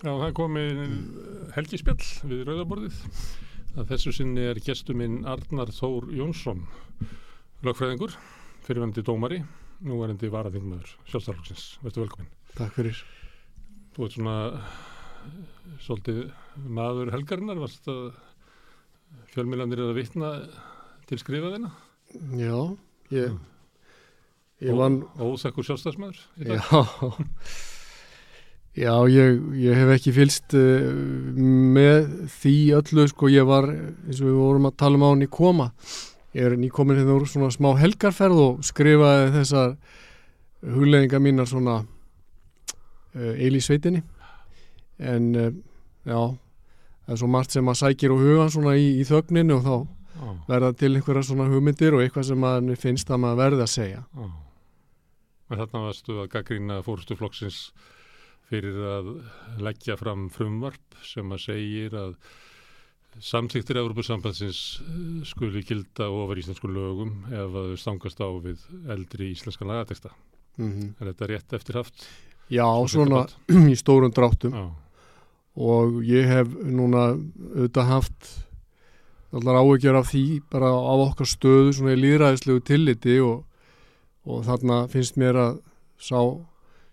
Já, það komi helgispjall við Rauðaborðið. Að þessu sinni er gestur minn Arnar Þór Jónsson, lögfræðingur, fyrirvendi dómari, nú er endi varaþingmaður sjálfstaflokksins. Verður velkominn. Takk fyrir. Þú ert svona svolítið maður helgarinnar, varst að fjölmilandir er að vitna til skrifaðina? Já, ég, ég vann... Óþekkur sjálfstafsmaður í dag? Já, já ég, ég hef ekki fylst uh, með því öllu, sko, ég var, eins og við vorum að tala um á hann í koma, ég er nýkomin hérna úr svona smá helgarferð og skrifaði þessar hugleðingar mínar svona uh, eil í sveitinni, en uh, já, það er svo margt sem að sækir og huga svona í, í þögninu og þá Já, verða til einhverja svona hugmyndir og eitthvað sem að finnst að maður verði að segja. já. En þarna varstu að gaggrína fórustu flokksins fyrir að leggja fram frumvarp sem að segir að samþyktir Európusambandsins eh, skuli gilda ofar íslensku lögum ef að þau stangast á við eldri íslenska lagateksta. Mm Er þetta rétt eftir haft? Já, Svona svona í stórum dráttum Já, og ég hef núna auðvitað haft allar áhyggjur af því bara á okkar stöðu svona í líðræðislegu tilliti og, og þarna finnst mér að sá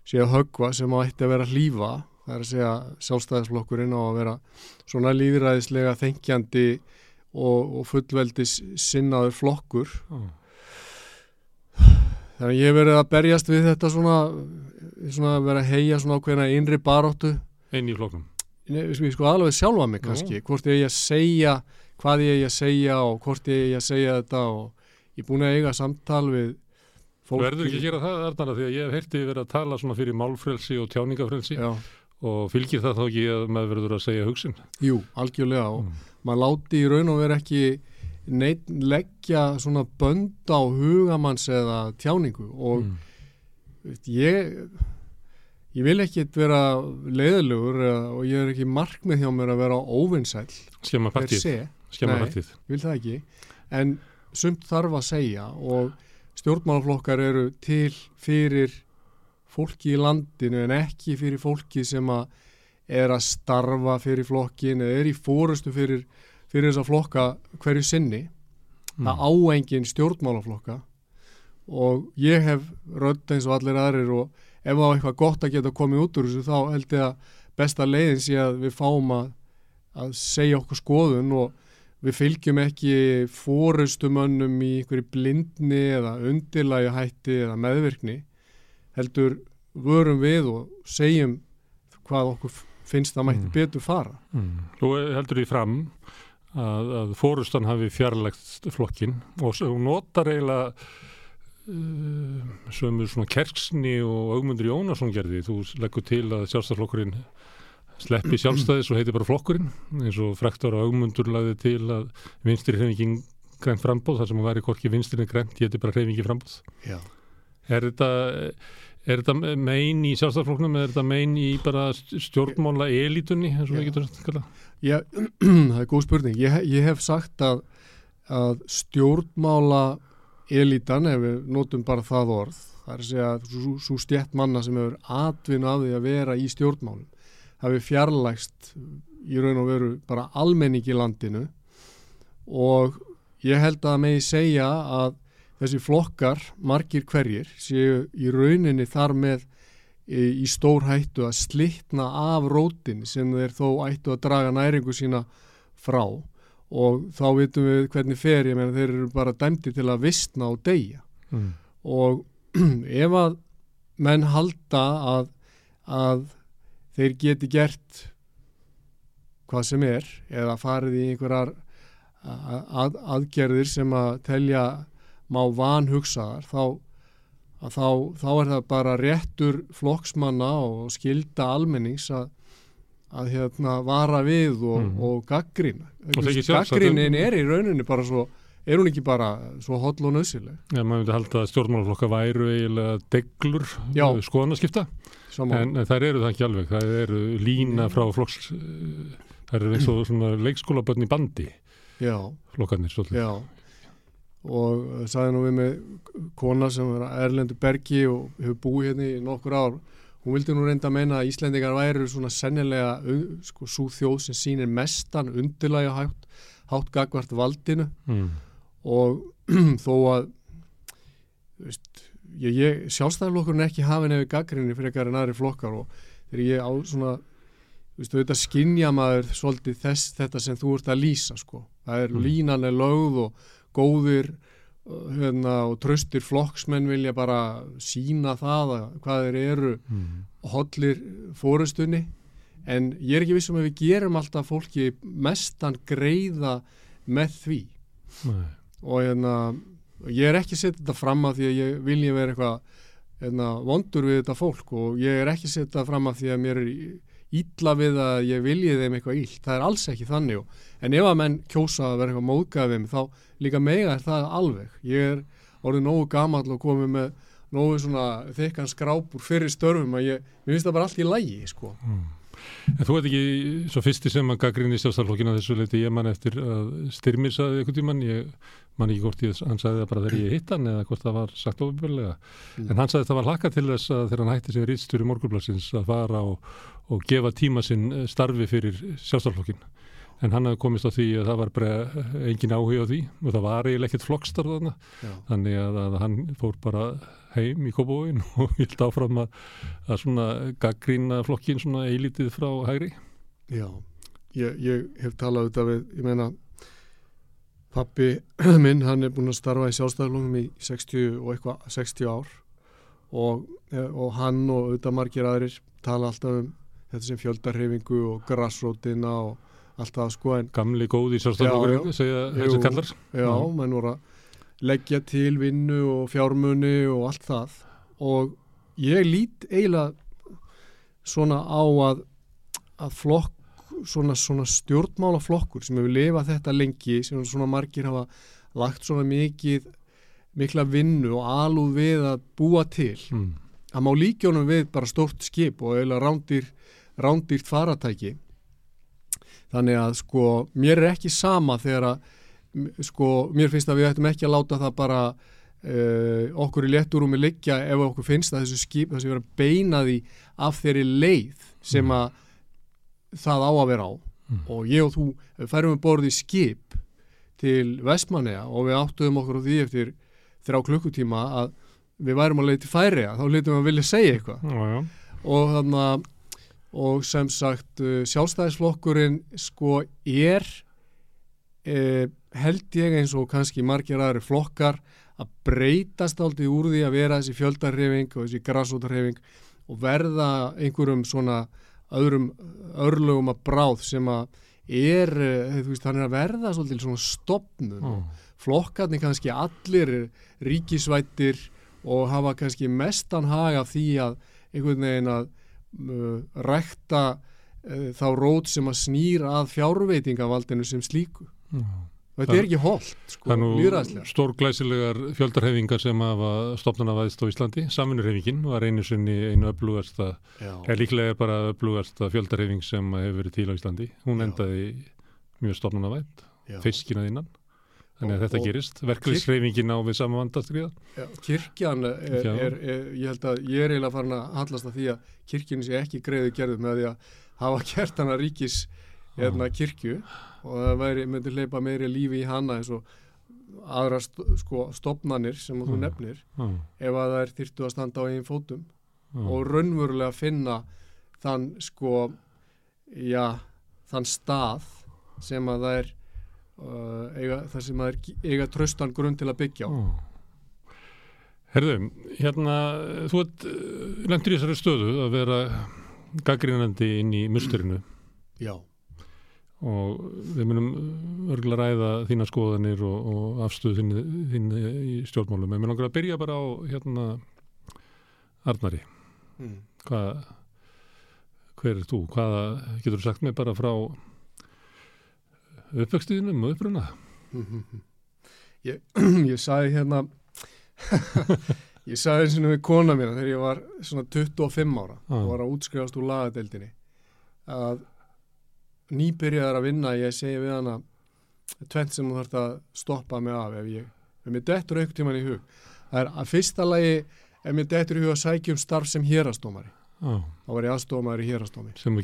sé að höggva sem á ætti að vera hlýfa það er að segja sjálfstæðisflokkurinn á að vera svona líðræðislega þengjandi og, og fullveldis sinnaður flokkur. Já, Þannig að ég hef verið að berjast við þetta svona, svona verið að heia svona ákveðina innri baróttu. einn í við sko, sko alveg sjálfa mig kannski, hvort ég eigi að segja, hvað ég eigi að segja og hvort ég eigi að segja þetta og ég er búin að eiga samtal við Þú fólk. verður ekki að gera það, Arnara, því að ég hef heyrti verið að tala svona fyrir málfrelsi og tjáningafrelsi Já, og fylgir það þá ekki að maður verður að segja hugsin. jú, algjörlega og Mm. maður láti í raun og vera ekki neitt leggja svona bönd á hugamanns eða tjáningu og Mm. veist, ég ég vil ekki vera leiðilegur eða- og ég er ekki markmið hjá mér að vera óvinnsæll Skemma partíð. ég vil það ekki en sumt þarf að segja og stjórnmálaflokkar eru til fyrir fólki í landinu en ekki fyrir fólki sem að er að starfa fyrir flokkin eða er í fórustu fyrir, fyrir þessa flokka hverju sinni Mm. á engin stjórnmálaflokka og ég hef rödd eins og allir aðrir og ef það á eitthvað gott að geta komið út úr þessu þá held ég að besta leiðin sé að við fáum að, að segja okkur skoðun og við fylgjum ekki fórustumönnum í einhverju blindni eða undirlægi hætti eða meðvirkni heldur vörum við og segjum hvað okkur finnst að mætti Mm. betur fara Mm. Þú heldur því fram að, að fórustan hafi fjarlægt flokkin og hún notar eiginlega uh, sömur svona kerksni og augmundur Jónasson gerði. Þú leggur til að sjálfstæðsflokkurinn sleppi sjálfstæðis og heiti bara flokkurinn eins og frektar og augmundur lagði til að vinstri hreyfingin grænt frambóð þar sem hún væri hvorki vinstri grænt, heiti bara hreyfingi frambóð. Já. Er þetta, er þetta mein í sjálfstæðsflokknum eða er þetta mein í bara stjórnmála elitunni, eins og Já. við getum kallað? Já, það er góð spurning. Ég, ég hef sagt að, að stjórnmála elitan, ef við notum bara það orð, það er að segja svo, svo stjætt manna sem hefur því að vera í stjórnmálum, hafi fjarlægst í raun og veru bara almenning í landinu. Og ég held að megi segja að þessi flokkar, margir hverjir, séu í rauninni þar með í, í stór hættu að slitna af rótin sem þeir þó ættu að draga næringu sína frá. Og þá vitum við hvernig fer, ég meina þeir eru bara dæmdi til að vistna og deyja. Mm. og ef að menn halda að, að þeir geti gert hvað sem er eða farið í einhverjar að, að, aðgerðir sem að telja má vanhugsaðar þá, að þá, þá er það bara réttur flokksmanna og skilda almennings að, að hérna vara við og, og gaggrina Og er ekki sjálfsagt um- er í rauninni bara svo er hún ekki bara svo holl og nöðsileg Já, maður myndi halda að stjórnmálaflokka væru eiginlega deglur Já. Skoðanaskipta, en, en þær eru það ekki alveg, þær eru lína frá flokks, eh, þær eru eins og svona leikskólabönn í bandi, já, flokkarnir svolítið. já. Og uh, sagði nú við með kona sem er að Erlendu Bergi og hefur búið hérna í nokkur ár hún vildi nú reynda að meina að Íslendingar væru svona sennilega sko, svo þjóð sem sýnir mestan undirlægi hátt, hátt gagvart valdinu. Mm. og þó að veist, ég, ég sjálfstæðarflokkurinn ekki hafin eða gaggrinni fyrir eitthvað en aðri flokkar og þegar ég á svona þú veist, þetta skinja maður svolítið þess, þetta sem þú ert að lýsa sko, það er Mm. línan er lögð og góðir hérna, og tröstir flokksmenn vilja bara sína það að hvað þeir eru Mm. hollir fórustunni en ég er ekki vissum að við gerum alltaf fólki mestan greiða með því Nei. og hérna, ég er ekki að setja þetta fram að því að ég vilja vera eitthvað hérna, vondur við þetta fólk og ég er ekki að setja þetta fram að því að mér er ítla við að ég vilji þeim eitthvað ílt, það er alls ekki þannig og, en ef að menn kjósa að vera eitthvað móðgæðum þá líka mega er það alveg ég er orðið nógu gamall og komið með nógu svona þykkan skrápur fyrir störfum að ég, mér finnst það bara allt í lægi sko. Mm. En þú ert ekki svo fyrsti sem að gaggrinni sjálfstæðarflokkina þessu leiti ég man eftir að styrmir saði einhvern tímann, ég man ekki hvort ég, hann sagði það bara þegar ég hitt hann eða hvort það var sagt ofinbjörlega, Mm. en hann sagði það var hlakka til þess að þegar hann hætti sem rýtstur í morgunblassins að fara og, og gefa tíma sinn eh, starfi fyrir sjálfstæðarflokkin en hann hafði komist á því að það var bara engin áhuga á því og það var eiginlega ekkert flokkstarf þarna Já. þannig að, að hann fór bara heim í Kópavóin og vilt áfram að, að svona gaggrína flokkin svona eilítið frá hægri Já, ég, ég hef talað auðvitað við, ég meina pappi minn, hann er búin að starfa í sjálfstæðarlungum í 60 og eitthvað, 60 ár og, eh, og hann og auðvitað margir aðrir tala alltaf um þetta sem fjöldarhefingu og grassrótina og allt það sko en gamli góði já. segja þessu kallar já, Já. menn voru að leggja til vinnu og fjármunni og allt það og ég lít eiginlega svona á að, að flokk svona, svona stjórnmálaflokkur sem hefur lifað þetta lengi sem svona margir hafa lagt svona mikið mikla vinnu og alúð við að búa til. Mm. að má líkjónum við bara stórt skip og eiginlega rándýr, rándýrt faratæki þannig að sko mér er ekki sama þegar að sko mér finnst að við ættum ekki að láta það bara uh, okkur í létturúmi liggja ef okkur finnst að þessu skip vera að beina því af þeirri leið sem að það á að vera á Mm. og ég og þú færum við borðið skip til Vestmanneja og við áttuðum okkur á því eftir þrjá klukkutíma að við værum að leið til færiða þá leitum við að vilja segja eitthvað já. og þannig að og sem sagt uh, sjálfstæðisflokkurinn sko er eh, held ég eins og kannski margir aðri flokkar að breytast aldrei úr því að vera þessi fjöldarhefing og þessi grassótarhefing og verða einhverjum svona öðrum örlögum að bráð sem að er, eh, þú veist, hann er að verða svolítið svona stopnum Ó. flokkarnir kannski allir ríkisvættir og hafa kannski mestan haga því að einhvern veginn að uh, rækta uh, þá rót sem að snýra að fjárveitingavaldinu sem slíku. Já. Og þetta er ekki holdt, sko, Það er nú líðræðslega. stórglæsilegar fjöldarhefingar sem hafa stopnarnavæðist á Íslandi. Saminurhefingin var einu sinni einu öflugasta, Já, eða líklega er bara öflugasta fjöldarhefing sem hefur verið til á Íslandi. Hún Já. endaði mjög stopnarnavæð, já. fiskinað innan. Þannig að þetta gerist. Verklisreifingin á við sama vandastriða. Já, kirkjan er, Já. er, er, ég held að ég er eiginlega farin að hallast að því að kirkjunni sé ekki greiðu gerðu með því að hafa gert hana ríkis hérna, kirkju og það væri, myndi hleypa meiri lífi í hana eins og aðra sko, stopnanir sem þú Mm. nefnir Já, ef að það er þyrftu að standa á einn fótum já. og raunverulega finna þann sko já, þann stað sem að það er uh, eiga, það sem að er eiga tröstan grunn til að byggja á Ó. Herðu, hérna, þú ert lendur í þessari stöðu að vera gaggrínandi inn í musturinu Já, og við munum örgulega ræða þína skoðanir og, og afstöðu þín, þín í stjórnmálum. En mér langar að byrja bara á hérna Arnari. mm. Hvað, hver er þú? Hvaða getur þú sagt mér bara frá uppvextiðinum og uppruna? ég, ég sagði hérna ég sagði eins og við kona mína þegar ég var svona 25 ára Ah. og var að útskrifast úr lagadeildinni að nýbyrjaðar að vinna ég segi við hana tvent sem þú þarf að stoppa mig af ef ég, ef mér dettur einhvern tíman í hug. Það er að fyrsta lagi ef mér dettur í hug að sækja um starf sem hérastómari Já, þá var ég aðstofamæður í hérastómi sem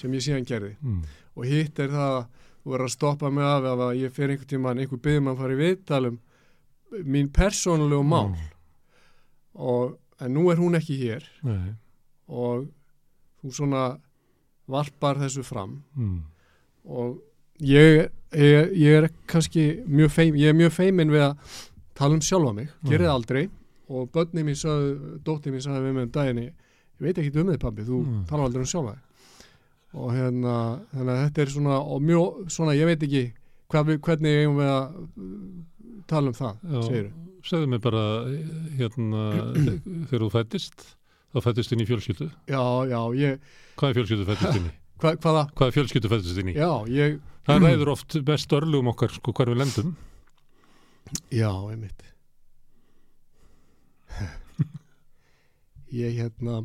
sem ég síðan gerði. Mm. og hitt er það að þú verður að stoppa mig af ef ég fer einhvern tímann einhver byggðum að fara í viðtalum mín persónulegu mál. Já, og, en nú er hún ekki hér. Nei. og þú svona varpar þessu fram. Mm. og ég, ég, ég er kannski mjög feim, ég er mjög feimin við að tala um sjálfa mig, gerði Já. það aldrei. Og börni mín sagði, dótti mín sagði við mig um daginni, ég veit ekki um þið pabbi, þú Mm. talar aldrei um sjálfa þig. Og hérna, að þetta er svona og mjög, svona, ég veit ekki hvað hvernig eigum við að uh, tala um það, segir segðu mig bara hérna þegar þú fættist þá fættist inn í fjölskyldu? Já, já, ég, hvað er fjölskyldu fættist inn í? hva, hvaða? Hvað er fjölskyldu fættist inn í? já, ég, það ræður oft mest örlugum okkar sko hver við lendum. Já, einmitt. Ég hérna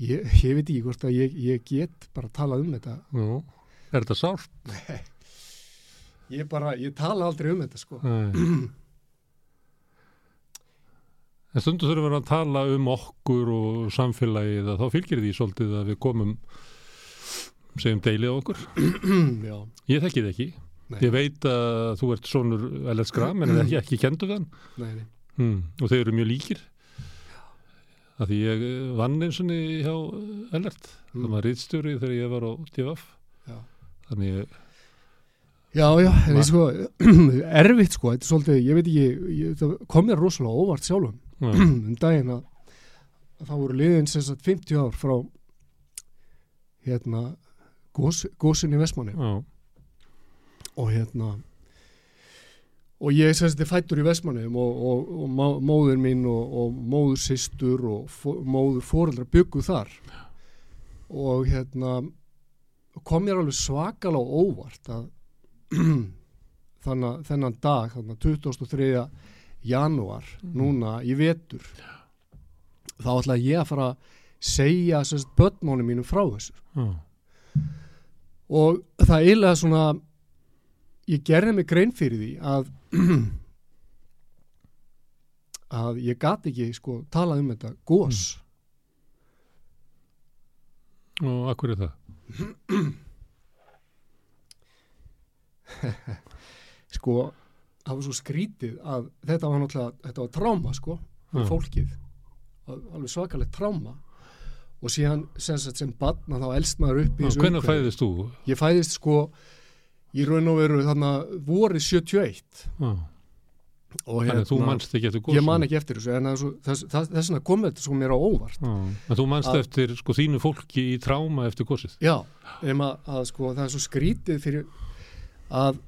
ég, ég veit ekki hvort að ég, ég get bara talað um þetta. Nú, er þetta sárt? Ég bara, ég tala aldrei um þetta sko. En stundu þurfum við að tala um okkur og samfélagið að þá fylgir því svolítið að við komum segjum deilið okkur. Ég þekki þið ekki. Nei. ég veit að þú ert sonur Ellert Skram en ekki, ekki kendu þann nei, nei. Hmm. og þeir eru mjög líkir. Að því ég vann eins og hjá Ellert. Mm. það var rítstjóri þegar ég var á DFF þannig ég, Já, já, en ég sko, erfitt sko, þetta er svolítið, ég veit ekki, ég, það kom mér rosalega óvart sjálfum. Já, um daginn að, að það voru liðin sem sagt 50 ár frá hérna gos, gósin í Vestmanni og hérna og ég sem sagt er fættur í Vestmannum og, og, og móður mín og, og móður systur og fó, móður fóreldra byggu þar. Og hérna kom mér alveg svakalega óvart að þannig, þennan dag þannig 23. janúar núna í vetur. Þá ætla ég að fara að segja sem sagt börnmónum mínum frá þessu. Já, og það eiginlega svona ég gerði mig grein fyrir því að að ég gat ekki sko talað um þetta gós og akkur er það sko það var svo skrítið að þetta var náttúrulega þetta var tráma sko Já. um fólkið Al- alveg svakalegt tráma og síðan sem, sem badna þá elst maður upp í þessu hvernig umhverfi. fæðist þú? ég fæðist sko í raun og veru þarna vorið 71 Já. og þannig að þú manst ekki eftir góðsum ég man ekki eftir þessu en svo, þess, þess, þess vegna kom þetta svo mér á óvart en þú manst Að- eftir sko þínu fólki í tráma eftir gósið já, nema að sko það er svo skrítið fyrir að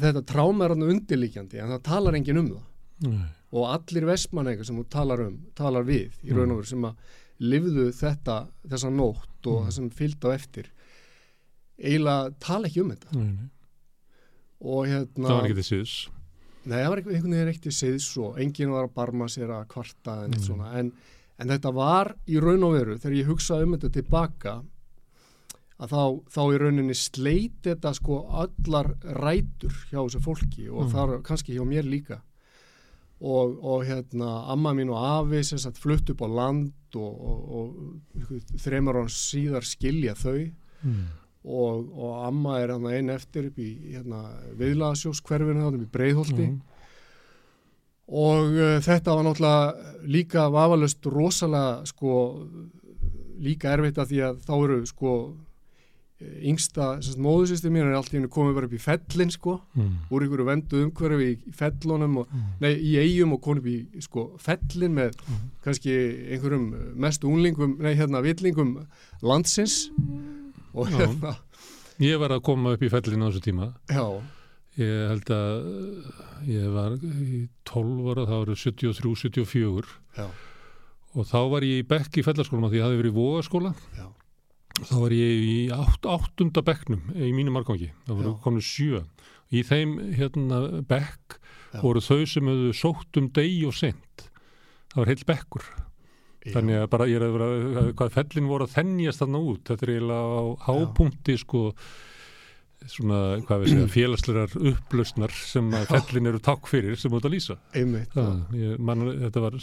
þetta tráma er hann undirlíkjandi en það talar enginn um það Nei. og allir vestmanneiga sem þú talar um talar við í Mm. raun og veru sem að lifðu þetta, þessa nótt og Mm. það sem fylgd á eftir eiginlega tala ekki um þetta Nei, nei. og hérna það var ekki til síðus Nei, það var einhvern einhvern veginn ekkert siðs og enginn var að barma sér að kvarta en, Mm. svona, en, en þetta var í raun og veru þegar ég hugsaði um þetta tilbaka að þá, þá í rauninni sleit þetta sko allar rætur hjá þessu fólki og Mm. þar kannski hjá mér líka og, og hérna amma mín og afi sem sagt flutt upp á land og, og, og þreymar án síðar skilja þau mm. og, og amma er hann einn eftir upp í hérna, viðlaðasjós hverfinu þannig í breiðholti Já. og uh, þetta var náttúrulega líka vafalust rosalega sko líka erfitt að því að þá eru sko yngsta móðusýstir mér er allt í hennu komið bara upp í fellin sko Mm. úr ykkur vendu umhverfi í, fellunum og, Mm. nei, í eigum og konum í sko fellin með Mm. kannski einhverjum mestu unlingum, nei hérna villingum landsins og Já. hérna, ég var að koma upp í fellinu á þessu tíma já, ég held að ég var í 12 ára þá eru 73, 74 já, og þá var ég í bekk í fellaskólum að því ég hafði verið í vogaskóla já, þá var ég í átt, áttunda bekknum í mínu margangi, það voru Já. komin sjö í þeim hérna bekk Já. voru þau sem hefðu sótt um degi og sent það var heil bekkur já. þannig að bara ég er að vera hvað fellin voru að þennjast þarna út þetta er eiginlega á hápunkti sko svona, hvað við segja, félagslegar upplausnar sem að fellin eru takk fyrir sem út að lýsa. einmitt Það, ég, man, þetta var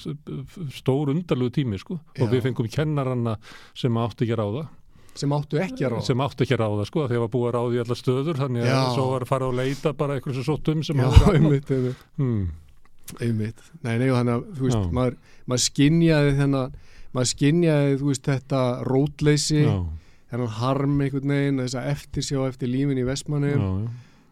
stór undarlegu tími sko Já. og við fengum kennaranna sem áttu ekki ráða sem áttu ekki að ráða. Sem áttu ekki að ráða sko því að var búið að ráða í allar stöður þannig að svo var að fara og leita bara eitthvað sem sóttum sem Já, hafði ráð. einmitt, einmitt, hmm. einmitt. Nei, nei, þannig að, þú veist, maður, maður skinjaði þennan maður skinjaði, þú veist, þetta rótleysi, þennan harm einhvern veginn, þess að eftirsjá eftir lífin í Vestmannum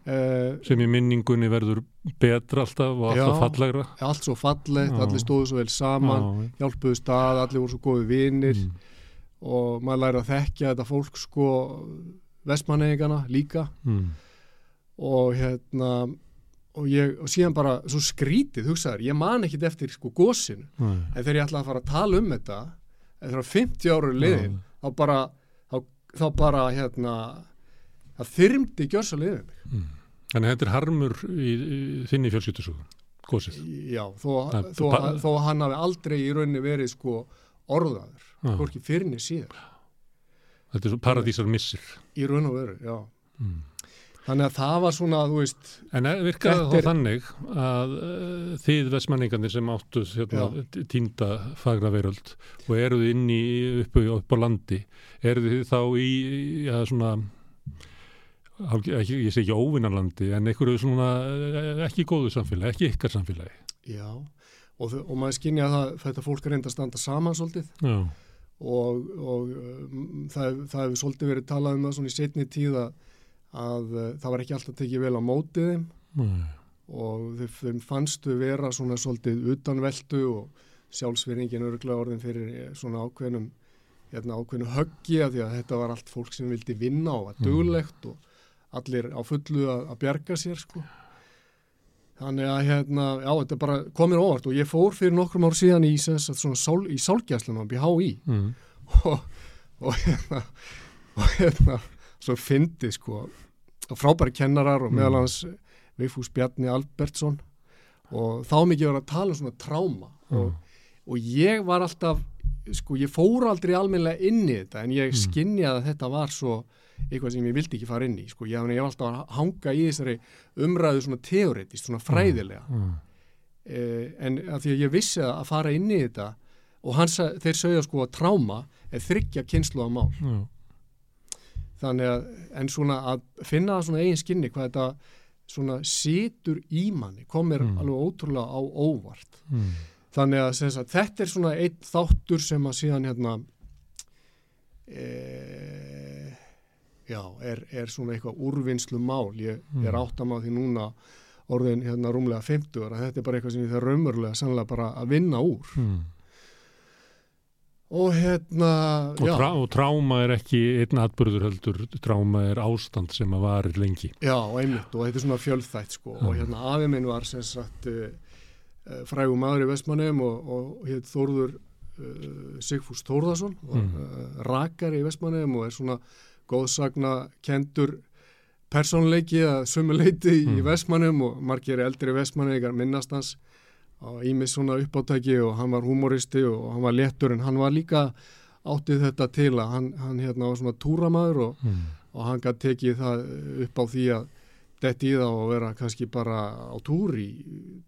uh, sem í minningunni verður betra alltaf og alltaf Já. fallegra. Allt svo fallegt, Já. allir stóðu svo vel saman já, hjálpuðu stað, allir voru svo góði vinir. Mm, og maður læri að þekkja þetta fólk sko vestmanneigana líka mm, og hérna og, ég, og síðan bara svo skrítið hugsaður, ég man ekkit eftir sko gósinu nei, en þegar ég ætlaði að fara að tala um þetta eftir að 50 ára liðin þá bara þá, þá bara hérna það þyrmdi gjörsa liðin mig mm. Þannig að þetta er harmur í, í þinni fjölskyldusögun, gósið. já, þó, Það- þó, ba- þó hann hafi aldrei í rauninni verið sko orðaður. Hvorki fyrirni síðan Þetta er svo paradísar missir. í raun og veru, já. Mm. þannig að það var svona, þú veist En er- virkaði þá er- þannig að uh, þið vestmenningarnir sem áttu hérna, týnda fagra veröld og eruð inn í upp, upp á landi, eruð þið þá í, já svona ekki, ég segi ekki óvinnarlandi en einhverju svona eh, ekki góðu samfélagi, ekki ykkar samfélagi. já, og, og maður skynja það þetta fólk er reynda að standa saman svolítið. Já, og, og um, það, það hefur svolítið verið talað um það svona í setni tíð að, að uh, það var ekki alltaf tekið vel á mótið þeim. Nei, og þeim fannstu vera svona svolítið utanveldu og sjálfsverðingin örglega orðin fyrir eh, svona ákveðnum hérna ákveðnu höggi að því að þetta var allt fólk sem vildi vinna og var duglegt og allir á fullu að, að bjarga sér sko þannig að hérna, já þetta bara komir óvart og ég fór fyrir nokkrum ár síðan í, sál, í sálgæslunum í HÍ mm, og, og hérna og hérna, svo fyndi sko frábæri kennarar og Mm. meðal hans Vigfús Bjarni Albertsson. Og þá mikið var að tala um svona tráma. Og, og ég var alltaf sko ég fór aldrei almennilega inn í þetta en ég Mm. skinjaði að þetta var svo eitthvað sem ég vildi ekki fara inn í sko. Ég, ég var alltaf að hanga í þessari umræðu svona teoretist, svona fræðilega. mm, eh, en að því að ég vissi að að fara inn í þetta og hans, þeir sögja sko að tráma er þryggja kynslu á mál. Já, þannig að, en svona að finna svona eigin skinni hvað þetta svona situr í manni komir Mm. alveg ótrúlega á óvart. Mm, þannig að sagt, þetta er svona einn þáttur sem að síðan hérna já, er, er svona eitthvað úrvinnslu mál ég Mm. er áttam á því núna orðin hérna rúmlega 50 ára þetta er bara eitthvað sem ég þarf raumurlega sannlega bara að vinna úr mm. og hérna Og, trá, og tráma er ekki einn atbyrður heldur, tráma er ástand sem að varir lengi. já, einmitt og þetta er svona fjölþætt sko og Já. hérna afi minn var sem sagt uh, frægum maður í Vestmannum og, og hétt Þórður uh, Sigfús Þórðarsson og Mm. uh, rakari í Vestmannum og er svona góðsagna kendur persónleiki að sumuleiti í Mm. Vestmannum og margir eldri Vestmanningar minnast hans og ímis svona uppáttæki og hann var humoristi og hann var léttur en hann var líka áttið þetta til að hann, hann hérna var svona túramaður og Mm. og hann gæti tekið það upp á því að detti í það og vera kannski bara á túr í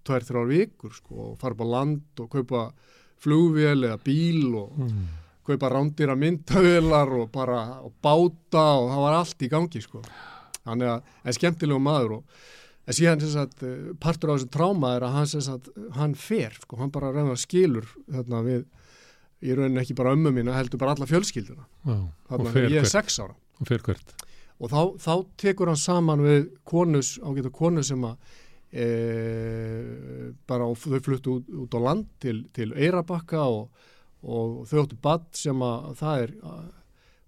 tvær, þrjár vikur sko, og fara á land og kaupa flugvél eða bíl og Mm. Kaupa rándýra myndavélar og bara og báta og það var allt í gangi sko. Þannig að, en skemmtilegu maður og en síðan sagt, eh, partur af þessu tráma er að hann sagt, hann fer, sko, hann bara reyna skilur þarna við, í rauninni ekki bara ömmu mína, heldur bara alla fjölskylduna Já, þarna þegar ég er sex ára Og fer hvert. og þá, þá tekur hann saman við konus, ágæta konu sem að e, bara og þau fluttu út, út á land til, til Eirabakka og, og þau áttu bad sem að það er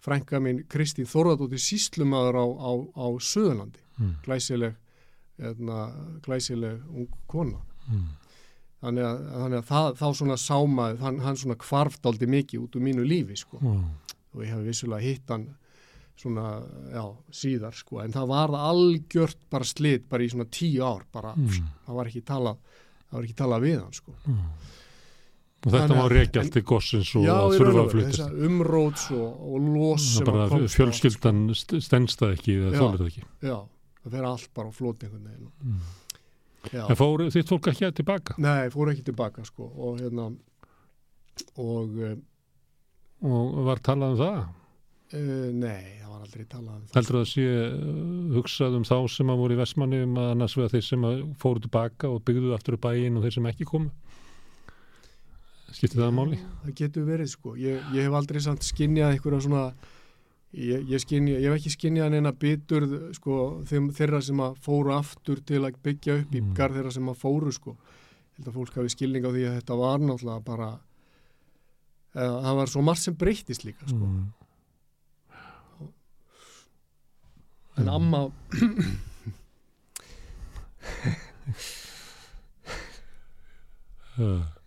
frænka mín Kristín Þorðardóttir síslumadur á, á, á Suðurlandi, Mm. glæsileg eðna, glæsileg ung kona Mm. þannig að, þannig að það, þá svona sámaði hann, hann svona kvarfdaldi mikið út úr mínu lífi sko Já, og ég hef vissulega hitt hann svona, já, síðar sko, en það var algjört bara slit bara í svona tíu ár bara, Mm. það var ekki talað það var ekki talað við hann sko já. Og þetta en- allt til gossins og að í þurfa að þessa umróts og, og los fjölskyldan st- stenst það ekki eða Já. þólir það ekki. Já, það fer allt bara á flót einhvern veginn. Mm. En fóru þitt fólk ekki tilbaka? Nei, fór ekki tilbaka sko og hérna og uh, og var talað um það? Nei, það var aldrei talað um það. Heldur það að sé uh, hugsað um þá sem að voru í Vestmanni um að annars vegar þeir sem fóru tilbaka og byggðu aftur upp bæinn og þeir sem ekki komu skipti það máli? Það getur verið sko. Ég, ég hef aldrei samt skinnjað einhverja svona ég, ég, skynja, ég hef ekki skinnjað neina biturð sko þeim, þeirra sem að fóru aftur til að byggja upp í Mm. garð þeirra sem að fóru sko. Að fólk hafi skilning á því að þetta var náttúrulega bara eða, það var svo margt sem breyttist líka sko. Mm. en amma uh, það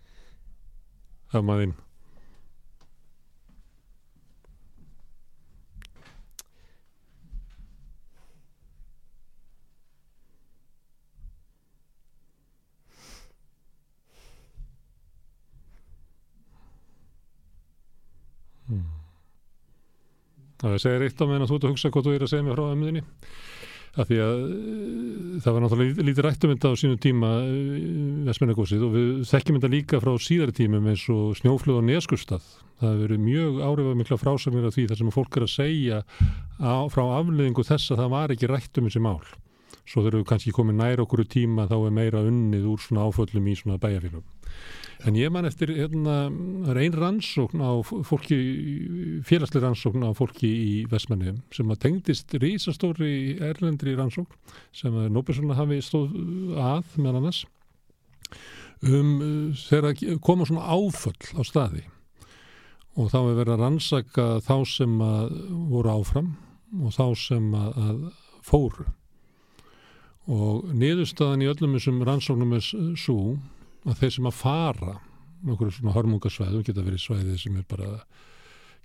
maðinn Það segir eitt á meðan þú ert að hugsa hvað af því að uh, það var náttúrulega lítið- lítið rættum þetta á sínum tíma Vestmennagósið og við þekkjum þetta líka frá síðari tímum eins og snjóflöð og neskustad. Það hefur verið mjög árifað mikla frásagnir af því þar sem fólk er að segja á, frá afleðingu þess að það var ekki rættum þessi mál. Svo þegar við kannski komið nær okkur tíma þá er meira unnið úr svona áföllum í svona bæjarfélum. En ég man eftir, hérna, það er ein rannsókn á fólki, félagslega rannsókn á fólki í Vestmannum sem að tengdist rísastóri erlendri rannsókn sem að Nóbelsson hafi stóð að meðan annars um þegar koma svona áföll á staði. Og þá er verið að rannsaka þá sem að voru áfram og þá sem að, að fóru. Og niðurstaðan í öllum þessum rannsóknum er svo að þeir sem að fara okkur svona hörmungasvæðu, geta verið svæðið sem er bara,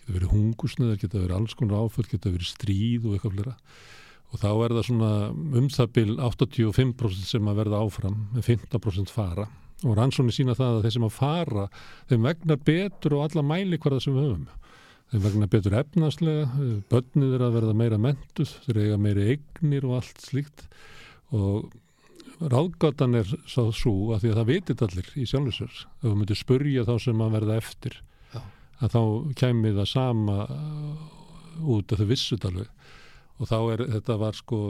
geta verið hungusnöður, geta verið alls konar áföll, geta verið stríð og eitthvað flera og þá er það svona um það bil 85% sem að verða áfram með 15% fara. Og rannsóni sína það að þeir sem að fara þeim vegnar betur og alla mæli hverða sem við höfum. Þeim vegnar betur efnaslega, börnið er að verða meira mentuð, þeir eiga meiri eignir og allt slíkt. Og ráðgátan er sá svo að því að það vitit allir í sjálfsvegar ef þú myndir spurja þá sem að verða eftir Já. að þá kæmi það sama uh, út að þau vissut alveg og þá er þetta var sko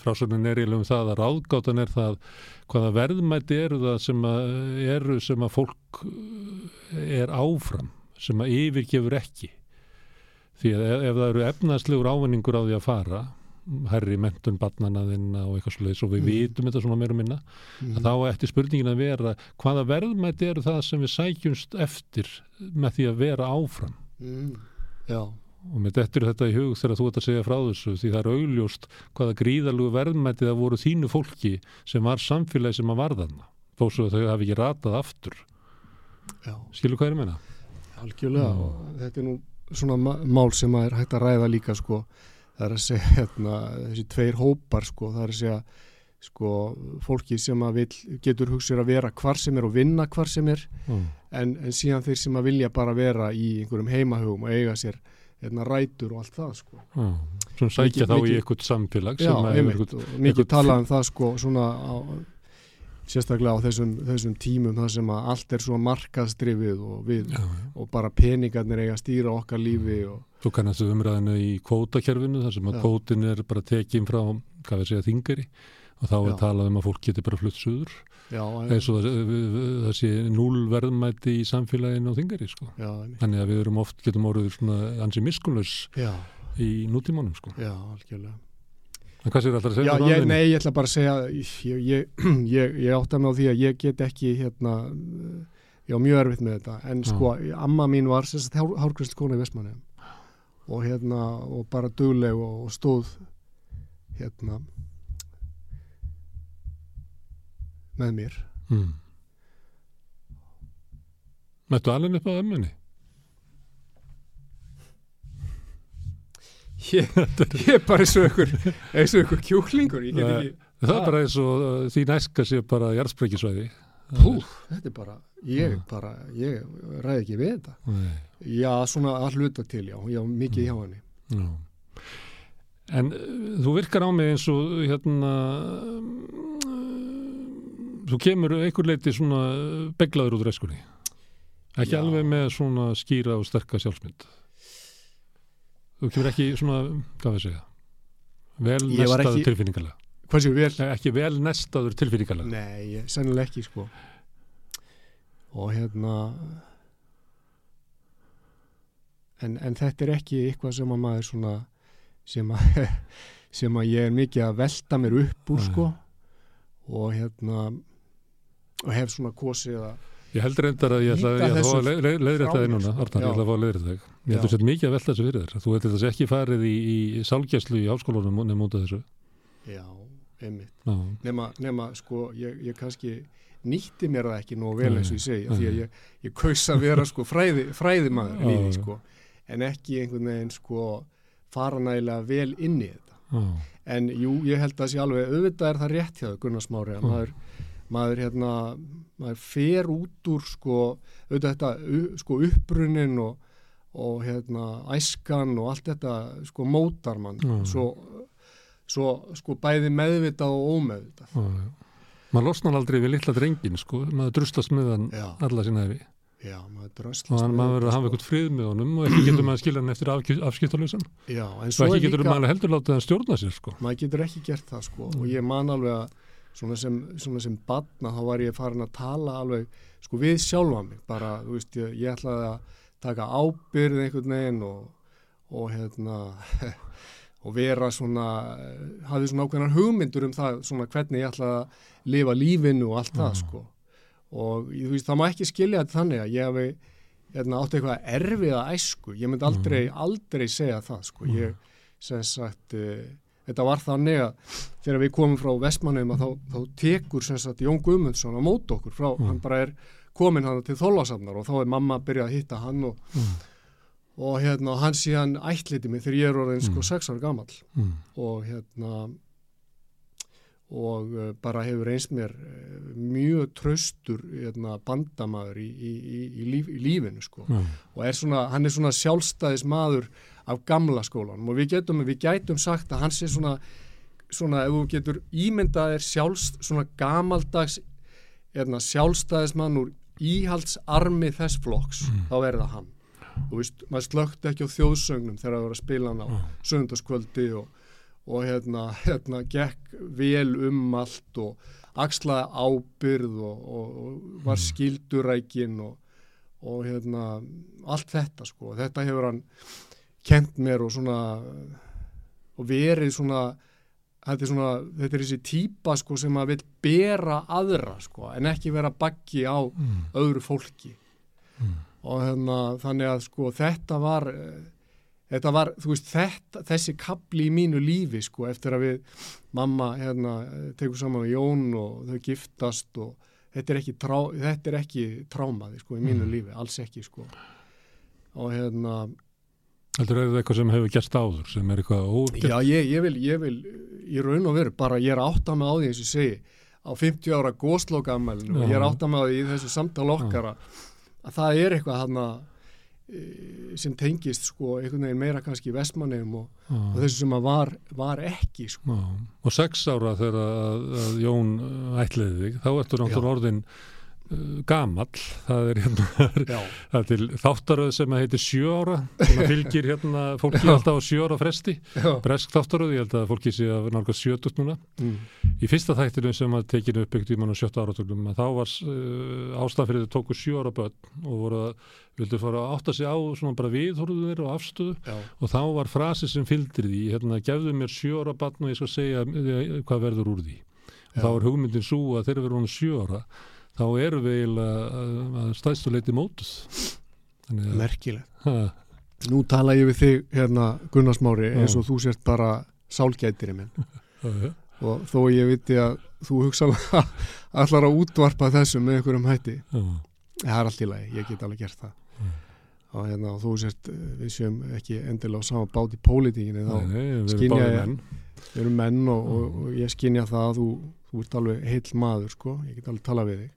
frásögnin er eiginlega um það að ráðgátan er það hvaða verðmæti eru það sem að eru sem að fólk er áfram sem að yfirgefur ekki því að ef, ef það eru efnaðslegur ávinningur á því að fara herri mentun barnana þinna og eitthvað svolítið svo við Mm. vitum þetta svona meira og minna. Mm, að þá ætti spurningin að vera hvaða verðmæti eru það sem við sækjumst eftir með því að vera áfram? Mm, já, og með þetta er þetta í hug þegar þú ert að segja frá þessu því það er augljóst hvaða gríðalegu verðmæti það voru þínu fólki sem var samfélagi sem að varðana þó svo þau hafi ekki ratað aftur. Já, skilur hvað er að menna? algjörlega og þetta er nú svona mál sem að er hægt að ræða líka sko það er að segja hérna, þessi tveir hópar sko, það er að segja sko, fólki sem að vil, getur hugsið að vera hvar sem er og vinna hvar sem er Mm. en, en síðan þeir sem að vilja bara vera í einhverjum heimahugum og eiga sér hérna, rætur og allt það sko. Já, sem sækja þá í eitthvað samfélag Já, einmitt mikið talað um það sko svona á, sérstaklega á þessum, þessum tímum þar sem að allt er svo markaðstrifið og við Já, já. og bara peningarnir eiga að stýra okkar lífi og Þú kannast umræðinu í kvótakerfinu þar sem að Já. kvótin er bara tekin frá, hvað við segja, þingari og þá er talað um að fólk geti bara flutt suður eins og það, sé núl verðmæti í samfélaginu og þingari sko. Þannig að við erum oft, getum orðið svona ansi miskunlaus já, í nútímanum sko. já, algjörlega En hvað sér alltaf að segja? Já, ég, nei, ég ætla bara að segja ég, ég, ég, ég átta mig á því að ég get ekki hérna, ég á mjög erfitt með þetta en Já. sko, amma mín var hárgræsl kona í Vestmanni og hérna, og bara dugleg og, og stóð hérna með mér Mm. Mættu alveg upp á ömmunni? Ég, er bara eins og ykkur eins og ykkur kjúklingur ekki, Það er Ah. bara eins og uh, því næska sé bara jarðsprekkisvæði. pú, þetta er bara ég Já. bara, ég ræði ekki við þetta Nei. já, svona að hluta til, já, já, mikið Mm. hjá henni Já. En uh, þú virkar á mig eins og hérna uh, þú kemur einhver leiti svona beglaður út reskunni ekki Já. alveg með svona skýra og sterka sjálfsmynd þú kemur ekki svona hvað vel Ég var nestaður ekki- tilfinningalega hvað séu vel? Ekki vel nestaður tilfinningalega Nei, sennilega ekki sko og hérna en, en þetta er ekki eitthvað sem að maður svona sem að, sem að ég er mikið að velta mér upp úr Nei. sko og hérna og hef svona kosið að Ég held reyndar að ég ætla, að fá þessu að leið- leið- leiðrétta frá þig núna, sko. Arnar, ég ætla að fá að leiðrétta þig. Ég held Já. að þetta mikið að velta þessu fyrir þér. Þú veit þessi ekki farið í, í sálgæslu í háskólanum nefn út af þessu. já, einmitt nema sko, ég, ég kannski nýtti mér það ekki nóg vel eins og ég segi, af því að ég, ég kaus að vera sko fræði, fræðimaður lífi já. sko, en ekki einhvern veginn sko fara nægilega vel inn í þetta já, en jú, ég held að sé alveg auðvitað er það rétt hjá þau, Gunnar Smári að maður, maður hérna maður fer út úr sko auðvitað þetta sko upprunin og, og hérna æskan og allt þetta sko mótar mann Mm. svo, svo sko bæði meðvitað og ómeðvitað já, já. Maður losnar aldrei við litla drengin, sko. Maður druslast með hann Já. alla sína hefi. Já, maður Og dröslast hann með maður verður að hafa eitthvað frið með honum og ekki getur maður að skilja hann eftir afskiptalösan. Já, en Og svo ekki getur maður heldur látið hann stjórna sér, sko. maður getur ekki gert það sko og ég man alveg að svona sem, svona sem badna þá var ég farin að tala alveg sko við sjálfa mig bara, þú veist, ég, ég ætlaði að taka ábyrð einhvern veginn og, og hérna og vera svona hafði svona ákveðnar hugmyndur um það svona hvernig ég ætlaði að lifa lífinu og allt það Já. sko. Og þú veist, það má ekki skilja þetta þannig að ég hafi hérna, átti eitthvað erfiða æsku, ég myndi aldrei, aldrei segja það sko, ég sem sagt uh, þetta var þannig að þegar við komum frá Vestmannum að þá, þá tekur sem sagt Jón Guðmundsson á mót okkur frá, Mm. hann bara er komin hann til Þólasafnar og þá er mamma að byrja að hitta hann og, Mm. og hérna hann síðan ætliti mig þegar ég er orðin sko Mm. sex ára gamall Mm. og hérna og uh, bara hefur eins mér uh, mjög traustur hérna, bandamaður í, í, í, í, líf, í lífinu sko Já, og er svona, hann er svona sjálfstæðis maður af gamla skólanum og við getum, við gætum sagt að hann sé svona svona ef þú getur ímyndað er sjálfst, svona gamaldags hérna, sjálfstæðismann úr íhaldsarmi þess flokks Mm. þá er það hann þú veist, maður slögt ekki á þjóðsögnum þegar það var að spila hann á já, söndaskvöldi og, og hérna, hérna gekk vel um allt og axlaði ábyrð og, og, og var Mm. skildurækin og, og hérna allt þetta sko, þetta hefur hann kent mér og svona og verið svona þetta er svona, þetta er þessi típa sko sem að vil bera aðra sko en ekki vera baggi á mm. öðru fólki Mm. og hérna, þannig að sko þetta var eh, þetta var, þú veist, þetta, þessi kapli í mínu lífi sko eftir að við mamma hérna tekur saman með Jón og þau giftast og þetta er ekki, trá, þetta er ekki trámaði sko í mínu Mm. lífi, alls ekki sko og hérna Heldur er eitthvað sem hefur gerst áður sem er eitthvað ógert? Já, ég, ég, vil, ég vil í raun og veru, bara ég er átt að með á því eins og segi, á 50 ára góðslókaamælinu og ég er átt að með á því í þessu samtal okkar að, að það er eitthvað hana, sem tengist sko einhvern veginn meira kannski vestmannum og, og Já, þessu sem að var, var ekki sko. Og sex ára þegar að, að Jón ætliði þig, þá ertu náttúrulega orðin gamall, það er hérna Það til þáttaröð sem að heitir sjö ára sem að fylgir hérna fólki alltaf á sjö ára fresti já. bresk þáttaröð, ég held að fólki sé að nálgast sjötut núna. Mm. Í fyrsta þættinu sem að tekinu uppbyggt í mann á sjötta áratögnum að þá var uh, fyrir þau tóku sjö ára börn og voru að vildu fara að átta sig á svona bara viðhorður og afstöðu Já, og þá var frasi sem fylgdir því hérna gefðu mér sjö ára barn og ég skal segja eh, hvað verður úr því og Já. þá er hugmyndin svo að þegar við erum sjö ára þá erum við eiginlega að- að stæðstu leiti mótuð. Þannig að merkilegt. ha, Nú tala ég við þig hérna Gunnar Smári Já. eins og þú sért bara sálgætiri minn. Og þó ég viti að þú hugsaðlega allar að útvarpa þessu með einhverjum hætti. Það er allt í lagi, ég get alveg gert það. Og hérna og þú sért eh, við séum ekki endilega á sama bát í pólitíkinni þá nei, nei, báðir ég- menn. við erum menn og, og, og ég skynja það að þú, þú ert alveg heill maður sko, ég get alveg tala við þig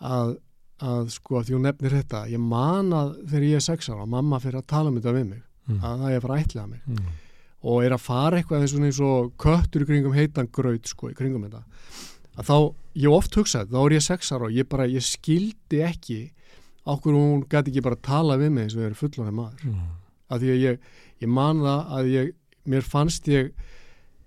að að sko því hún nefnir þetta ég man að þegar ég er sex ára mamma fyrir að tala um þetta við mig mm. að það er að fara að mig Mm. og er að fara eitthvað eins og, köttur í kringum heitan graut sko í kringum þetta að þá, ég oft hugsaði, þá er ég sex ára og ég bara, ég skildi ekki okkur hún gæti ekki bara tala við mig eins og ég er fullonið maður Mm. að því að ég, ég man það að ég, mér fannst ég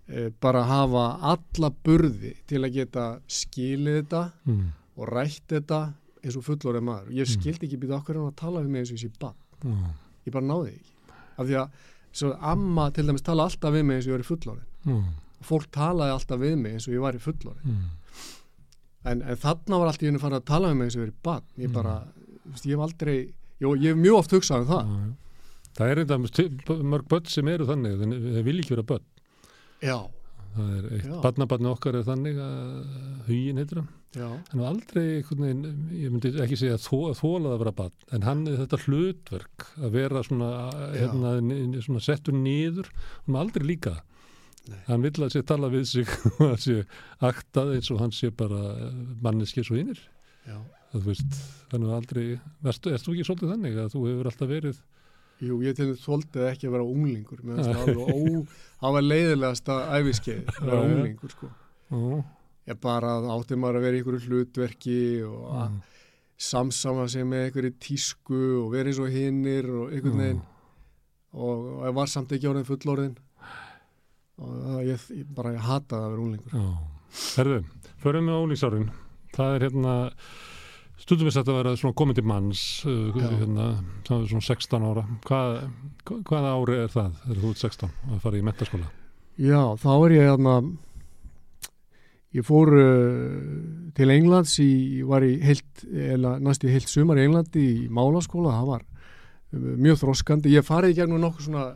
e, bara hafa alla burði til að geta skilið þetta Mm. Og rætt þetta eins og fullorðið maður. Ég Mm. skildi ekki býta okkur hann að tala við mig eins og ég sé bann. Mm. Ég bara náði ekki. Af því að svo amma til dæmis tala alltaf við mig eins og ég var í fullorðin. Mm. Fólk talaði alltaf við mig eins og ég var í fullorðin. Mm. En, en þarna var alltaf ég fann að tala við mig eins og ég var í bann. Ég Mm. bara, veist, ég hef aldrei, jó, ég hef mjög oft hugsað um það. Það er þetta mörg börn sem eru þannig, þeir vil ekki vera börn. Já, Það er eitt, barnabarni okkar er þannig að hugin heitir hann. já, Hann var aldrei, veginn, ég myndi ekki segja þó, að þólað að vera barn, en hann er þetta hlutverk að vera svona, hérna, svona settur niður, hann er aldrei líka. Nei. Hann vill að sé tala við sig og að sé aktað eins og hann sé bara manneski svo hinnir. Það veist, þannig að aldrei, erst þú ekki svolítið þannig að þú hefur alltaf verið, Jú, ég til þess þóldið ekki að vera unglingur. Það var leiðilegasta æfiskeið, að vera Já, já. unglingur, sko. Ég bara að átti maður að vera í einhverju hlutverki og að mm, samsama sig með einhverju tísku og vera eins og hinnir og einhvern veginn og, og ég var samt ekki árið fullorðin og ég, ég bara ég hataði að vera unglingur. Herðu, förum við á ólíksárin. Það er hérna, stundum við þetta að vera komið til manns, uh, hérna, er svona 16 ára. Hvað, hvaða ári er það, þegar þú ert 16 að fara í mentaskóla? Já, þá er ég hérna, ég fór uh, til Englands, ég var í heilt, eða næstu heilt sumar í Englandi í málaskóla, það var uh, mjög þroskandi. Ég farið í gegnum nokkur svona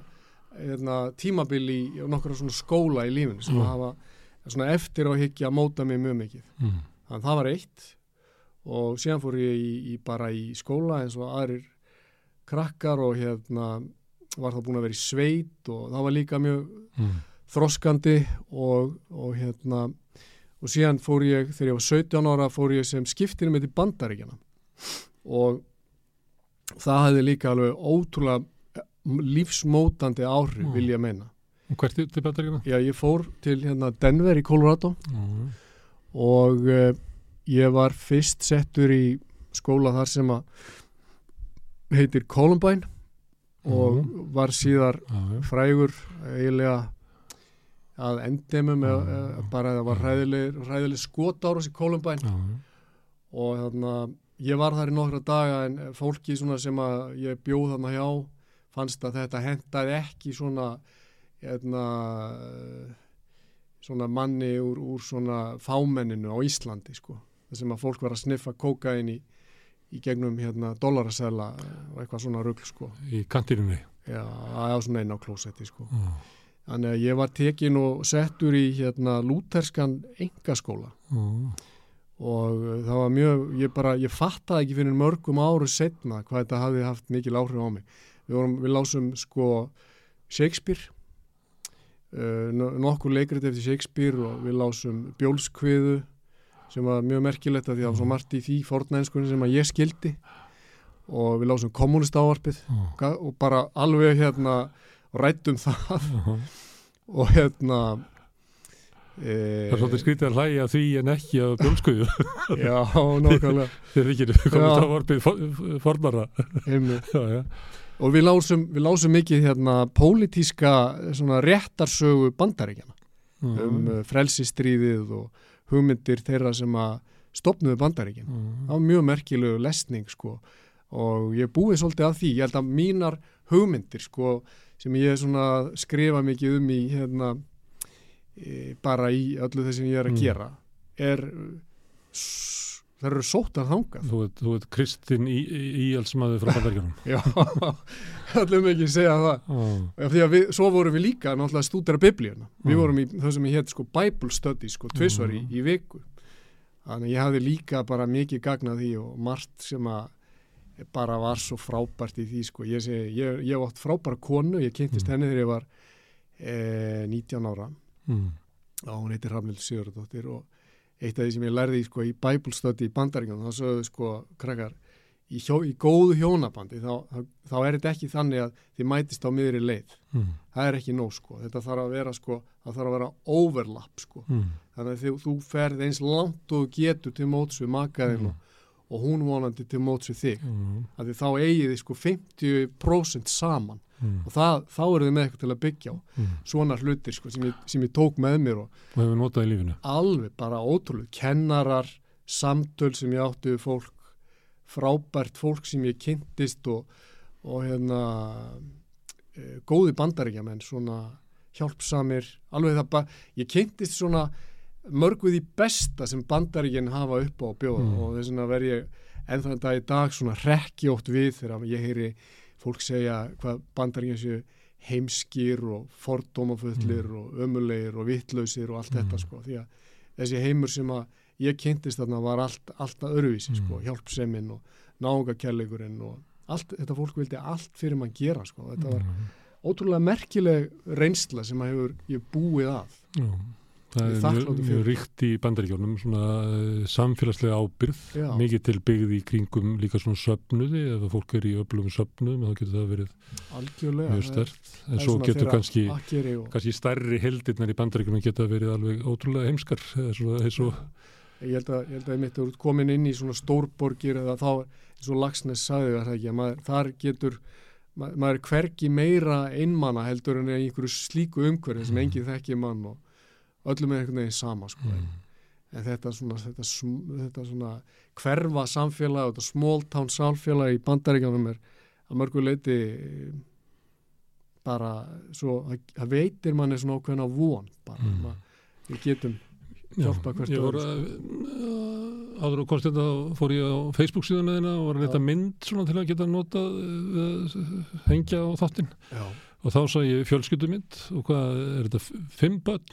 hérna, tímabil í í nokkur svona skóla í lífinu sem Mm. hafa svona eftir á higgja móta mig mjög mikið. Mm. Þannig að það var eitt og síðan fór ég í, í bara í skóla eins og aðrir krakkar og hérna var það búin að vera í sveit og það var líka mjög Mm. þroskandi og, og hérna og síðan fór ég, þegar ég var 17 ára fór ég sem skiptinu með til bandaríkjana og það hefði líka alveg ótrúlega lífsmótandi áhrif Mm. vil ég meina. Og hvert er til bandaríkina? Já, ég fór til hérna Denver í Colorado Mm. og uh, ég var fyrst settur í skóla þar sem að heitir Columbine og Mhm. var síðar Já, já. frægur eiginlega að endemum eða já. bara það var Já. hræðileg, hræðileg skotárus í Columbine og þarna ég var þar í nokkra daga en fólki sem að ég bjóð þarna hjá fannst að þetta hentaði ekki svona hérna svona manni úr, úr svona fámenninu á Íslandi sko sem að fólk var að sniffa kókain í, í gegnum hérna dollarasela og eitthvað svona rugl sko Í kantinunni. já, á svona einn á klósetti sko Já. Þannig að ég var tekin og settur í hérna lúterskan engaskóla Já. og uh, það var mjög, ég bara, ég fattaði ekki fyrir mörgum áru setna hvað þetta hafði haft mikil áhrif á mig. Við, vorum, við lásum sko Shakespeare, uh, no- nokkur leikrit eftir Shakespeare og við lásum Bjólskviðu sem var mjög merkilegt að því að það var svo margt í því fornænskunni sem að ég skildi og við lásum kommunistávarpið og bara alveg hérna rættum það og hérna e, Það er svolítið skrítið að hlæja því en ekki að bjólskuðu. já, nákvæmlega Þeir ekki komist á fornara. einmitt. Já, já. og við lásum, við lásum mikið hérna pólitíska réttarsögu bandaríkjana Mm. um uh, frelsistríðið og hugmyndir þeirra sem að stopnuðu bandaríkjana Mm. það var mjög merkilegu lesning sko og ég búið svolítið að því ég held að mínar hugmyndir sko sem ég skrifa mikið um í hérna e, bara í öllu það sem ég er að Mm. gera er það eru sóttar þangað Þú veit, þú veit Kristinn Íelsmaður frá Bandaríkjunum. já, ekki að segja það. Af því að við, svo vorum við líka náttúrulega að stúdera biblíuna. Við Mm. vorum í það sem ég hétt sko Bible study sko tvisvar í, í viku. Þannig ég hafði líka bara mikið gagnað því og margt sem að bara var svo frábært í því sko. Ég segi, ég, ég átt frábæra konu, ég kynntist Mm. henni þegar ég var eh, 19 ára Mm. og hún heitir Rafnild Sigurðardóttir og eitt af því sem ég lærði sko, í Bible study í bandaríkjum þá sögðu sko krakkar í, hjó, í góðu hjónabandi þá, þá, þá er þetta ekki þannig að þið mætist á miðri leið mm. það er ekki nóg sko, þetta þarf að vera sko það þarf að vera overlap sko Mm. þannig að þú, þú ferð eins langt og getur til móts við makaðinn Mm. og, hún vonandi til móts við þig Mm. af því þá eigið þið sko 50% saman Mm. og það, þá eru þið með eitthvað til að byggja á Mm. svona hlutir sko sem ég, sem ég tók með mér og og hefur notað í lífinu alveg bara ótrúlega kennarar, samtöl sem ég átti við fólk frábært fólk sem ég kynntist og, og hérna e, góði bandaríkja menn svona hjálpsamir alveg það bara, ég kynntist svona mörguð í besta sem bandaríkinn hafa upp á að bjóða Mm. og þess vegna verð ég enn þann dag í dag svona rekki ótt við þegar ég heyri fólk segja hvað bandaríkinn séu heimskir og fordómafullir og ömulegir og vittlausir og allt Mm. þetta sko því að þessi heimur sem að ég kynntist þarna var allt, alltaf öruvísi sko, Mm. hjálpseminn og náungakærleikurinn og allt, þetta fólk vildi allt fyrir mann gera sko, þetta var Mm. ótrúlega merkileg reynsla sem að hefur ég búið að. Það er mjög, mjög ríkt í bandaríkjónum svona eh, samfélagslega ábyrð Já. mikið til byggð í kringum líka svona söfnuði ef fólk er í öflugum söfnuðum þá getur það verið algjörlega mjög er- stert en svo getur kannski og, kannski stærri heldirnar í bandaríkjunum geta verið alveg ótrúlega heimskar eins og, ég held að, ég held að ég mitt er komin inn í svona stórborgir eða þá eins og Lagsnes sagði það ekki að maður, þar getur ma maður er hvergi meira einmanna heldur en einhverju slíku umhverfi sem Mm. enginn þekki mann og öllum er einhvern veginn sama sko. mm, en þetta svona, þetta, þetta svona hverfa samfélag og þetta small town samfélag í bandaríkjanum er að mörgu leiti bara svo að, að veitir manni svona ákveðna von bara, Mm. mm. við getum já, Hjálpa hvert voru öðru, að uh, áður og komst þetta fór ég á Facebook síðan eðina og var að Já. leta mynd svona til að geta nota uh, hengja á þáttinn já, og þá sá ég fjölskyldumynd og hvað er þetta, fimm börn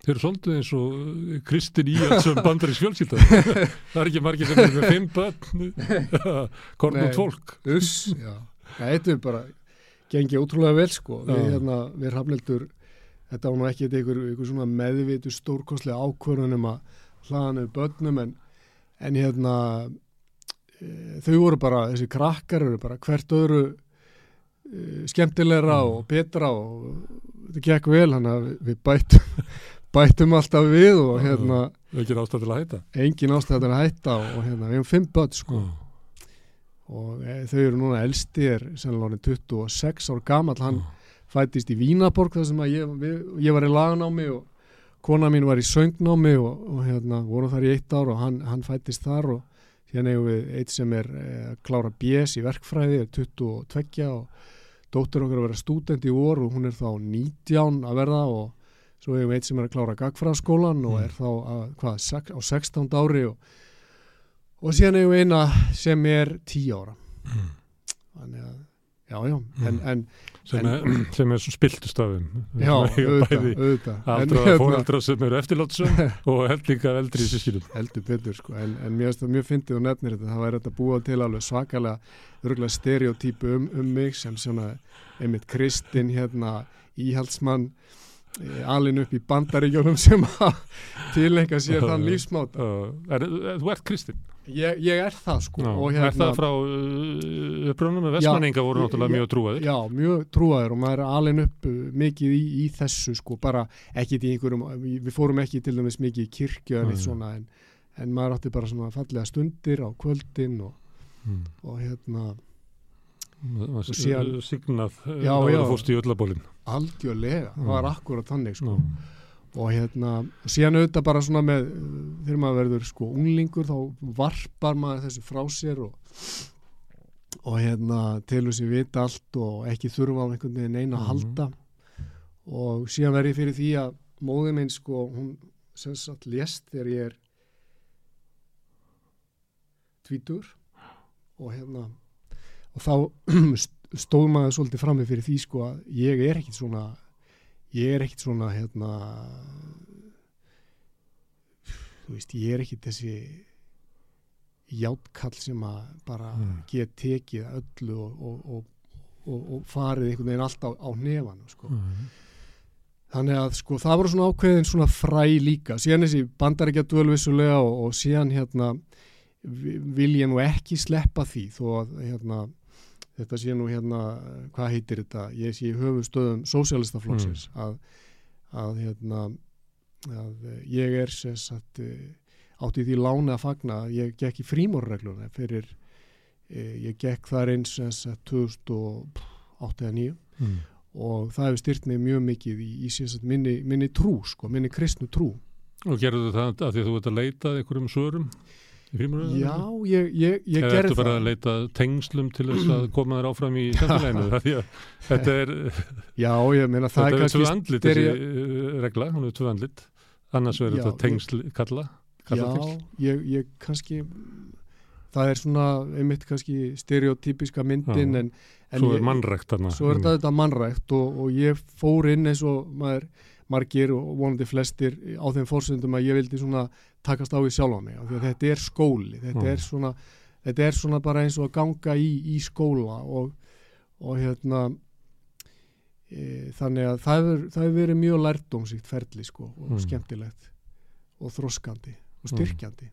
þeir eru svolítið eins og uh, Kristin Íhaldsson bandarins fjölskylda. Það er ekki margir sem er með fimm börn kornum fólk uss. Já. Þetta er bara gengið ótrúlega vel sko. Við, hérna, við rafnildur þetta var nú ekki einhver, einhver svona meðvitu stórkostlega ákvörðunum að hlaðan við börnum en, en hérna e, þau voru bara, þessi krakkar eru bara hvert öðru e, skemmtilegra Mm. og betra og þetta gekk vel hann að við, við bættum bættum alltaf við og hérna ekki ástæð til að hætta engin ástæð til að hætta og hérna við hefum fimm börn sko Já. og e, þau eru núna elsti er sennilega orðin 26 ár gamall hann Já. fættist í Vínaborg þar sem að ég, við, ég var í lagnámi og kona mín var í söngnámi og, og hérna vorum þar í eitt ár og hann, hann fættist þar og síðan eigum við eitt sem er eh, klára BS í verkfræði er 22 og dóttir okkar að vera stúdent í vor og hún er þá 19 að verða og svo eigum við eitt sem er að klára gagfræðaskólan og Mm. er þá að, hvað, sex, á 16 ári og, og síðan eigum við eina sem er 10 ára Mm. þannig að já, já, en, Mm. en sem, er, sem er svo spiltustafum já, auðvitað, auðvitað En aldraða hérna- fóreldra sem eru eftirlátsum og held líka eldri í sískinum heldur betur sko, en, en mér finnst það mjög fyndið og nefnir þetta, það væri þetta búa til alveg svakalega örgulega stereotypu um, um mig sem svona einmitt Kristinn hérna íhaldsmann alin upp í bandaríkjónum sem að tilenga sér þann lífsmáta. Er, er, þú ert kristinn? Ég, ég er það sko Já, og er það frá uh, upprönnum með vestmanninga voru náttúrulega ég- mjög trúaðir. Já, mjög trúaður og maður er alin upp uh, mikið í, í þessu sko, bara ekki í einhverjum, við fórum ekki til dæmis mikið í kirkju en eitt Nei. svona en, en maður átti bara svona fallega stundir á kvöldin og, mm. og hérna og síðan- signað Já, já, já. fórst í öllabólin algjörlega, það Mm. var akkurat þannig sko. og hérna, síðan auðvitað bara svona með, þegar maður verður sko unglingur þá varpar maður þessu frá sér og og hérna telur sér vita allt og ekki þurfa á einhvern veginn eina að Mhm. halda og síðan verð ég fyrir því að móði minn sko, hún sem sagt lést þegar ég er tvítur og hérna og þá stóð maður svolítið frammi fyrir því sko að ég er ekkit svona ég er ekkit svona hérna þú veist, ég er ekkit þessi játkall sem að bara Mm. get tekið öllu og, og, og, og, og farið einhvern veginn alltaf á nefanu sko. Mm. þannig að sko það voru svona ákveðin svona fræ líka síðan þessi bandaríkja dvölvissulega og, og síðan hérna vi- vil ég nú ekki sleppa því þó að hérna þetta sé nú hérna, hvað heitir þetta ég sé í höfustöðum sósialistaflokksins að, að hérna að ég er sagt eh, átti því lána að fagna að ég gekk í frímórregluna fyrir eh, ég gekk þar eins sem sagt 2008 eða 9 Mm. og það hefur styrt mig mjög mikið í, í sagt, minni, minni trú, sko, minni kristnu trú Og gerðu það af því að þú ert að leita að einhverjum svörum í frímuröðunum? Já, ég, ég, ég gerði ertu bara það að leita tengslum til þess að koma þér áfram í samfélaginu? Það þetta er, Já, ég meina það þetta er er tvö kannski andlit stereo- þessi regla, hún er tvö andlit. Annars verður þetta tengsl kalla, kalla Já, ég, ég kannski það er svona einmitt kannski stereotypiska myndin Já. en, en Svo er mannrekt þarna. svo er þetta þetta mannrækt og, og ég fór inn eins og maður margir og vonandi flestir á þeim fórsendum að ég vildi svona takast á í sjálfa mig af því að þetta er skóli þetta, Já. er svona, þetta er svona bara eins og að ganga í, í skóla og, og hérna e, þannig að það hefur, verið mjög lærdómsíkt ferli sko og Mm. skemmtilegt og þroskandi og Mm. styrkjandi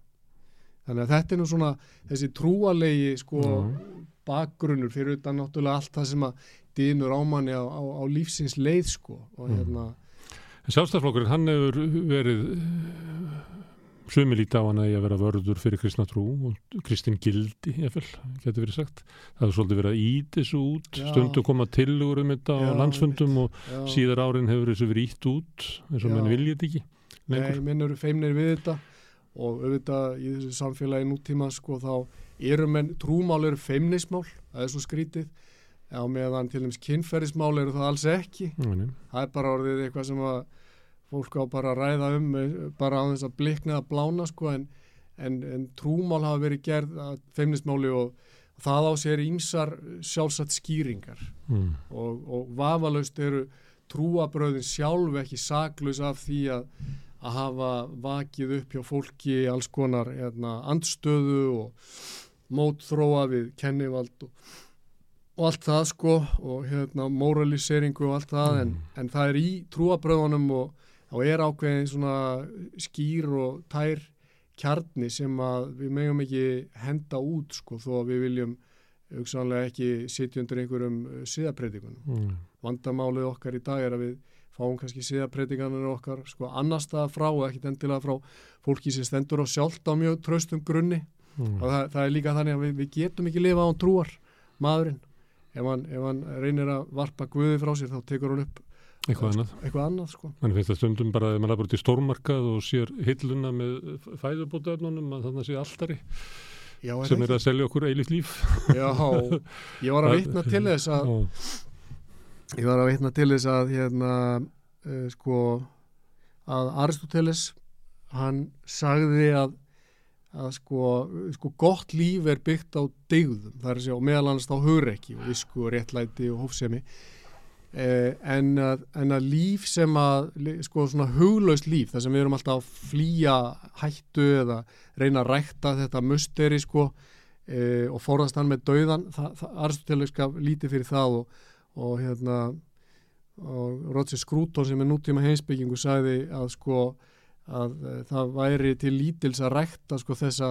þannig að þetta er nú svona þessi trúalegi sko Já. bakgrunnur fyrir utan náttúrulega allt það sem að dýnur ámanni á, á, á lífsins leið sko og Mm. hérna Sjálfstæðflokkurinn, hann hefur verið sumi líti á hann að ég að vera vörður fyrir kristna trú og kristin gildi, ég fel, getur verið sagt. Það hefur svolítið verið að ít þessu út, Já. stundum koma tillögur um þetta á landsfundum og já, síðar árin hefur þessu verið ít út, eins og menn viljið þetta ekki. nei, lengur. menn eru feimnir við þetta og auðvitað í þessu samfélagi nútíma sko þá eru menn trúmál eru feimnismál, það er svo skrítið á meðan til dæmis kynferðismál eru það alls ekki Nei, nei. það er bara orðið eitthvað sem að fólk á bara að ræða um eh, bara á þess að blikna að blána sko en, en, en trúmál hafa verið gerð að feimnismáli og það á sér ímsar sjálfsagt skýringar Mm. og, og vafalaust eru trúabröðin sjálf ekki saklaus af því að, að hafa vakið upp hjá fólki alls konar hérna, andstöðu og mótþróa við kennivald og, og allt það sko og hérna, moraliseringu og allt það en, en það er í trúabröðunum og þá er ákveðin svona skýr og tær kjarni sem að við megum ekki henda út sko þó að við viljum hugsanlega ekki sitja undir einhverjum síðapredikun. Mm. Vandamálið okkar í dag er að við fáum kannski síðapredikanir okkar sko annar stað frá og ekkit endilega frá fólki sem stendur og sjálft á mjög traustum grunni Mm. og það, það er líka þannig að við, við getum ekki lifa án trúar maðurinn ef hann, ef hann reynir að varpa guði frá sér þá tekur hann upp Eitthvað annað. eitthvað annað sko. Mann finnst það stundum bara að maður er bara til stórmarkað og sér hilluna með fæðubótaefnunum að þannig sé alltari Já, er sem er að selja okkur eilíft líf. ekki? Já, ég var að vitna til þess að ég var að vitna til þess að hérna uh, sko að Aristoteles hann sagði að að sko, sko gott líf er byggt á dygðum, það er að segja og meðal annars á hugrekki og visku og réttlæti og hófsemi en, að, en að líf sem að sko svona huglaust líf þar sem við erum alltaf að flýja hættu eða reyna að rækta þetta musteri sko eh, og forðast hann með dauðan það, það, Aristoteles gaf lítið fyrir það og, og hérna og Roger Scruton sem er nútíma heimsbyggingu sagði að sko að uh, það væri til lítils að rækta sko þessa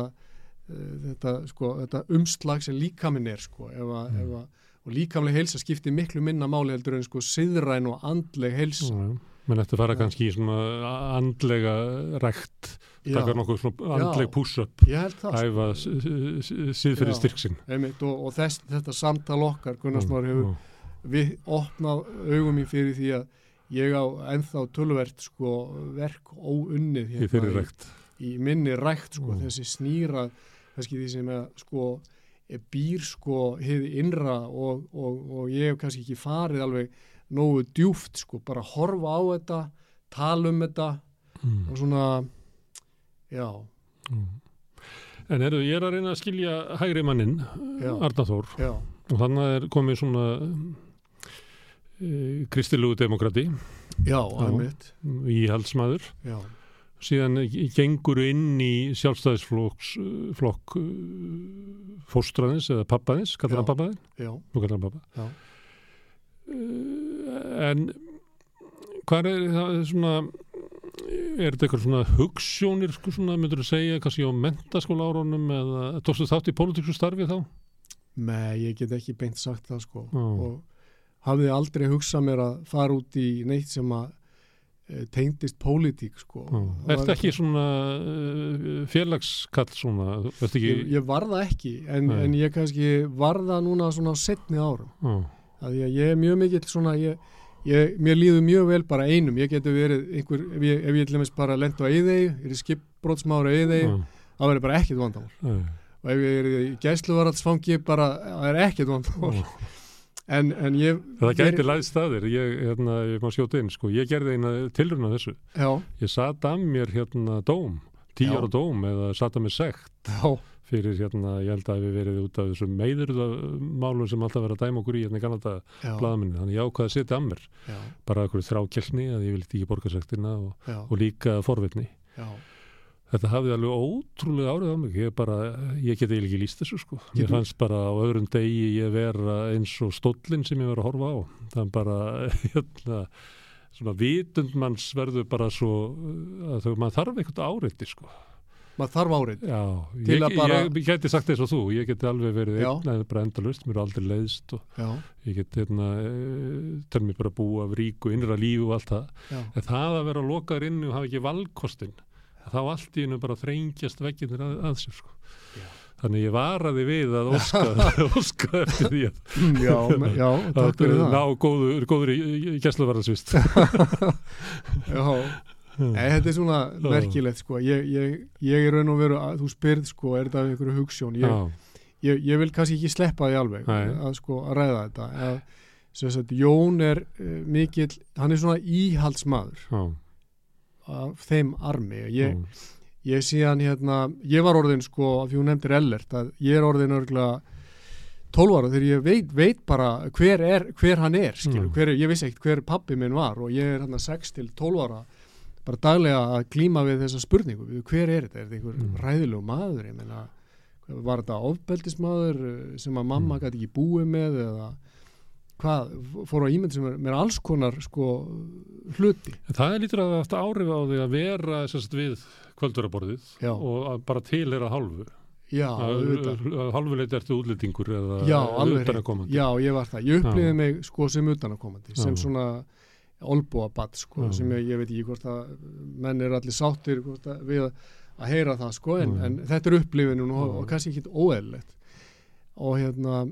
þetta, sko, þetta umslag sem líkaminn er sko ef að, Mm. ef að, og líkamleg heilsa skiptir miklu minna máli heldur en sko siðræn og andleg heilsa Já, menn ætti að fara Já. kannski í svona andlega rækt, Já, taka nokkuð svona Já. andleg push-up, það æfa Já. styrksinn. og, og þess, þetta samtal okkar Gunnarsmáður hefur Já. við opnað augum mín fyrir því að ég á ennþá tölvert sko verk óunnið í þeirri í- í minni rækt sko, Mm. þessi snýra kannski því sem að sko er býr sko hefði innra og, og, og ég hef kannski ekki farið alveg nógu djúft sko, bara horfa á þetta tala um þetta Mm. og svona já, Mm. En eru, ég er að reyna að skilja hægri mannin, Já. Arna Þór, já, og þannig er komið svona e, kristilugu demokrati, já, alveg íhaldsmaður, já, síðan gengur inn í sjálfstæðisflokk flokk, fóstraðins eða pappaðins, kallar hann pappaðin? já, Þú kallar hann pappa. Já. Eh, En hvað er það er svona er þetta eitthvað svona hugssjónir sko svona, myndur þú segja, kannski á mentaskóla árunum eða tókstu þátt í pólitíksku starfi þá? Nei, ég get ekki beint sagt það sko Já. og hafði aldrei hugsað mér að fara út í neitt sem að e, tengdist pólitík sko. Er þetta ekki svona uh, félagskall svona, ekki Ég, ég var það ekki, en, en ég kannski var það núna svona á setni árum. Já, að ég, ég er mjög mikill svona ég, ég, mér líður mjög vel bara einum. Ég geti verið einhver, ef ég, ef ég til dæmis bara lent á eyðegi, er í skipbrótsmára eyðegi, já, það verður bara ekkert vandamál. Já, og ef ég er í gæsluvaraldsfangi bara, það er ekkert vandamál. Já. en, en ég Það gæti læðst staðir, ég, hérna, ég má skjóta inn, sko, ég gerði eina tilruna þessu. já, Ég sat af mér hérna dóm, Já. ára dóm eða sat af mér sekt já, fyrir hérna, ég held að við verið út af þessum meiðurðamálum sem alltaf verið að dæma okkur í hérna já, blaðminni. Þannig ég ákvaði að setja af mér já, bara okkur þrákjælni að ég vildi ekki borga sektina og, og líka forvitni. já. Þetta hafði alveg ótrúlega árið á mig. Ég, bara, ég geti ekki líst þessu sko. Getur- fannst bara á öðrum degi ég vera eins og stóllin sem ég var að horfa á. Það er bara, hérna, svona vitundmanns verður bara svo, að þau, maður þarf eitthvað áreiti sko. maður þarf árið Já, Til ég, að bara- ég, ég geti sagt eins og þú. Ég geti alveg verið einn eða bara endalust. Mér er aldrei leiðst og já, ég get, hérna, tel mér bara að búa af ríku, innra lífu og allt það. En það að vera lokaður inni og hafa ekki valkostin, þá allt í hennu bara þrengjast veggirnir að, að sér sko. Þannig ég varaði við að óska, óska eftir því að, já, já takk fyrir ná góður, góður í, í gæsluvarðarsvist. já, Nei, þetta er svona merkilegt sko, ég, ég, ég er raun og veru að þú spyrð sko, er þetta einhverju hugssjón ég, ég, ég vil kannski ekki sleppa því alveg að, sko, að ræða þetta. Að, sagt, Jón er uh, mikill, hann er svona íhaldsmaður. Já, af þeim armi ég, já, ég sé hann hérna, ég var orðin sko, af því hún nefndir Ellert að ég er orðin örgulega 12 ára þegar ég veit, veit bara hver, er, hver hann er, skilur, Mm. hver, er- ég vissi ekkert hver pappi minn var og ég er hann 6 til 12 ára bara daglega að glíma við þessa spurningu, hver er þetta, er þetta einhver Mm. ræðilegu maður, ég meina var þetta ofbeldismadur sem að mamma Mm. gæti ekki búið með eða hvað, fór á ímynd sem er, er alls konar sko hluti, En það er lítur að það eftir áhrif á því að vera sérst, við kvölduraborðið já, og að bara til er að hálfu. já, auðvitað. Að hálfu leiti ertu útlendingur eða Já, utanaðkomandi. Já, ég var það. Ég upplýði mig sko sem utanakomandi, sem svona olbúabatt sko, Já. sem ég, ég veit ekki hvort að menn er allir sáttir hvort að, við að, heyra það sko, en, en þetta er upplýfinun og, og kannski ekki óeðlilegt. Og hérna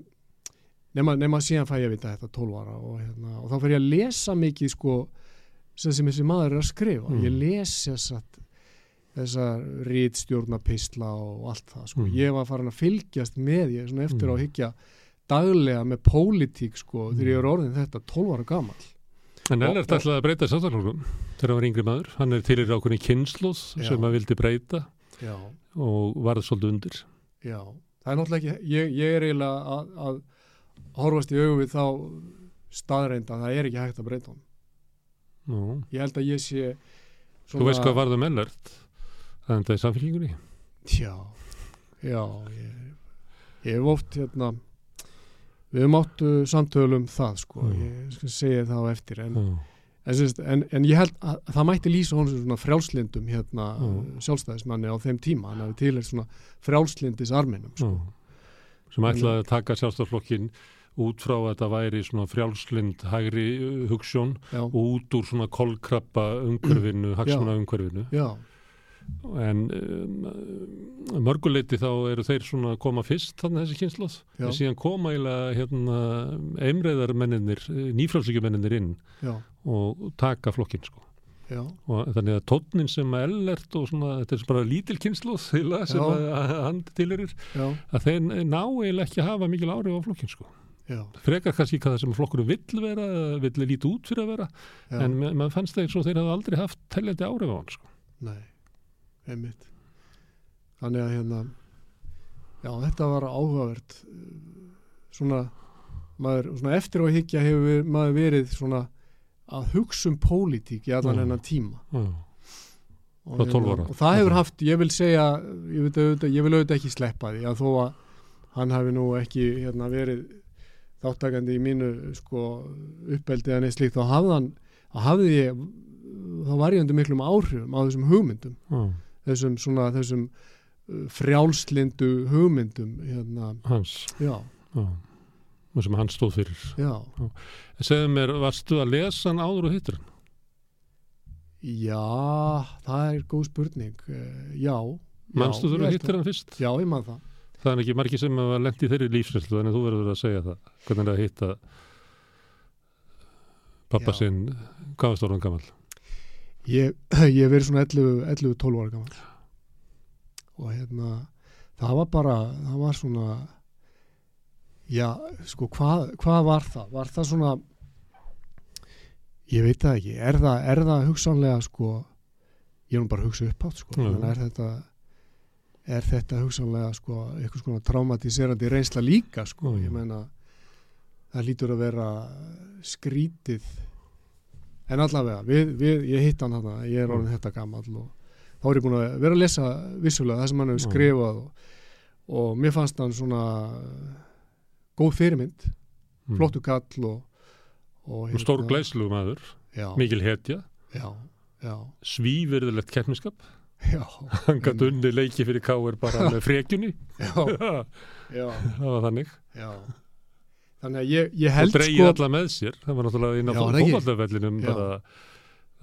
nema, nema síðan fæ ég að vita þetta 12 ára og, hérna, og þá fer ég að lesa mikið sko sem, sem þessi maður er að skrifa Mm. ég les þess að þessar rítstjórnapistla og allt það sko. Mm. ég var farin að fylgjast með ég svona eftir Mm. á að hyggja daglega með pólitík sko Mm. þegar ég er orðin þetta 12 ára gamall En Og- Ellert ætlaði að breyta sáttaflokkum þegar hann var yngri maður. Hann er til í rákunni kynnslóð sem hann vildi breyta já, og varð svolítið undir. já, það er náttúrulega ekki ég, ég er eiginlega að, að horfast í augum við þá staðreind að það er ekki hægt að breyta hann Nú, ég held að ég sé Þú veist hvað varð um Ellert? Það er enda í samfélkingunni. Já, já, ég, ég hef oft hérna, við höfum áttu samtölum það sko, Mm. ég skal segja það á eftir en, Já, en, en, en ég held að það mætti lýsa honum sem svona frjálslindum hérna Mm. sjálfstæðismanni á þeim tíma, hann hafi til svona frjálslindis arminum já. sko. Sem ætlaði að taka sjálfstaflokkin út frá að þetta væri svona frjálslind hægri uh, hugssjón og út úr svona kolkrabba umhverfinu, hagsmuna umhverfinu. já, En um, mörguleiti þá eru þeir svona að koma fyrst þannig þessi kynnslóð. Já. En síðan koma eiginlega hérna, einreiðarmenninir, nýfrálsíkjumenninir inn já, og taka flokkin sko. já, og þannig að tónnin sem að Ellert og svona, þetta er bara lítil heila, sem hann tilurir já, að þeir ná eiginlega ekki að hafa mikil áhrif á flokkin sko. Já, frekar kannski hvað það sem flokkur vill vera vill lítið út fyrir að vera já. en ma- maður fannst þeir svo þeir hafði aldrei haft teljandi áhrif á hann sko. Nei, einmitt. Þannig að hérna, já, þetta var áhugavert. Svona, maður, svona eftir að hyggja hefur maður verið svona að hugsa um pólitík í allan hennan tíma. Já. Og, Frá 12 ára. og það hefur haft, ég vil segja, ég, veit auðvitað, ég vil auðvitað ekki sleppa því að þó að hann hafi nú ekki hérna, verið þáttakandi í mínu sko, uppeldi en eitt slíkt, þá þá hafði ég þá var ég undir miklum áhrifum á þessum hugmyndum. Já, þessum svona þessum uh, frjálslindu hugmyndum hérna, hans. Já, það sem hann stóð fyrir. Segðu mér, varstu að lesa hann áður og hittur hann? já, það er góð spurning uh, já, Manstu já, þú að held hittir hann fyrst? já, ég man það. Það er ekki margir sem lent í þeirri lífsreynslu en þú verður að segja það hvernig er að hitta pappa Já. sinn hvað var stóran gammal? ég, ég verið svona 11-12 ára gammal og hérna það var bara, það var svona já, sko hvað, hvað var það? Var það svona ég veit það ekki er það, er það hugsanlega sko ég er nú bara að hugsa upp átt sko Já. Þannig er þetta er þetta hugsanlega sko eitthvað svona traumatiserandi reynsla líka sko, Já. ég meina það lítur að vera skrítið. En allavega, við, við, ég hitt hann þarna ég er orðin þetta gamall og þá er ég búin að vera að lesa vissulega það sem hann hefur Já. skrifað og, og mér fannst hann svona góð fyrirmynd Mm. flottu kall og, og Og Stór glæslu maður, já, mikil hetja. Já, já, svívirðilegt keppniskap. Hann gæti unni leiki fyrir káir bara með frekjunni. Það var þannig. Já. Þannig að ég, ég held sko alla með sér. Það var náttúrulega inn á það Já. bara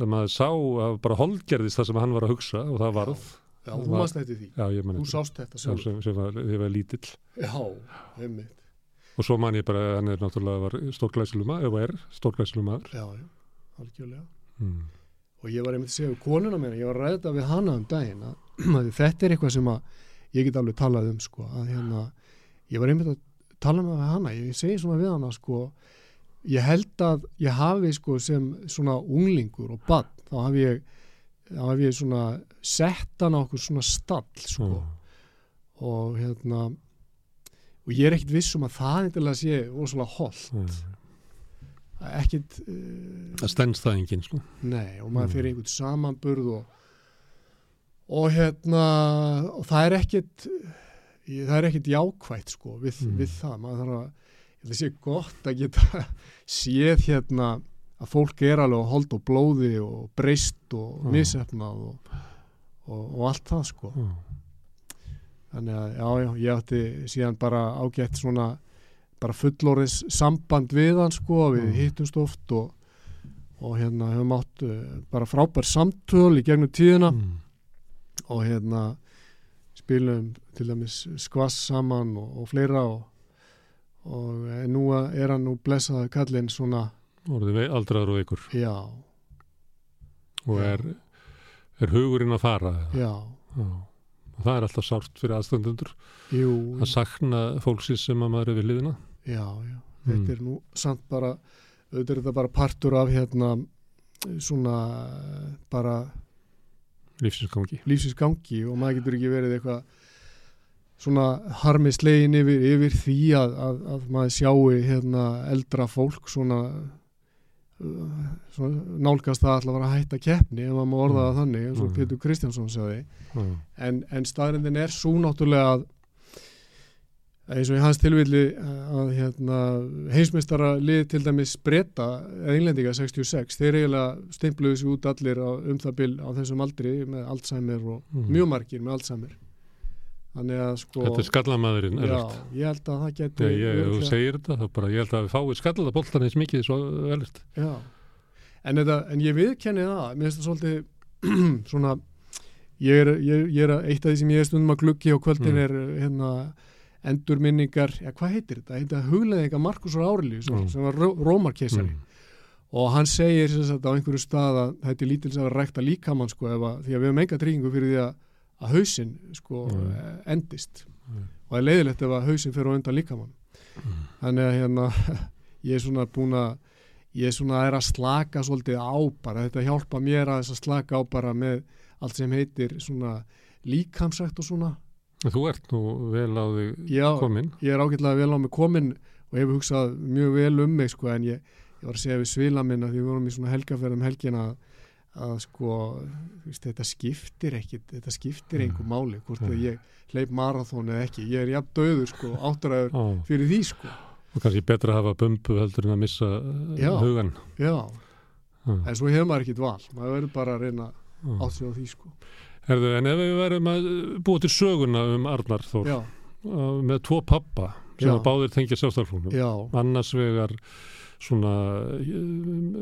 það maður sá að bara holdgerðist það sem hann var að hugsa og það varð. Já, þú mannst eftir því, já, þú sást þetta Já, sjálf sem, sem var, ég var lítill. Já, einmitt. Og svo man ég bara að hann er náttúrulega var stórglæsilu maður, eða er stórglæsilu maður. Já, já, algjörlega. Mm. og ég var einmitt að segja við konuna mér ég var að ræða þetta við hana um daginn að, að þetta er eitthvað sem að ég get alveg talað um sko, að hérna ég var einmitt að tala með hana ég segi svona við hana sko ég held að ég hafi sko sem svona unglingur og bann þá hafi ég, þá hafi ég svona sett hana okkur svona stall sko og hérna og ég er ekkit viss um að það eitthvað sé ósvalega holt mm. ekkit uh, það stendst það enginn sko. Nei, og maður Mm. fyrir einhvern samanburð og, og hérna og það er ekkit það er ekkit jákvætt sko við, Mm. við það, maður þarf að ég að sé gott að geta séð hérna að fólk er alveg að hold og blóði og breyst og Mm. misefnað og, og, og allt það sko mm. þannig að já, já, ég átti síðan bara ágætt svona bara fullorðis samband við hann sko, við Mm. hittumst oft og, og hérna höfum átt uh, bara frábær samtöl í gegnum tíðina Mm. og hérna spilum til dæmis skvass saman og, og fleira og, og nú er hann nú blessaði kallinn svona, orðið aldraður og ykkur já, og er, er hugurinn að fara já, Já. og það er alltaf sárt fyrir aðstöndendur jú, að sakna fólksins sem að maður er við liðina já, já, Mm. þetta er nú samt bara, auðvitað er þetta bara partur af hérna svona bara lífsins gangi lífsins gangi og maður getur ekki verið eitthvað svona harmi slegin yfir, yfir því að, að, að maður sjáu hérna eldra fólk svona, svona nálgast það alltaf að vera að hætta keppni ef maður má orða það þannig eins og Mm. Pétur Kristjánsson sagði Já. en, en staðrindin er svo náttúrulega að eins og í hans tilvilli að hérna, heimsmeistara lið til dæmis breyta englendinga 66 þeir eiginlega stimpluðu sér út allir á, um það bil á þessum aldri með Alzheimer og Mm. mjög margir með Alzheimer þannig að sko þetta er skallamæðurinn já, ég held að það ég, ef þú segir þetta, þá bara ég held að við fáið skallada boltan eins mikið svo velist. Já, en, þetta, en ég viðkenni það, mér finnst það svolítið svona, ég er, ég, ég er að- eitt af því sem ég er stundum að gluggi á kvöldin Mm. er hérna endurminningar, ja, hvað heitir þetta? Þetta hugleðinga Markusur Árelíu sem, Mm. sem var Ró- Rómarkeisari og hann segir sem sagt, á einhverju stað að þetta er lítils að rækta líkamann sko, að, því að við hefum enga tryggingu fyrir því að, að hausinn sko, Mm. mm. endist Mm. og það er leiðilegt ef að hausinn fyrir á undan líkamann Mm. þannig að hérna ég er svona búin að ég er svona er að slaka svolítið á bara þetta hjálpa mér að þess að slaka á bara með allt sem heitir svona líkamsrækt og svona Þú ert nú vel á þig já, komin. ég er ágætlega vel á mig komin og hefur hugsað mjög vel um mig sko en ég, ég var að segja við svila minna því við vorum í svona helgaferðum helgina að, að sko veist, þetta skiptir ekkit, þetta skiptir Mm. einhver máli hvort Mm. að ég hleyp marathón eða ekki, ég er jafn döður sko áttræður Á, fyrir því sko og kannski betra að hafa bumbu heldur en að missa uh, Já. hugan. já, Já, en svo hefur maður ekkit val maður verður bara að reyna já. átt sig á því sko Herðu, en ef við verðum að búa til söguna um Arnar Þór já, uh, með tvo pappa sem að báðir tengja sjálfstæðarflóknum já, annars vegar svona uh,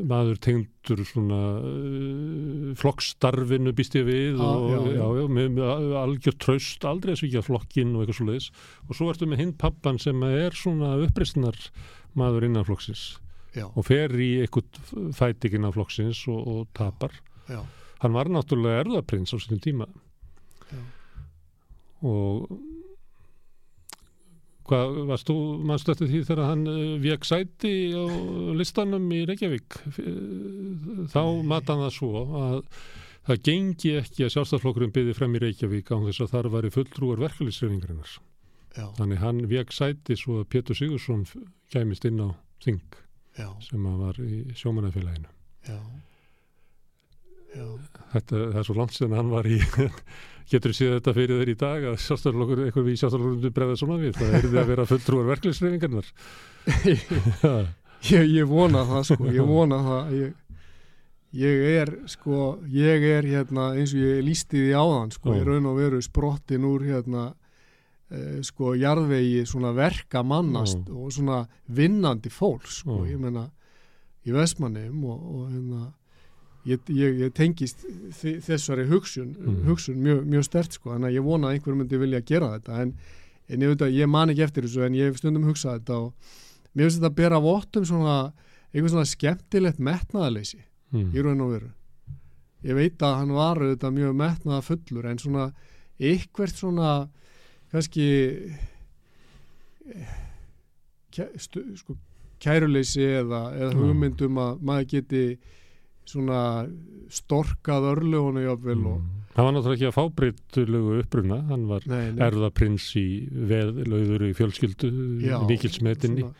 maður tengdur svona uh, flokkstarfinu býst ég við Já, og já, já. já, með, með algjör traust aldrei að svíkja flokkin og eitthvað svo leiðis og svo ertu með hinn pappan sem er svona uppreistnar maður innan flokksins og fer í eitthvað fætikinn af flokksins og, og tapar. Já, hann var náttúrulega erðaprins á sínum tíma. Já. og hvað varst þú mannstu eftir því þegar hann uh, vek sæti á listanum í Reykjavík? Eh, þá mata hann það svo að það gengi ekki að sjálfstæðsflokkurinn byði frem í Reykjavík á þess að þar væri fulltrúar verkefliðsreiningarinnar já, þannig hann vek sæti svo að Pétur Sigursson kæmist inn á Þing já, sem var í sjómanafélaginu já. Þetta, það er svo langt síðan hann var í getur séð þetta fyrir þeir í dag að sjálfstæðarlokkur, eitthvað við sjálfstæðarlokkur bregða svona við, það er því að vera fulltrúar verkefliðsreiningarnar ég, ég vona það sko, ég vona það ég, ég er sko, ég er hérna eins og ég lísti því áðan sko, Já. ég raun og veru sprottin úr hérna eh, sko jarðvegi svona verka mannast Já. og svona vinnandi fólks sko, Já. ég menna í Vestmannum og, og hérna ég, ég, ég tengist þessari hugsun, Mm. hugsun mjög, mjög stert sko, þannig að ég vona að einhver myndi vilja gera þetta en, en ég að ég man ekki eftir þessu en ég hef stundum hugsað þetta og mér finnst þetta að bera vottum svona einhvern svona skemmtilegt metnaðaleysi mm. í raun og veru ég veit að hann var auðvitað mjög metnaða fullur en svona eitthvert svona kannski eh, kæ, stu, sko, kæruleysi eða, eða Já. hugmyndum að maður geti svona storkað örlugunni jafnvel og Mm. hann var náttúrulega ekki að fábreytulegu uppruna hann var nei, nei, erðaprins í veðlauður í fjölskyldu já, mikilsmetinni svona-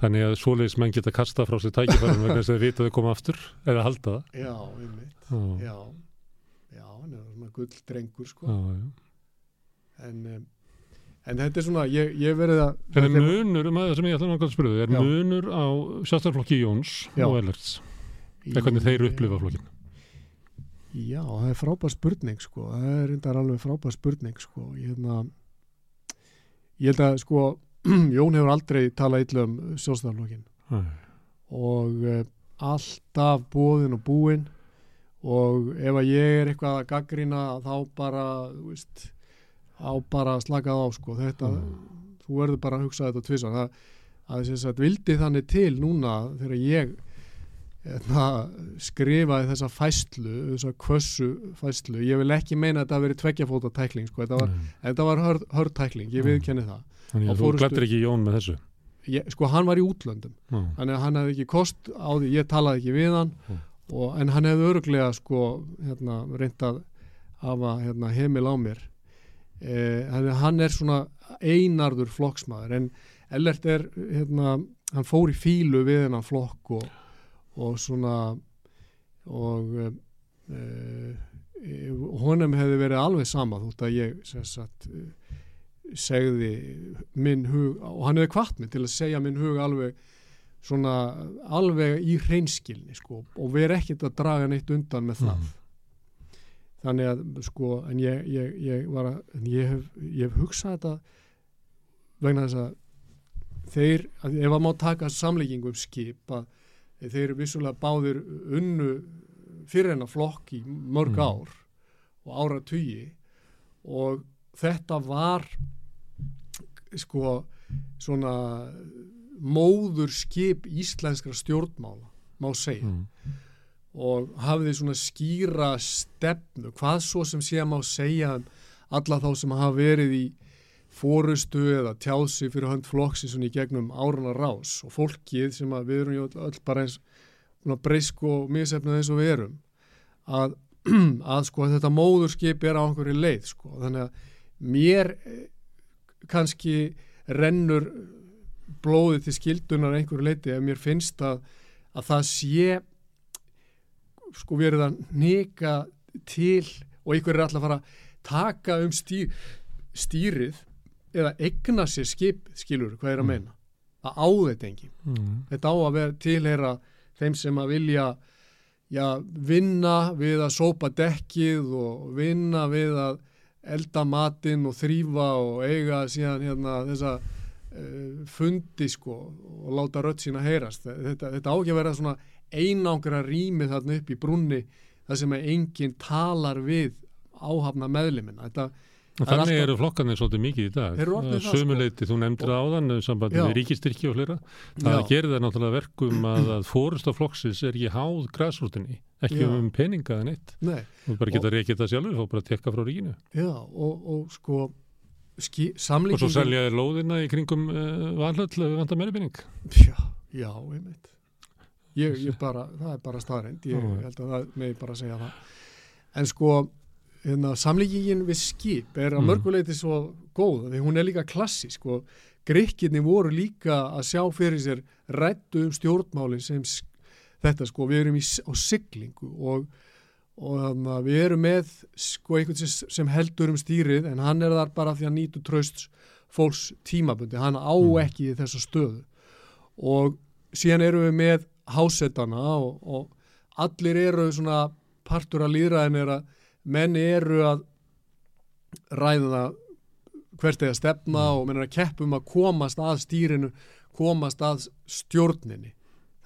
þannig að svoleiðis menn geta kasta frá sér tækifærum vegna þess að þeir vita að þau koma aftur eða halda það já, einmitt, já, já já, hann er svona gull drengur sko já, já. en, um, en þetta er svona ég, ég verið að En er munur, um að sem ég ætla náttúrulega að spyrja þig, er Já. munur á sjálfstæðarflokki Jóns Já. og Ellerts? Eða hvernig þeir upplifa flokkin? Já, það er frábær spurning sko, það er reyndar alveg frábær spurning sko, ég hérna ég held að sko Jón hefur aldrei talað illa um sjálfstæðarflokkin og uh, alltaf bóðin og búin og ef að ég er eitthvað að gaggrina þá bara þú veist, á bara að slaka það á sko, þetta þú verður bara að hugsa þetta tvisa það að þess að vildi þannig til núna þegar ég skrifaði þessa fæslu þessa kvössu fæslu. Ég vil ekki meina að þetta hafi verið tveggjafóta tækling sko. þetta var, þetta var hörð, hörð tækling, ég viðkenni það. Þannig að þú glættir ekki Jón með þessu? Ég, sko hann var í útlöndum. Já. þannig að hann hefði ekki kost á því, ég talaði ekki við hann. Og, en hann hefði öruglega sko hérna, reynt að hafa hérna, heimil á mér. Eh, að hann er svona einarður flokksmaður. En Ellert er hérna, hann fór í fílu við hennan flokk og, og svona og e, honum hefði verið alveg sama þótt að ég sagt eh, segði minn hug og hann hefði kvart mig til að segja minn hug alveg svona alveg í hreinskilni sko og veri ekkert að draga neitt undan með það Mm. þannig að sko en ég, ég, ég var að en ég hef, ég hef hugsað þetta vegna þess að þeir, ef að má taka samlíkingum skip að þeir vissulega báðir unnu fyrir hennar flokk í mörg Mm. ár og ára tugi og þetta var sko svona móður skip íslenskra stjórnmála má segja Mm. og hafði svona skýra stefnu, hvað svo sem sé að má segja alla þá sem hafa verið í fórustu eða tjási fyrir hönd flokksi svona í gegnum áruna rás og fólkið sem við erum jú öll, bara eins breysk og misefnað eins og við erum að, að sko þetta móðurskip er á einhverju leið sko. Þannig að mér eh, kannski rennur blóðið til skildunar einhverju leiti ef mér finnst að, að það sé sko verið að neka til og einhver er alltaf að fara að taka um stýr, stýrið eða egna sér skip skilur, hvað er að Mm. meina að á þetta engin Mm. þetta á að vera tilheyra þeim sem að vilja já, vinna við að sópa dekkið og vinna við að elda matinn og þrýfa og eiga síðan hérna þessa uh, fundi sko og láta rödd sína heyrast. Þetta, þetta á ekki að vera svona einangra rými þarna upp í brunni þar sem enginn talar við áhafna meðlimina. Þetta Þannig alltaf- eru flokkarnir svolítið mikið í dag. Það, sko. Sumuleiti, þú nefndir það áðan, um sambandi við ríkistyrki og fleira. Það gerir það náttúrulega verkum að, að fórust af flokksins er ekki háð græsrútinni, ekki Já. um peninga en eitt. Nei, Þú bara geta reykið það sjálfur og bara tekka frá ríkinu. já, og, og sko ski, Og svo samlíkingin selja þér lóðina í kringum uh, valhöll við vantar meiri pening. Já, já, einmitt ég, ég bara, það er bara staðreind ég held að það megi bara segja það en sko hérna, samlíkingin við skip er að Mm. mörguleiti svo góð því hún er líka klassísk og greikinni voru líka að sjá fyrir sér rættu um stjórnmálin sem þetta sko, við erum í, á siglingu og, og að við erum með sko einhvern sem, sem heldur um stýrið en hann er þar bara því að nýtu tröst fólks tímabundi, hann á Mm. ekki þessa stöðu og síðan erum við með hásetana og, og allir eru svona partur að líðræðin er að menn eru að ræða hvert eða stefna Mm. og menn er að keppum að komast að stýrinu, komast að stjórninni.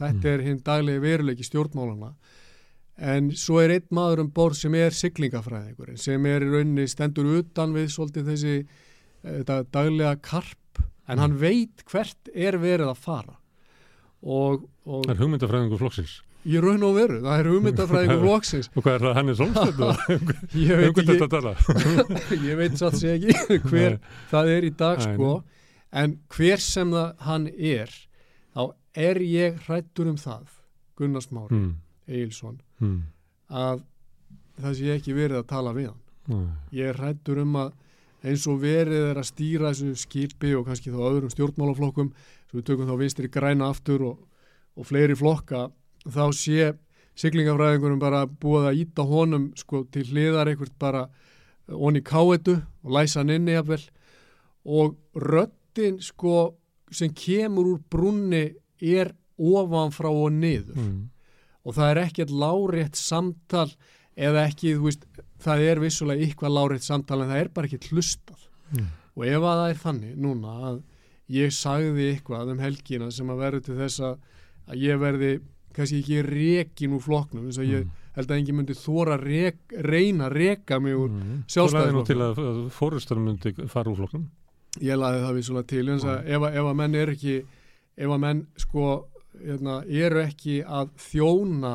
Þetta Mm. er hinn daglegi veruleiki stjórnmálana. En svo er einn maður um borð sem er siglingafræðingurinn, sem er í rauninni stendur utan við svolítið þessi eh, þetta daglega karp, en hann veit hvert er verið að fara. Og, og Það er hugmyndafræðingu flokksins. Í raun og veru, það er hugmyndafræðingur flokksins. Og hvað er það, hann er solstættu? Ég Um veit þetta ekki, ég veit satt sé ekki hver það er í dag Nei, sko. En hver sem það hann er þá er ég hrættur um það Gunnar Smári Mm, Egilson mm, að það sé ekki verið að tala við hann. Nei. ég er hrættur um að eins og verið er að stýra þessu skipi og kannski þá öðrum stjórnmálaflokkum svo við tökum þá vinstri græna aftur og, og fleiri flokka þá sé siglingafræðingurum bara búið að íta honum sko til hliðar eitthvað bara onni káetu og læsa hann inni jafnvel. Og röddin sko sem kemur úr brunni er ofan frá og niður. Mm, og það er ekkert lárétt samtal eða ekki, þú veist, það er vissulega eitthvað lárétt samtal en það er bara ekkert hlustað. Mm, og ef að það er þannig núna að ég sagði eitthvað um helgina sem að verður til þess að ég verði kannski ekki rekin úr flokknum eins og ég mm, held að engin myndi þóra rek, reyna að reka mig úr mm. Sjálfstæðisflokknum. Þú lagði nú til að, að fórustar myndi fara úr flokknum. ég laði það vissulega til eins að ef, að- ef að menn er ekki ef að menn sko hérna, eru ekki að þjóna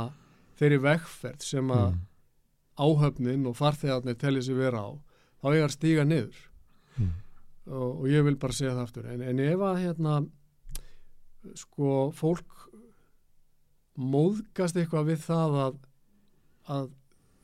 þeirri vegferð sem að Mm, áhöfnin og farþegarnir telja sig vera á þá eiga að stíga niður mm, og, og ég vil bara segja það aftur en, en ef að hérna sko fólk móðgast eitthvað við það að, að,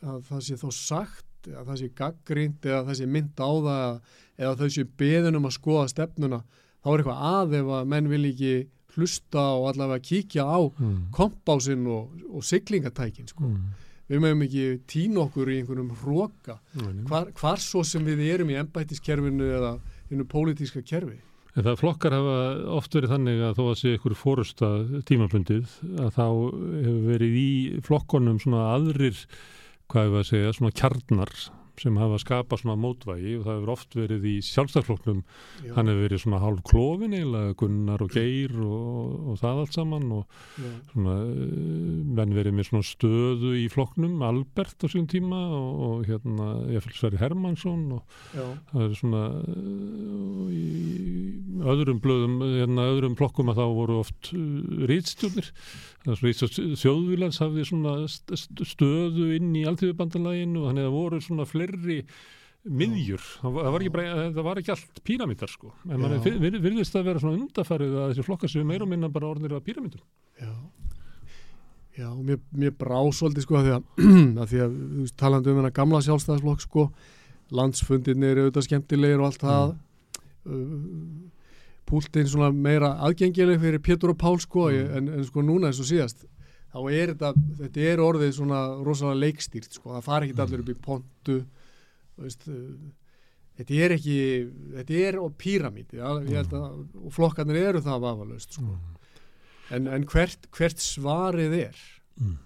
að það sé þó sagt að það sé gaggrínt eða það sé mynd á það eða, þau sé beðin um að skoða stefnuna þá er eitthvað að ef að menn vil ekki hlusta og allavega kíkja á mm, kompásinn og, og siglingatækin sko. mm. við mögum ekki týna okkur í einhvernum hróka Nei, hvar, hvar svo sem við erum í embættiskerfinu eða innu pólitíska kerfi En það flokkar hafa oft verið þannig að þó að sé ykkur fórusta tímabundið að þá hefur verið í flokkonum svona aðrir, hvað hefur að segja, svona kjarnar sem hafa skapað svona mótvægi og það hefur oft verið í sjálfstæðflokknum, já, hann hefur verið svona hálf klófin eiginlega, Gunnar og Geir og, og það allt saman og já, svona, eh, menn verið með svona stöðu í flokknum, Albert á síðan tíma og, og hérna, Sverri Hermansson og já, það er svona uh, í öðrum blöðum, hérna öðrum flokkum að þá voru oft uh, er þjóðvílands hafði stöðu inn í alltíðubandalaginu og þannig að það voru svona fleiri miðjur, það var, ekki, bara, það var ekki allt píramítar sko, en mann virðist að vera svona undarfærið að þessi flokkar séu meira og minna bara orðnir að píramítur já. Já, mér, mér brá svolítið sko að því að, að því að talandi um hennar gamla sjálfstæðisflokk sko landsfundirnir eru auðvitað skemmtilegir og allt það. Uh, púltinn svona meira aðgengileg fyrir Pétur og Pál sko Mm. en, en sko núna eins og síðast þá er þetta, þetta er orðið svona rosalega leikstýrt sko, það fari ekki Mm. allir upp í pontu veist uh, þetta er ekki, þetta er píramíti, ja, að og flokkarnir eru það vafalaust sko. en, en hvert, hvert svarið er Mm.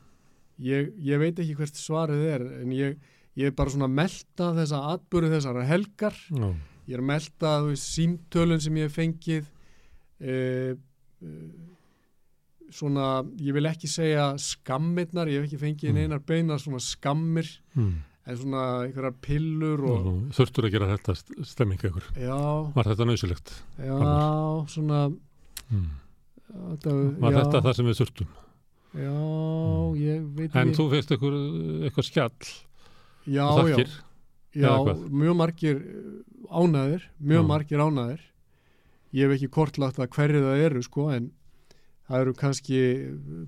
ég, ég veit ekki hvert svarið er en ég, ég er bara svona að melta þessa atbyrðu þessara helgar Já. Ég er að veist, símtölun sem ég hef fengið uh, uh, svona ég vil ekki segja skammirnar ég hef ekki fengið Mm. neinar beina svona skammir Mm. en svona einhverjar pillur og Þurftur að gera þetta st- stemming ykkur. já, Var þetta nöysilegt? já, svona Mm. þetta, Var já, þetta það sem við þurftum? já, ég veit En ekki þú feist eitthvað skjall já, já. Já, mjög margir ánæðir, mjög Já. margir ánæðir. Ég hef ekki kortlagt að hverju það eru, sko, en það eru kannski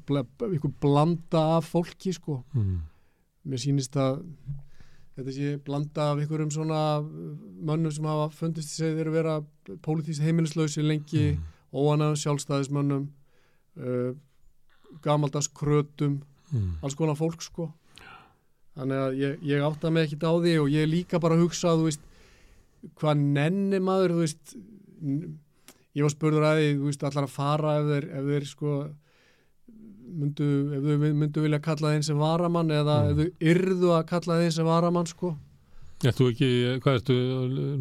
bla, ykkur blanda af fólki, sko. Mm. Mér sýnist að þetta sé blanda af ykkurum svona mönnum sem hafa fundist sig þeir vera pólitískt heimilislausi lengi, Mm. óanæðum sjálfstæðismönnum, uh, gamaldags krötum, Mm. alls konar fólk sko þannig að ég, ég átta mig ekkit á því og ég líka bara að hugsa þú veist, hvað nenni maður þú veist ég var spurður að því, þú veist, allar að fara ef þeir, ef þeir sko myndu, ef þau myndu vilja kalla þeim sem varamann eða Mm. ef þau yrðu að kalla þeim sem varamann sko þú ekki, hvað ertu,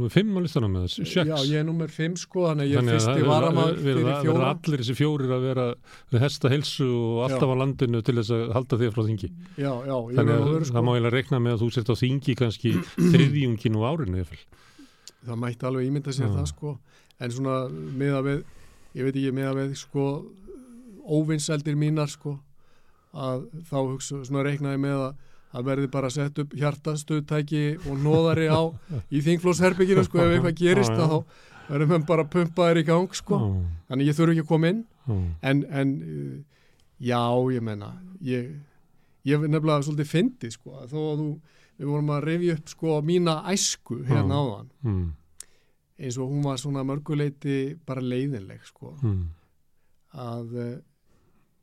nú er fimm á listanum með þessu, sex? já, ég er nummer 5 sko þannig að ég er Þannig að fyrsti það varamann verða- fyrir verða fjóra allir þessi fjórir að vera við hesta heilsu og alltaf Já. á landinu til þess að halda þig frá þingi. já, já, Þannig að að vera það sko má eiginlega reikna með að þú sért á þingi kannski þriðjungin og árinu eftir. það mætti alveg ímynda sér Já. það sko en svona meða við ég veit ekki meða við sko óvinnseldir mínar sko að þá hugsa, svona reiknaði með að það verði bara að setja upp hjartastöðtæki og nóðari á í þingflósherbygginu sko ef eitthvað gerist að þá verður mann bara pumpaðir í gang sko. Þannig ég þurfi ekki að koma inn. En, en uh, já ég menna ég, ég nefnilega svolítið fyndi sko að þó að þú við vorum að rifja upp sko mína æsku hérna áðan. Mm. eins og hún var svona mörguleiti bara leiðinleg sko. Mm. að uh,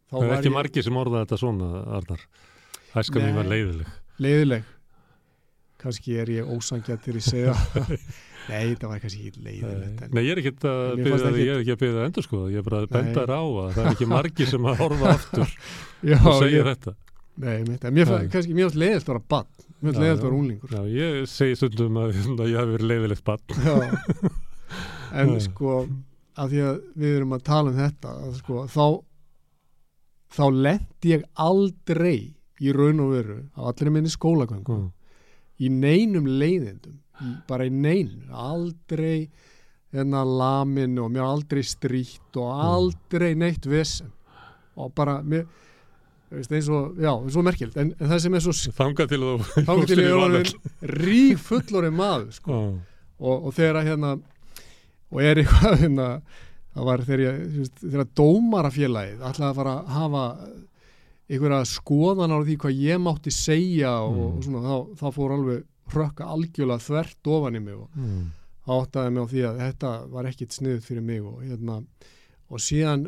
þá Það er var ekki ég margir sem orða þetta svona, Arnar. Æska mín var leiðileg. leiðileg kannski er ég ósangjartir í segja. Nei það var kannski ekki leiðilegt Nei, ég er ekki að byrja það, endur sko, ég er bara að benda þér á að það er ekki margir sem að horfa aftur. Já, og segja ég, þetta. nei, mitt, mér fannst kannski mjög leiðilt að vera bann mjög Já, leiðilt að vera unglingur. Já, ég segi stundum að, að ég hafi verið leiðilegt bann. En sko að því að við erum að tala um þetta að sko, þá þá lendi ég aldrei í raun og veru á allir minni skólagöngu Mm. í neinum leiðindum í, bara í neinu, aldrei hérna lamin og mér aldrei strítt og aldrei neitt vesen og bara mér, veist, eins og, já, svo merkild en, en það sem er svo Þanga til þú er rík fullorinn maður sko. Já. og, og þegar að hérna og er eitthvað hérna það var þegar þegar dómarafélagið ætlaði að fara að hafa einhverja skoðan á því hvað ég mátti segja og, Mm. og svona, þá, þá fór alveg hrökka algjörlega þvert ofan í mig og Mm. áttaði mig á því að þetta var ekkit sniðut fyrir mig og hérna og síðan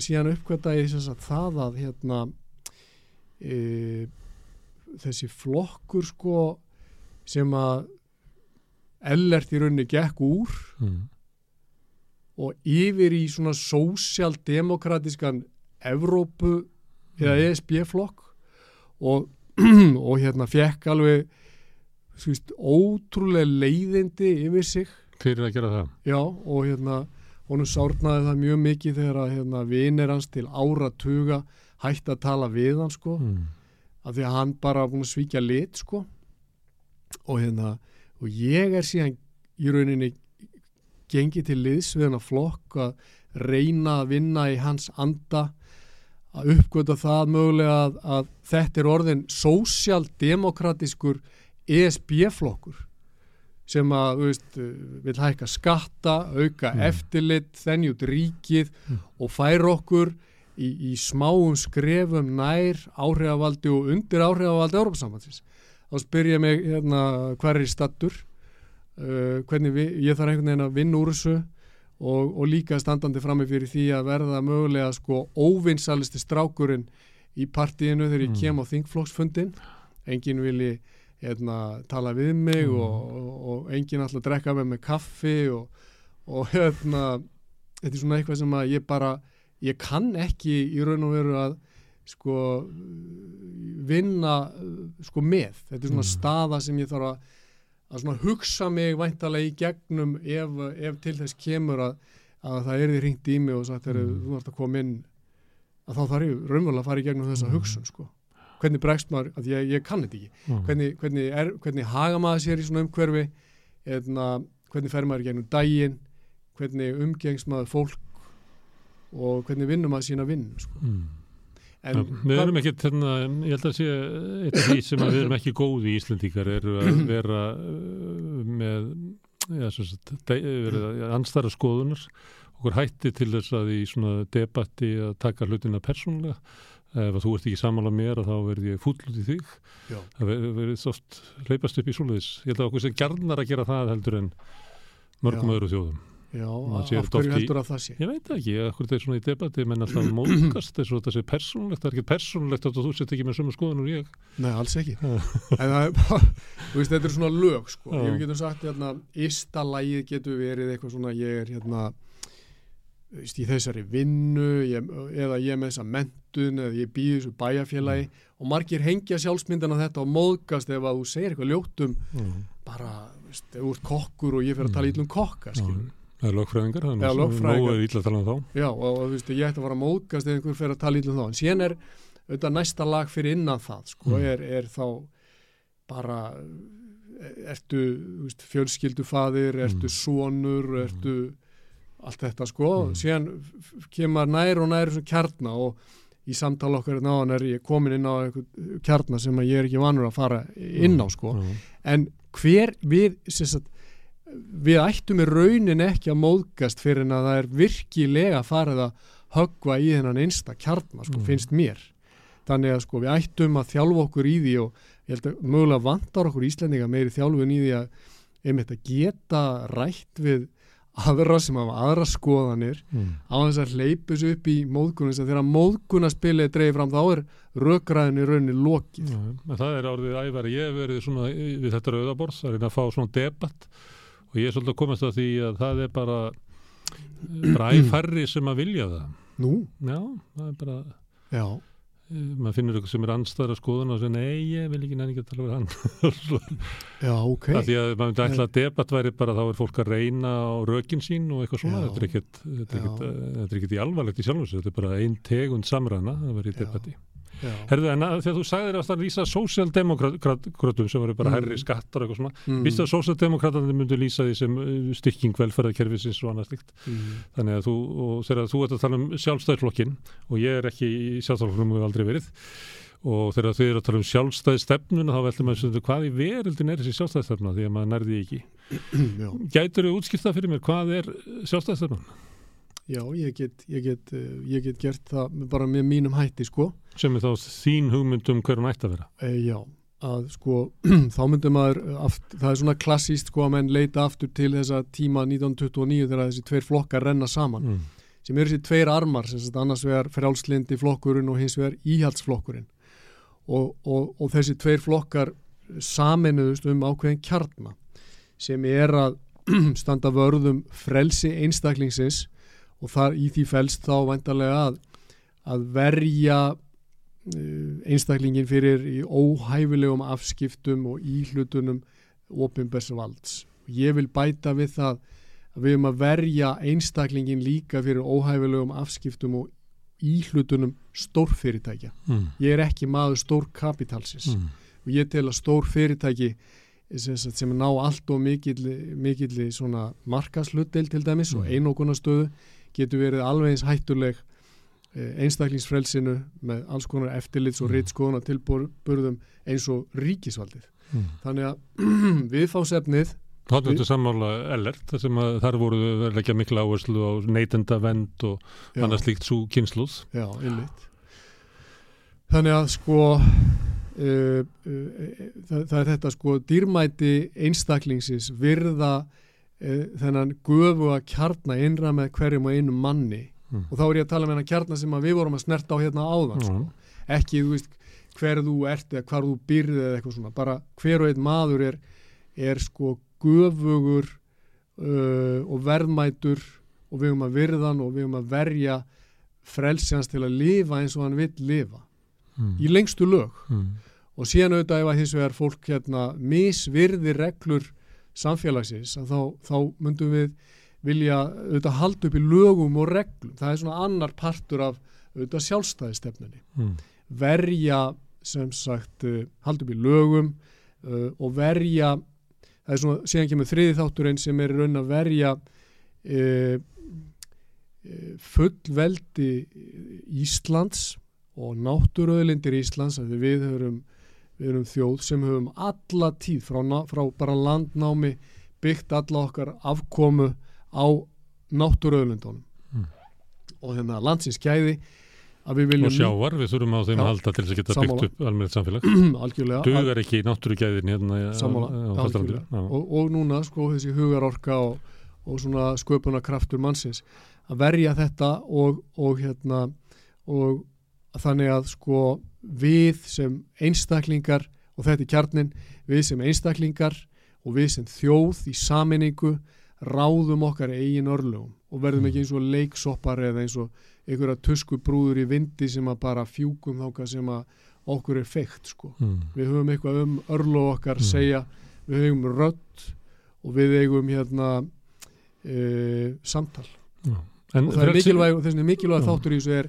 síðan uppkvæmta ég það að hérna e, þessi flokkur sko sem að ellert í rauninni gekk úr Mm. og yfir í svona sósjaldemokratiskan Evrópu eða Mm. ESB-flokk og, og hérna fekk alveg þú veist, ótrúlega leiðindi yfir sig Fyrir að gera það. já, og hérna honum sárnaði það mjög mikið þegar að hérna, vinir hans til áratuga hætti að tala við hann sko Mm. af því að hann bara búin að svíkja lit sko og hérna og ég er síðan í rauninni gengið til liðs við flokk að reyna að vinna í hans anda að uppgöta það mögulega að, að þetta er orðin sósjaldemokratiskur ESB-flokkur sem að, veist, vil hækka skatta, auka Mm. eftirlit, þennjút ríkið Mm. og færa okkur í, í smáum skrefum nær áhrifavaldi og undir áhrifavaldi Európa-sambandsins. Þá spyr ég mig hérna hver er í stattur, uh, hvernig vi, ég þarf einhvern veginn að vinna úr þessu og, og líka standandi frammi fyrir því að verða mögulega sko óvinsalisti strákurinn í partíinu þegar ég Mm. kem á þingflokksfundin. Engin vilji hérna, tala við mig Mm. og, og, og engin alltaf drekka með mig kaffi og, og hérna, þetta er svona eitthvað sem að ég bara ég kann ekki í raun og veru að sko vinna sko með þetta er svona Mm. staða sem ég þarf að, að svona hugsa mig væntalega í gegnum ef, ef til þess kemur að, að það er því hringt í mig og sagt þegar Mm. þú ert að koma inn að þá þarf ég raunverulega að fara í gegnum þessa Mm. hugsun sko hvernig bregst maður, að ég, ég kann þetta ekki Já. hvernig, hvernig, er, hvernig haga maður sér í svona umhverfi eðna, hvernig fer maður í gegnum daginn hvernig umgengst maður fólk og hvernig vinnum maður sína vinn sko. Mm. En Já, við erum ekkert, hérna, ég held að sé eitt af því sem við erum ekki góði í Íslendingar eru að vera uh, með ja, sagt, að anstæra skoðunar. Okkur hætti til þess að í svona debatti að taka hlutina persónulega. Ef að þú ert ekki samála mér þá verð ég fúll út í þig. Já. það ver- verið oft leipast upp í svoleiðis. Ég held að okkur sem gjarnar að gera það heldur en mörgum Já. öðru þjóðum já, af hverju heldur að það sé? Ég veit ekki, akkur þetta er svona í debatti menn alltaf móðgast þess að þetta sé persónlegt það er ekki persónlegt að þú sett ekki með sömu skoðun og ég. Nei, alls ekki. Já. en það bara, þú veist, þetta er svona lög sko. Ég getum sagt, hérna, ysta lagið getur verið eitthvað svona, ég er hérna í þessari vinnu ég, eða ég með þessa mentun eða ég býð þessu bæjarfélagi. Og margir hengja sjálfsmyndan á þetta og móðgast ef að þú segir eitthvað ljótum bara, þú veist, ef þú ert kokkur og ég fer að tala Mm. ítlum kokka, skilur Það er lögfræðingar, það er er illa að tala um þá Já, og, þú veist, ég ætti að fara að móðgast ef einhver fer að tala ítlum þá, en síðan er auðvitað næsta lag fyrir innan það, sko, Mm. er, er þá bara ertu, veist, fjölskyldufaðir ertu Mm. sonur, ertu allt þetta, sko, Mm. síðan kemur nær og nær kjarna og í samtala okkar náðan er ég komin inn á einhver kjarna sem ég er ekki vanur að fara inn á, sko Já. en hver við sem sagt, við ættum í raunin ekki að móðgast fyrir en að það er virkilega farið að höggva í þennan einsta kjarna sko, Mm. finnst mér þannig að sko við ættum að þjálfa okkur í því og ég held að mögulega vantar okkur Íslendinga meiri þjálfun í því að einmitt að geta rætt við aðra sem hafa aðra skoðanir Mm. á þess að hleypa þessu upp í móðgunum þess að þegar móðgunarspilið er dreifð fram þá er rökræðin í rauninni lokið en það er orðið æfari, ég verið svona við þetta rauðaborð, það er að fá svona debatt og ég er svolítið að komast að því að það er bara bara æfærri sem að vilja það. Nú, já, það er bara já, eh, maður finnur eitthvað sem er anstæðra skoðun og segir nei, ég vil ekki að tala við hann. Já, ok. Af því að maður myndi ætla að debatt væri bara þá er fólk að reyna á rökin sín og eitthvað svona, þetta er ekkert er eh, er í alvarlegt í sjálfum sér, þetta er bara ein tegund samræna að vera í debatti. já. Herðu, en að, þegar þú sagðir að það lýsa sósjaldemokratum sem voru bara Mm. herri skattar og eitthvað svona, Mm. víst að sósjaldemokratarnir myndu lýsa því sem uh, styrking velferðarkerfisins og annað slikt. Mm. Þannig að þú, og þegar þú ert að tala um sjálfstæðflokkin og ég er ekki í sjálfstæðflokknum og aldrei verið og þegar þið eru að tala um sjálfstæðstefnuna þá veltum maður sem hvað í veröldin er þessi sjálfstæðstefna því að maður nærði ekki. Gætur þú útskipta fyrir mér hvað er sjálfstæðstefnan já, ég get, ég, get, eh, ég get gert það bara með mínum hætti sko sem er þá þín hugmynd um hver hún ætti að vera? e, já, að sko þá myndum maður, aft, það er svona klassíst sko að menn leita aftur til þessa tíma 1929 þegar þessi tveir flokkar renna saman Mm. sem eru þessi tveir armar sem sagt annars vegar frjálslindi flokkurinn og hins vegar íhaldsflokkurinn og, og, og þessi tveir flokkar saminuðust um ákveðin kjarna sem er að standa vörðum frelsi einstaklingsins og þar í því felst þá væntalega að, að verja uh, einstaklingin fyrir í óhæfilegum afskiptum og íhlutunum opinbers valds. Ég vil bæta við það að við erum að verja einstaklingin líka fyrir óhæfilegum afskiptum og íhlutunum stórfyrirtækja. Mm. Ég er ekki maður stór kapitalsins Mm. og ég tel að stór fyrirtæki sem, ná allt og mikill, mikill svona markaslutdeil til dæmis og Mm. Getur verið alveg eins hættuleg eh, einstaklingsfrelsinu með alls konar eftirlits og Mm. rittskoðuna tilburðum eins og ríkisvaldið. Mm. Þannig að viðfásefnið Þáttu þetta sammála ellert, þar sem að þar voru að leggja mikla áherslu á neytenda vend og já, annars líkt svo kynsluð. já, einmitt. Þannig að sko uh, uh, það, það er þetta sko dýrmæti einstaklingsins virða þennan gufu að kjarna innra með hverjum og einum manni Mm. og þá er ég að tala með hennar kjarna sem við vorum að snerta á hérna áðan sko. Mm. ekki, þú veist, hver þú ert eða hvar þú byrðið eða eitthvað svona bara hver og einn maður er, er sko gufugur uh, og verðmætur og við höfum að virðan og við höfum að verja frelsjans til að lifa eins og hann vill lifa mm. í lengstu lög mm. og síðan auðvitað ef að hins vegar fólk hérna, misvirði reglur samfélagsins þá, þá myndum við vilja auðvitað halda upp í lögum og reglum það er svona annar partur af auðvitað sjálfstæðistefnunni Mm. verja sem sagt uh, halda upp í lögum uh, og verja það er svona, síðan kemur þriði þátturinn sem er raun að verja uh, fullveldi Íslands og náttúruöðlindir Íslands að við höfum, við höfum þjóð sem höfum alla tíð frá, frá bara landnámi byggt alla okkar afkomu á náttúruöðlindunum Mm. og hérna landsins gæði að við og viljum sjávar, við þurfum á þeim að halda til þess að geta Sammála. byggt upp almennið samfélag. Algjörlega. Dugar ekki náttúrugæðin hérna á- Sammála, á, á algjörlega. og, og núna sko þessi hugarorka og, og svona sköpunarkraftur mannsins. Að verja þetta og, og hérna og þannig að sko við sem einstaklingar og þetta er kjarnin, við sem einstaklingar og við sem þjóð í saminningu ráðum okkar eigin örlögum og verðum ekki eins og leiksoppar eða eins og einhverja tuskubrúður í vindi sem að bara fjúkum þáka sem að okkur er feikt sko Mm. við höfum eitthvað um örlóð okkar Mm. segja, við höfum rödd og við eigum hérna e, samtal. En og það er mikilvæg, og þess vegna er mikilvæg þáttur í þessu er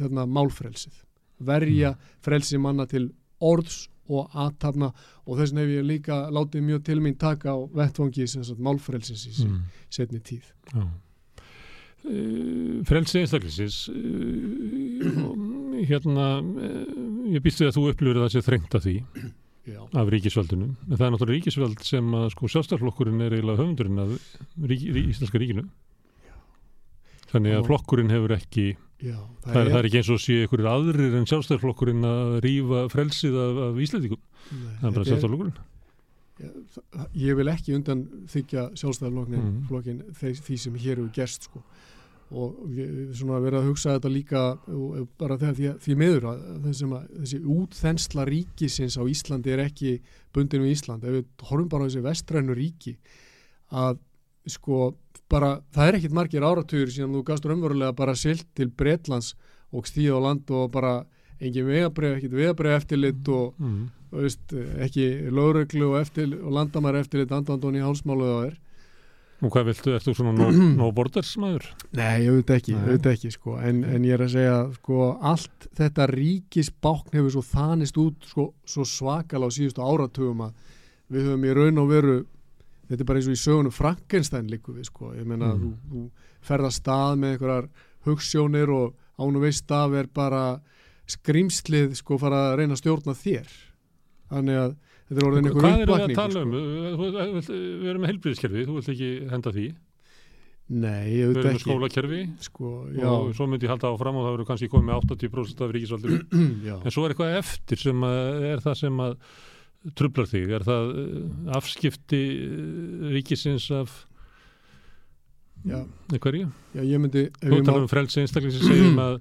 þarna, málfrelsið verja frelsi manna til orðs og aðtafna og þess vegna hef ég líka látið mjög til mín taka á vettvangi sem sagt málfrelsins í mm. Setni tíð. Já. Uh, frelsi einstaklisins uh, hérna uh, ég býst við að þú upplifir að það sé þrengt að því Já, af ríkisvaldinu. En það er náttúrulega ríkisvald sem að sko sjálfstæðarflokkurinn er eiginlega höfundurinn af rík, rí, íslenska ríkinu. Þannig að flokkurinn hefur ekki já það er, það er ekki eins og sé einhverjir aðrir en sjálfstæðarflokkurinn að rífa frelsið af, af Íslandingum Nei, það er bara er- sjálfstæðarflokkurinn ég vil ekki undan þykja sjálfstæðarflokkin Mm. flokkin, því, því sem hér hefur gerst sko. og við verið að hugsa þetta líka bara þegar því, því miður að að þessi útþensla ríkisins á Íslandi er ekki bundin við Ísland ef við horfum bara á þessi vestrænu ríki að sko bara það er ekkit margir áratugur síðan þú gastur umverulega bara silt til Bretlands og stíð á land og bara engin vegabrið, ekkit vegabrið eftirlit og mm. þú veist, ekki lögreglu og, eftir, og landamæri eftirlit andandón í hálsmáluð á þér og hvað viltu, ert þú svona no, no borders maður? Nei, ég veit ekki, ég veit ekki sko. en, en ég er að segja sko, allt þetta ríkisbákn hefur svo þanist út sko, svo svakal á síðustu áratugum að við höfum í raun og veru þetta er bara eins og í sögunum Frankenstein líku við sko, ég meina Mm. þú, þú ferða stað með einhverjar hugssjónir og án og veist af er bara skrimslið sko fara að reyna að stjórna þér. Þannig að þetta er orðin einhver hvað erum við að uppvakning tala um? sko. Þú- þú- við erum með helbriðiskerfi, þú vilt ekki henda því? Nei, ég við veit erum með ekki. skólakerfi. Sko, og svo myndi ég halda áfram og það verður kannski komið með 80% af ríkisvaldinu. Já, en svo er eitthvað eftir sem að, er það sem að trublar þig, er það uh, afskipti uh, ríkisins af já, hverju? já, ég myndi Þú talar um frelsi einstaklega sem segjum að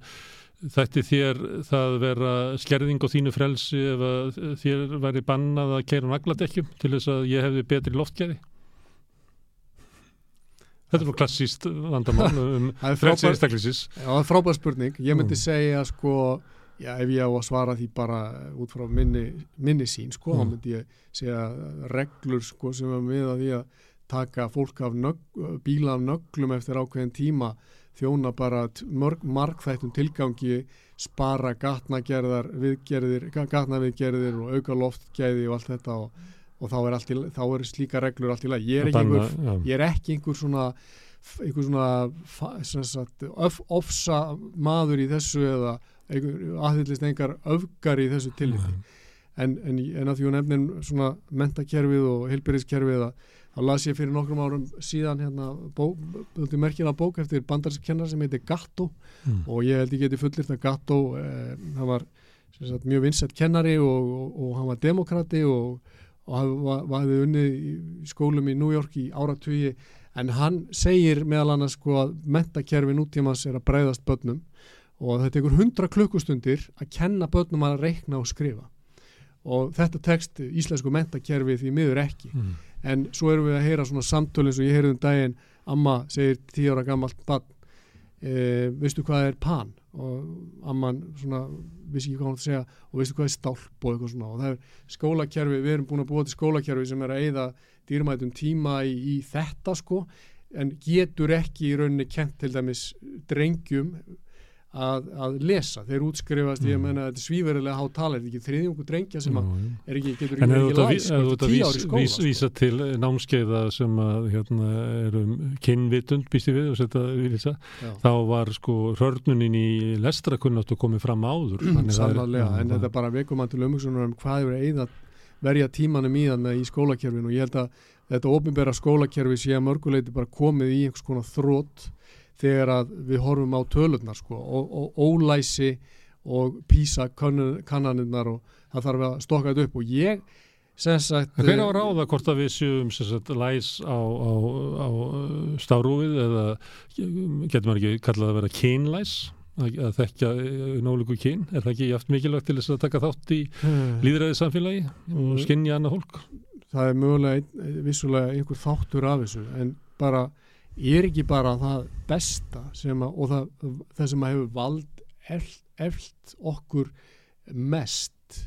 þætti þér það vera skerðing á þínu frelsi ef að þér væri bannað að keira nagladekkjum til þess að ég hefði betri loftgæði Þetta er nú klassíst vandamál um frelsi einstaklingsins Já, það er frábær spurning. Ég myndi Mm. segja sko, já, ef ég á að svara því bara út frá minni, minni sín, sko, þá Mm. myndi ég segja reglur, sko, sem er með að því að taka fólk af nögg, bíla af nöglum eftir ákveðin tíma, þjóna bara mörg, margþættum tilgangi, spara gatnagerðar, viðgerðir, ga- gatnaviðgerðir og auka loftgæði og allt þetta og, og þá, er í, þá er slíka reglur allt í lagi. Ég er ekki einhver já. ég er ekki einhver svona einhver svona sem sagt, öf, ofsa maður í þessu eða aðhyllist engar öfgar í þessu tilliti. En, en, en að því hún nefnir svona mentakerfið og heilbyrðiskerfið að þá las ég fyrir nokkrum árum síðan hérna bó, merkina bók eftir bandarskennar sem heitir Gatto. Mm. og ég held ég geti fullirt að Gatto eh, hann var sagt, mjög vinsett kennari og, og, og hann var demokrati og, og hefði unnið í skólum í New York í áratugi. En hann segir meðal annars sko að mentakerfi nútímans er að breyðast börnum og það tekur hundra klukkustundir að kenna börnum að reikna og skrifa. Og þetta tekst íslensku mentakerfi því miður ekki. Mm. en svo erum við að heyra svona samtölu eins og ég heyrði um daginn. Amma segir tíu ára gammalt barn e, veistu hvað er pan? Og amman svona vissi ekki hvað hann að segja. Og veistu hvað er stálp? Og eitthvað svona. Og það er skólakerfi, við erum búin að búa til skólakerfi sem er að eyða dýrmætum tíma í, í þetta sko. En getur ekki í rauninni kent til dæmis drengjum að, að lesa, þeir útskrifast ég Mm. menna þetta er svíferilega há tala er þetta ekki þriðjungu drengja sem að já. er ekki, getur En ekki, að þú ert þetta að er vís- vís- vísa til námskeiða sem að hérna, eru kynvitund býst ég við og setja vísa, Já. þá var sko hörnunin í lestrakunnáttu komið fram áður. Er- Sannarlega, já, en þetta bara vekum að til umhugsunar um hvað hefur eigða verja tímanum í þannig í skólakerfinu. Og ég held að þetta ofinbæra skólakerfi sé að mörguleiti bara komið í einhvers konar þrótt þegar að við horfum á tölurnar sko og, og ólæsi og písa kannanirnar og það þarf að stokka þetta upp. Og ég sagt hver á að ráða hvort að við séum sagt, læs á, á, á uh, stafrúfið eða getur maður ekki kallað að vera kynlæs? Að, að þekkja nólíku kyn? Er það ekki jaft mikilvægt til þess að taka þátt í eh, líðræði samfélagi og skinja annað fólk? Það er mögulega vissulega einhver þáttur af þessu en bara er ekki bara það besta sem að, og það, það sem að hefur vald eld, eld okkur mest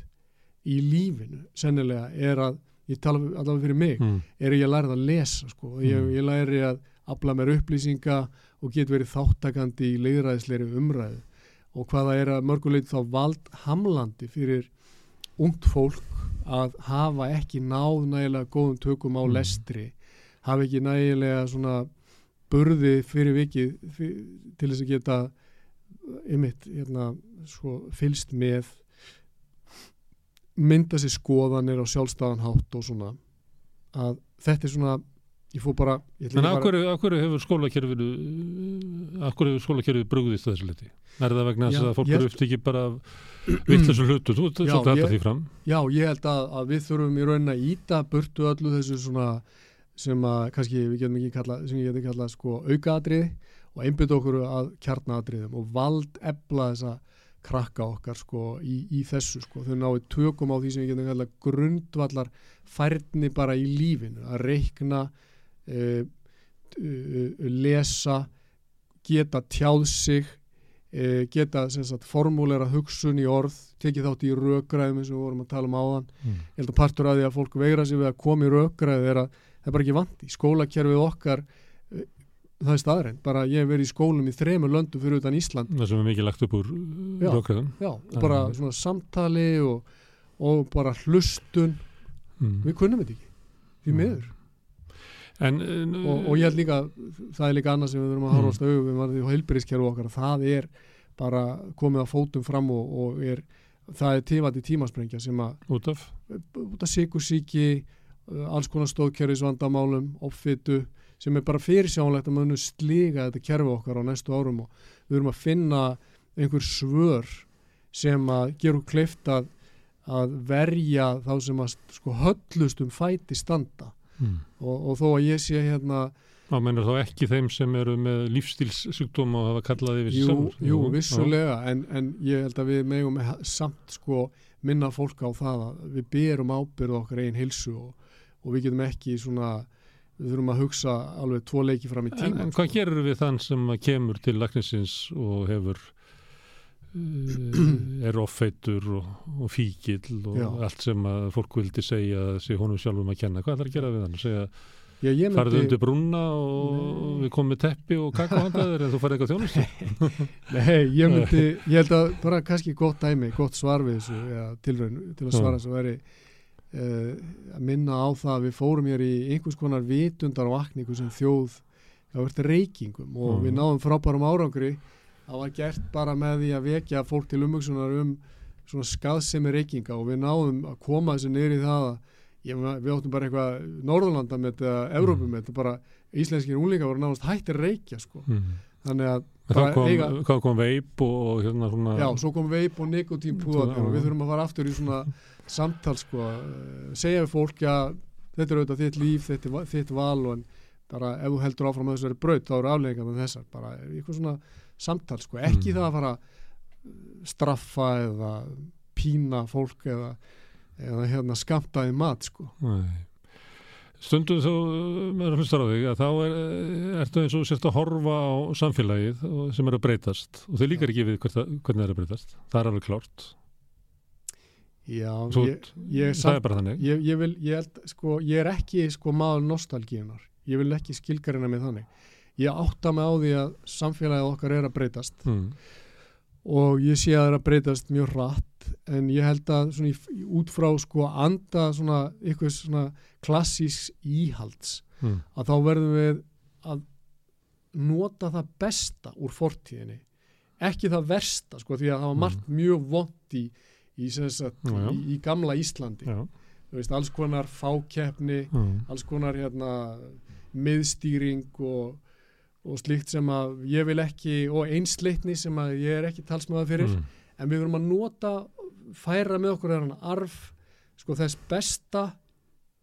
í lífinu sennilega er að ég tala allavega fyrir mig mm. er ég að læra að lesa sko. ég, Mm. ég læri að afla mér upplýsinga og get verið þáttakandi í leiðræðisleiri umræðu og hvaða er að mörguleit þá vald hamlandi fyrir ungt fólk að hafa ekki náð nægilega góðum tökum á Mm. lestri hafa ekki nægilega svona burði fyrir vikið fyr, til þess að geta ymitt hérna, fylst með mynda sér skoðanir á sjálfstæðan hátt og svona að þetta er svona ég fór bara hverju, af hverju hefur skólakerfinu hverju hefur skólakerfinu brugðist að þessu liti? Er það vegna þess að fólk eru ekki bara vittlisum hlutu? Þú að halda ég- því fram Já, ég held að, að við þurfum í raunin að íta burtu öllu þessu svona sem að kannski við getum ekki kalla sem ég geti kallað sko aukaadrið og einbytta okkur að kjarnaadriðum og vald ebla þessa krakka okkar sko í, í þessu sko þau náðu tökum á því sem við getum kallað grundvallar færni bara í lífinu að reikna uh, uh, lesa geta tjáð sig uh, geta sagt formúlera hugsun í orð tekið þátt í rökgræðum eins og við vorum að tala um áðan mm. ég held að partur að því að fólk vegra sig við að koma í rökgræði er að það er bara ekki vandi skólakerfið okkar eh, það er staðrænt, bara ég hef verið í skólum í þremur löndum fyrir utan Ísland það sem er mikið lagt upp úr Já. rökriðum já, og Já, bara já. svona samtali og, og bara hlustun mm. við kunnum þetta ekki, því Mm. miður en, en, og, og ég held líka, það er líka annað sem við þurfum að Mm. horfast auðvitað við varðið og heilbyrðiskerfi okkar, það er bara komið að fótum fram og, og er, það er tífandi tímasprengja sem að út af af sikursíki alls konar stóðkerfisvandamálum offittu sem er bara fyrirsjánlegt að munu slíga þetta kerfi okkar á næstu árum og við erum að finna einhver svör sem að gera úr kleift að, að verja þá sem að sko höllust um fæti standa mm. og, og þó að ég sé hérna þá mennur þá ekki þeim sem eru með lífstílssjúkdóma og hafa kallað yfir sig jú, sjálfur. jú, vissulega en, en ég held að við megum samt sko minna fólk á það að við berum ábyrð okkar einn hilsu og, og við getum ekki svona við þurfum að hugsa alveg tvo leiki fram í En, tíma en hvað gerir við þann sem kemur til lagninsins og hefur uh, er offeitur og, og fíkil og Já. allt sem að fólk vildi segja sig honum sjálfum að kenna. Hvað ætlar að gera við hann? Segja, Já, ég farðu myndi, undir brúna og Nei. við komum með teppi og kakóhandaður en þú farið eitthvað þjónustu? nei, ég myndi ég held að bara kannski gott dæmi gott svar við þessu eða tilraun til að svara þessu veri að minna á það að við fórum hér í einhvers konar vitundar og akningu sem þjóð það verður reykingum og Mhm. við náðum frábærum árangri það var gert bara með því að vekja fólk til umhugsunar um svona skaðsemi reykinga og við náðum að koma þessu niður í það að ég, við áttum bara eitthvað Norðurlanda með þetta, Evrópu með þetta bara íslenskir úlingar voru náðast hættir reykja sko. Mm. þannig að Þá bara kom, eiga, hvað kom veip og, hérna svona... já, svo kom veip og nikotín púðarnir Já. og við þurfum að fara aftur í svona samtal sko, eh, segja við fólk að þetta er auðvitað þitt líf, þitt, va- þitt val og bara ef þú heldur áfram að þessari braut þá eru afleggingar með þessar bara eitthvað svona samtal sko, ekki Mm. það að fara að straffa eða pína fólk eða, eða hérna skamta í mat sko. Nei. stundum þú maður hlustar á þig að þá er, ertu eins og sérst að horfa á samfélagið sem er að breytast. Og þau líkar ekki við að- hvernig það er að breytast. Það er alveg klárt Já, Svo, ég, ég, það samt, er bara þannig ég, ég vil, ég held, sko, ég er ekki sko maður nostalgíunar, ég vil ekki skilgarina með þannig. Ég átta mig á því að samfélagið okkar er að breytast mm. og ég sé að það er að breytast mjög rætt en ég held að svona í, út frá sko anda svona ykkur svona klassíks íhalds Mm. að þá verðum við að nota það besta úr fortíðinni ekki það versta sko því að það var margt mjög vond í, í, sagt, í, í gamla Íslandi. Veist, alls konar fákeppni alls konar hérna miðstýring og, og slíkt sem að ég vil ekki og einsleitni sem að ég er ekki talsmaða fyrir. Mm. en við verðum að nota færa með okkur þennan arf sko þess besta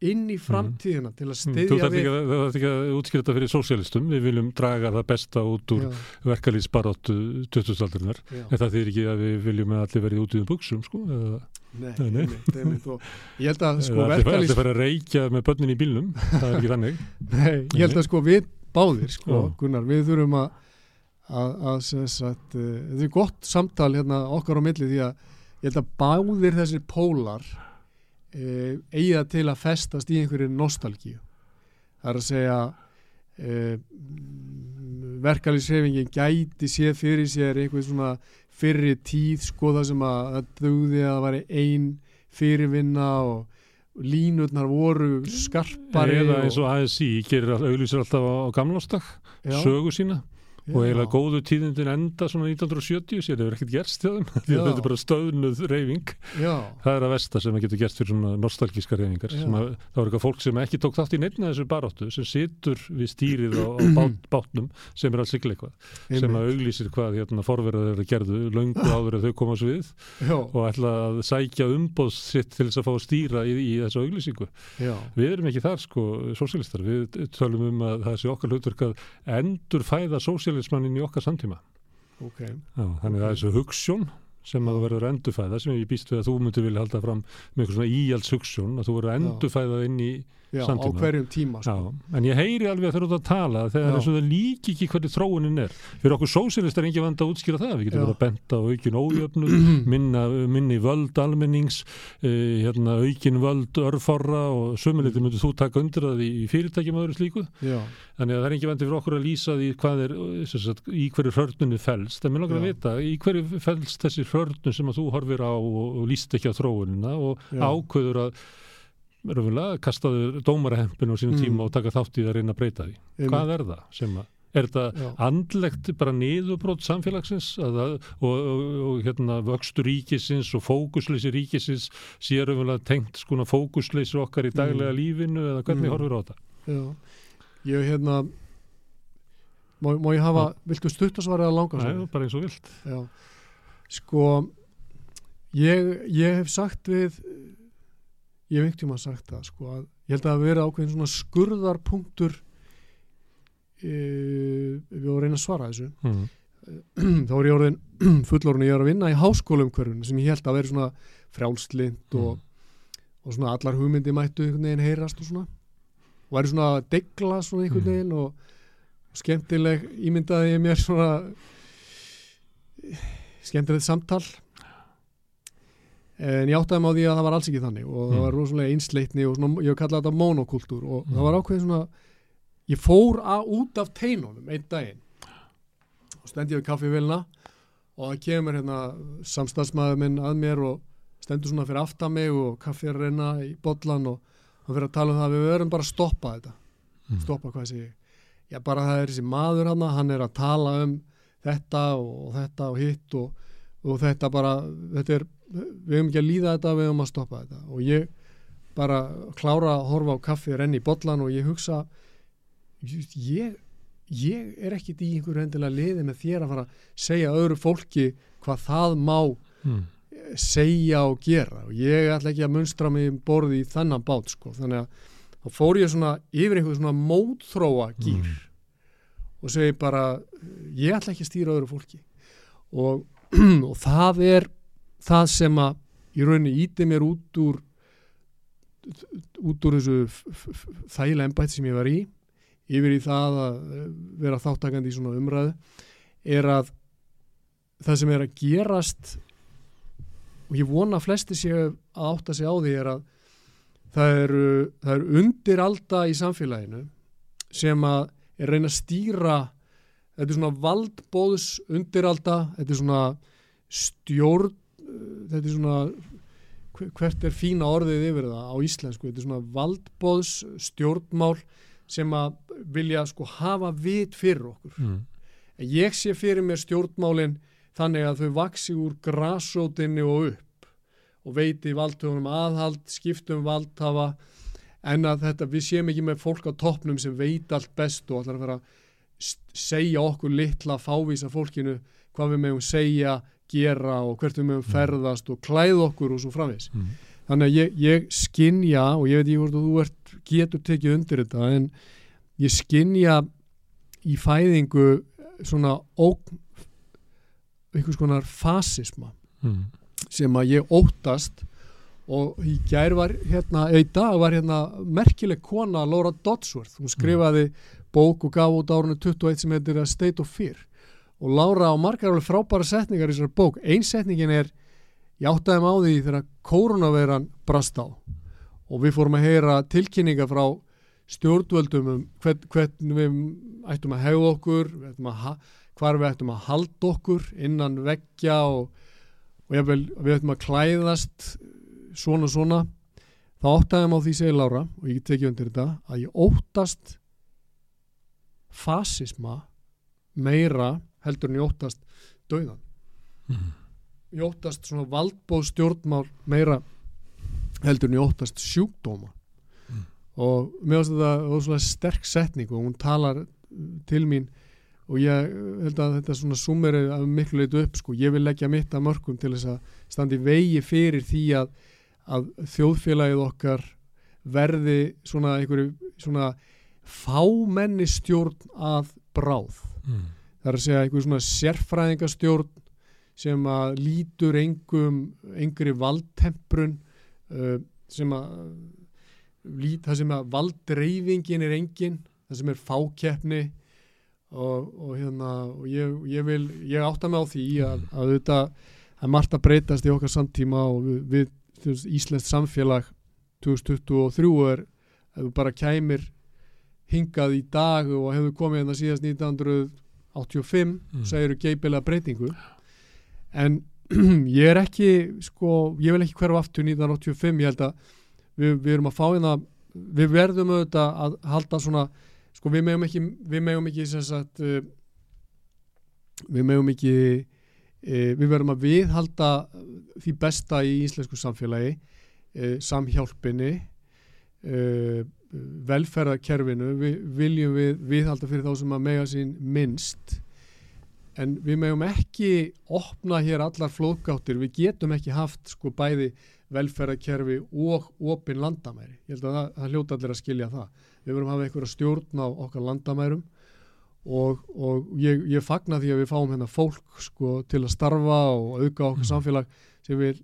inn í framtíðina til að Mm. Þú styðja við ekki, að- þú þarf ekki að útskýra þetta fyrir sósialistum við viljum draga það besta út úr verkalýsbaróttu 2000-aldarinnar já. en það þýðir ekki að við viljum að allir verið út í um buksum sko, eða, Nei, Nei, nei. einmitt, einmitt, og ég held að sko verkalýs allir fara að reykja með börnin í bílnum það er ekki þannig Nei, ég held að sko við báðir sko. Gunnar, við þurfum að uh, þetta er gott samtal hérna okkar á milli því að ég held að báðir þessir pólar eiga til að festast í einhverju nostalgíu. Það er að segja uh, verkalýsrefingin gæti séð fyrir sér einhver svona fyrri tíð sko það sem að það dugði að það væri ein fyrirvinna og línutnar voru skarpari eða eins og ASI gerir auglýsir alltaf á, gamlástak sögu sína og Já. eiginlega góðu tíðindin enda svona 1970 sér hefur ekkert gerst hjá þeim. Þetta er bara stöðnuð reyfing Já, það er að versta sem að getur gerst fyrir svona nostalgíska reyfingar að, það var eitthvað fólk sem ekki tók þátt í neittna þessu baráttu sem situr við stýrið á, á bát, bátnum sem er að sigla eitthvað. Sem að auglýsir hvað hérna, forverðar gerðu löngu áður að þau koma á svið já, og ætla að sækja umboð sitt til þess að fá að stýra í, í þessu auglýsingu. Já, Við erum ekki þar sko, sósialismannin í okkar samtíma. ok Já, þannig að það er þessu hugssjón sem að þú verður að endurfæða, sem ég býst við að þú myndir vilja halda fram með eitthvað svona íalds hugssjón, að þú verður að Já. endurfæða inn í, já, á hverjum tíma já, sko. en ég heyri alveg að þeir eru að tala þegar Já. eins og það líki ekki hvernig þróunin er. Fyrir okkur sósialistar er ekki vand að útskýra það, við getum Já. verið að benda á aukin ójöfnum, minna, minni völd almennings, uh, hérna, aukin völd örforra og sömuleyti myndir þú taka undir það í, fyrirtækjum og öðru slíku. já, Þannig að það er ekki vandi fyrir okkur að lýsa því hvað er, sagt, í hverju hörnunni fælst. Er mér langar að Já. vita, í hverju fælst þessi hörnun sem að þú horfir á og, og raunverulega, kastaður dómarahempin á sínum Mm. tíma og taka þátt í að reyna að breyta því. einmitt. Hvað er það sem að, er þetta andlegt bara niðurbrót samfélagsins að, og, og, og hérna vöxtur ríkisins og fókusleysi ríkisins sé raunverulega tengt skona fókusleysi okkar í daglega Mm. lífinu eða hvernig Mm. horfir á þetta? já, ég hérna má, má ég hafa, viltu stuttasvarið að langa Nei, bara eins og vilt. Já, sko ég, ég hef sagt við ég hef einhvern tíma sagt það sko að ég held að það verið ákveðin svona skurðarpunktur e, við vorum að reyna að svara þessu Mm. þá er ég orðin fullorinn ég er að vinna í háskólumkörfun sem ég held að vera svona frjálslind og, og svona allar hugmyndi mættu einhvern veginn heyrast og svona og væri svona að degla svona einhvern Mm. veginn og, og skemmtileg ímyndaði ég mér svona skemmtilegt samtal en ég áttaði mig á því að það var alls ekki þannig og það Mm. var rosalega einsleitni og svona, ég hef kallað þetta monokultúr og Mm. það var ákveðin svona ég fór að, út af teinunum einn daginn og stendi við kaffivélina og það kemur hérna samstagsmaður minn að mér og stendur svona fyrir aftan mig og kaffi er reyna í bollan og hann fyrir að tala um það að við verðum bara að stoppa þetta Mm. stoppa hvað sé ég já bara það er þessi maður hann hann er að tala um þetta og þetta og hitt og, og þetta bara þetta er, við höfum ekki að líða þetta við höfum að stoppa þetta og ég bara klára að horfa á kaffi renni í bollan og ég hugsa ég, ég er ekkit í einhverju endilega liði með þér að fara að segja öðru fólki hvað það má Mm. segja og gera og ég ætla ekki að munstra mig borði í þennan bát sko. þannig að þá fór ég svona yfir einhver svona mótþróa gýr Mm. og segi bara ég ætla ekki að stýra öðru fólki og, og það er það sem að í rauninni íti mér út úr út úr þessu þægilega embætt sem ég var í yfir í það að eh, vera þáttakandi í svona umræðu er að það sem er að gerast og ég vona að flesti séu að átta sig á því er að það eru, það eru undiralda í samfélaginu sem að er reyna að stýra þetta er svona valdbóðs undiralda, þetta er svona stjórn þetta er svona hver- hvert er fína orðið yfir það á íslensku þetta er svona valdbóðs stjórnmál sem að vilja sko hafa vit fyrir okkur mm. En ég sé fyrir mér stjórnmálin þannig að þau vaksi úr grassótinni og upp og veiti valdhöfunum aðhald, skiptum valdhafa en að þetta, við séum ekki með fólk á toppnum sem veit allt best og allar að fara að segja okkur litla fávísa fólkinu hvað við meðum segja, gera og hvert við meðum ferðast og klæða okkur og svo framvis. Mm. Þannig að ég, ég skinja og ég veit ekki hvort að þú ert, getur tekið undir þetta en ég skinja í fæðingu svona ógn einhvers konar fasisma Mm. sem að ég óttast og í gær var hérna, eða í dag var hérna merkileg kona Laura Dodsworth, hún skrifaði bók og gaf út árunni 21 sem heitir State of Fear og Laura á margar alveg frábæra setningar í þessar bók. Ein setningin er, ég áttaði mig á því þegar koronaveran brast á. Og við fórum að heyra tilkynninga frá stjórnvöldum um hvern, hvernig við ættum að hegða okkur við ættum að, hvar við ættum að halda okkur innan veggja og, og jafnvel, við ættum að klæðast svona svona. Þá óttaðum á því segir Lára og ég tekið undir þetta að ég óttast fasisma meira heldur en ég óttast dauðan Mm. ég óttast svona valdbóð stjórnmál meira heldur en ég óttast sjúkdóma Mm. og mér finnst þetta óslega sterk setning og hún talar uh, til mín og ég held að þetta svona sumeri að miklu leitu upp sko, ég vil leggja mitt að mörgum til þess að standi vegi fyrir því að, að þjóðfélagið okkar verði svona einhverju svona fámenni stjórn að bráð Mm. Það er að segja einhver svona sérfræðingastjórn sem að lítur engum, engri valdtemprun uh, sem að lít, það sem að valddreifingin er engin, það sem er fákeppni og, og hérna og ég, ég vil, ég átta mig á því að, að þetta er margt að breytast í okkar samtíma og við, við Íslenskt samfélag 2023 er ef þú bara kæmir hingað í dag og hefur komið hérna síðast 1985 Mm. segir geipilega breytingu en ég er ekki sko, ég vil ekki hverfa aftur 1985, ég held að við, við erum að fá hérna við verðum auðvitað að halda svona sko við megum ekki, við megum ekki sagt uh, við megum ekki uh, við verðum að viðhalda því besta í íslensku samfélagi uh, samhjálpinni uh, velferðarkerfinu við viljum við viðhalda fyrir þá sem að mega sín minnst. En við megum ekki opna hér allar flóðgáttir, við getum ekki haft sko bæði velferðarkerfi og opin landamæri. Ég held að það, það hljóta allir að skilja það. Við verum að hafa einhverja stjórn á okkar landamærum og, og ég, ég fagna því að við fáum hérna fólk sko til að starfa og auka okkar Mm. samfélag sem vil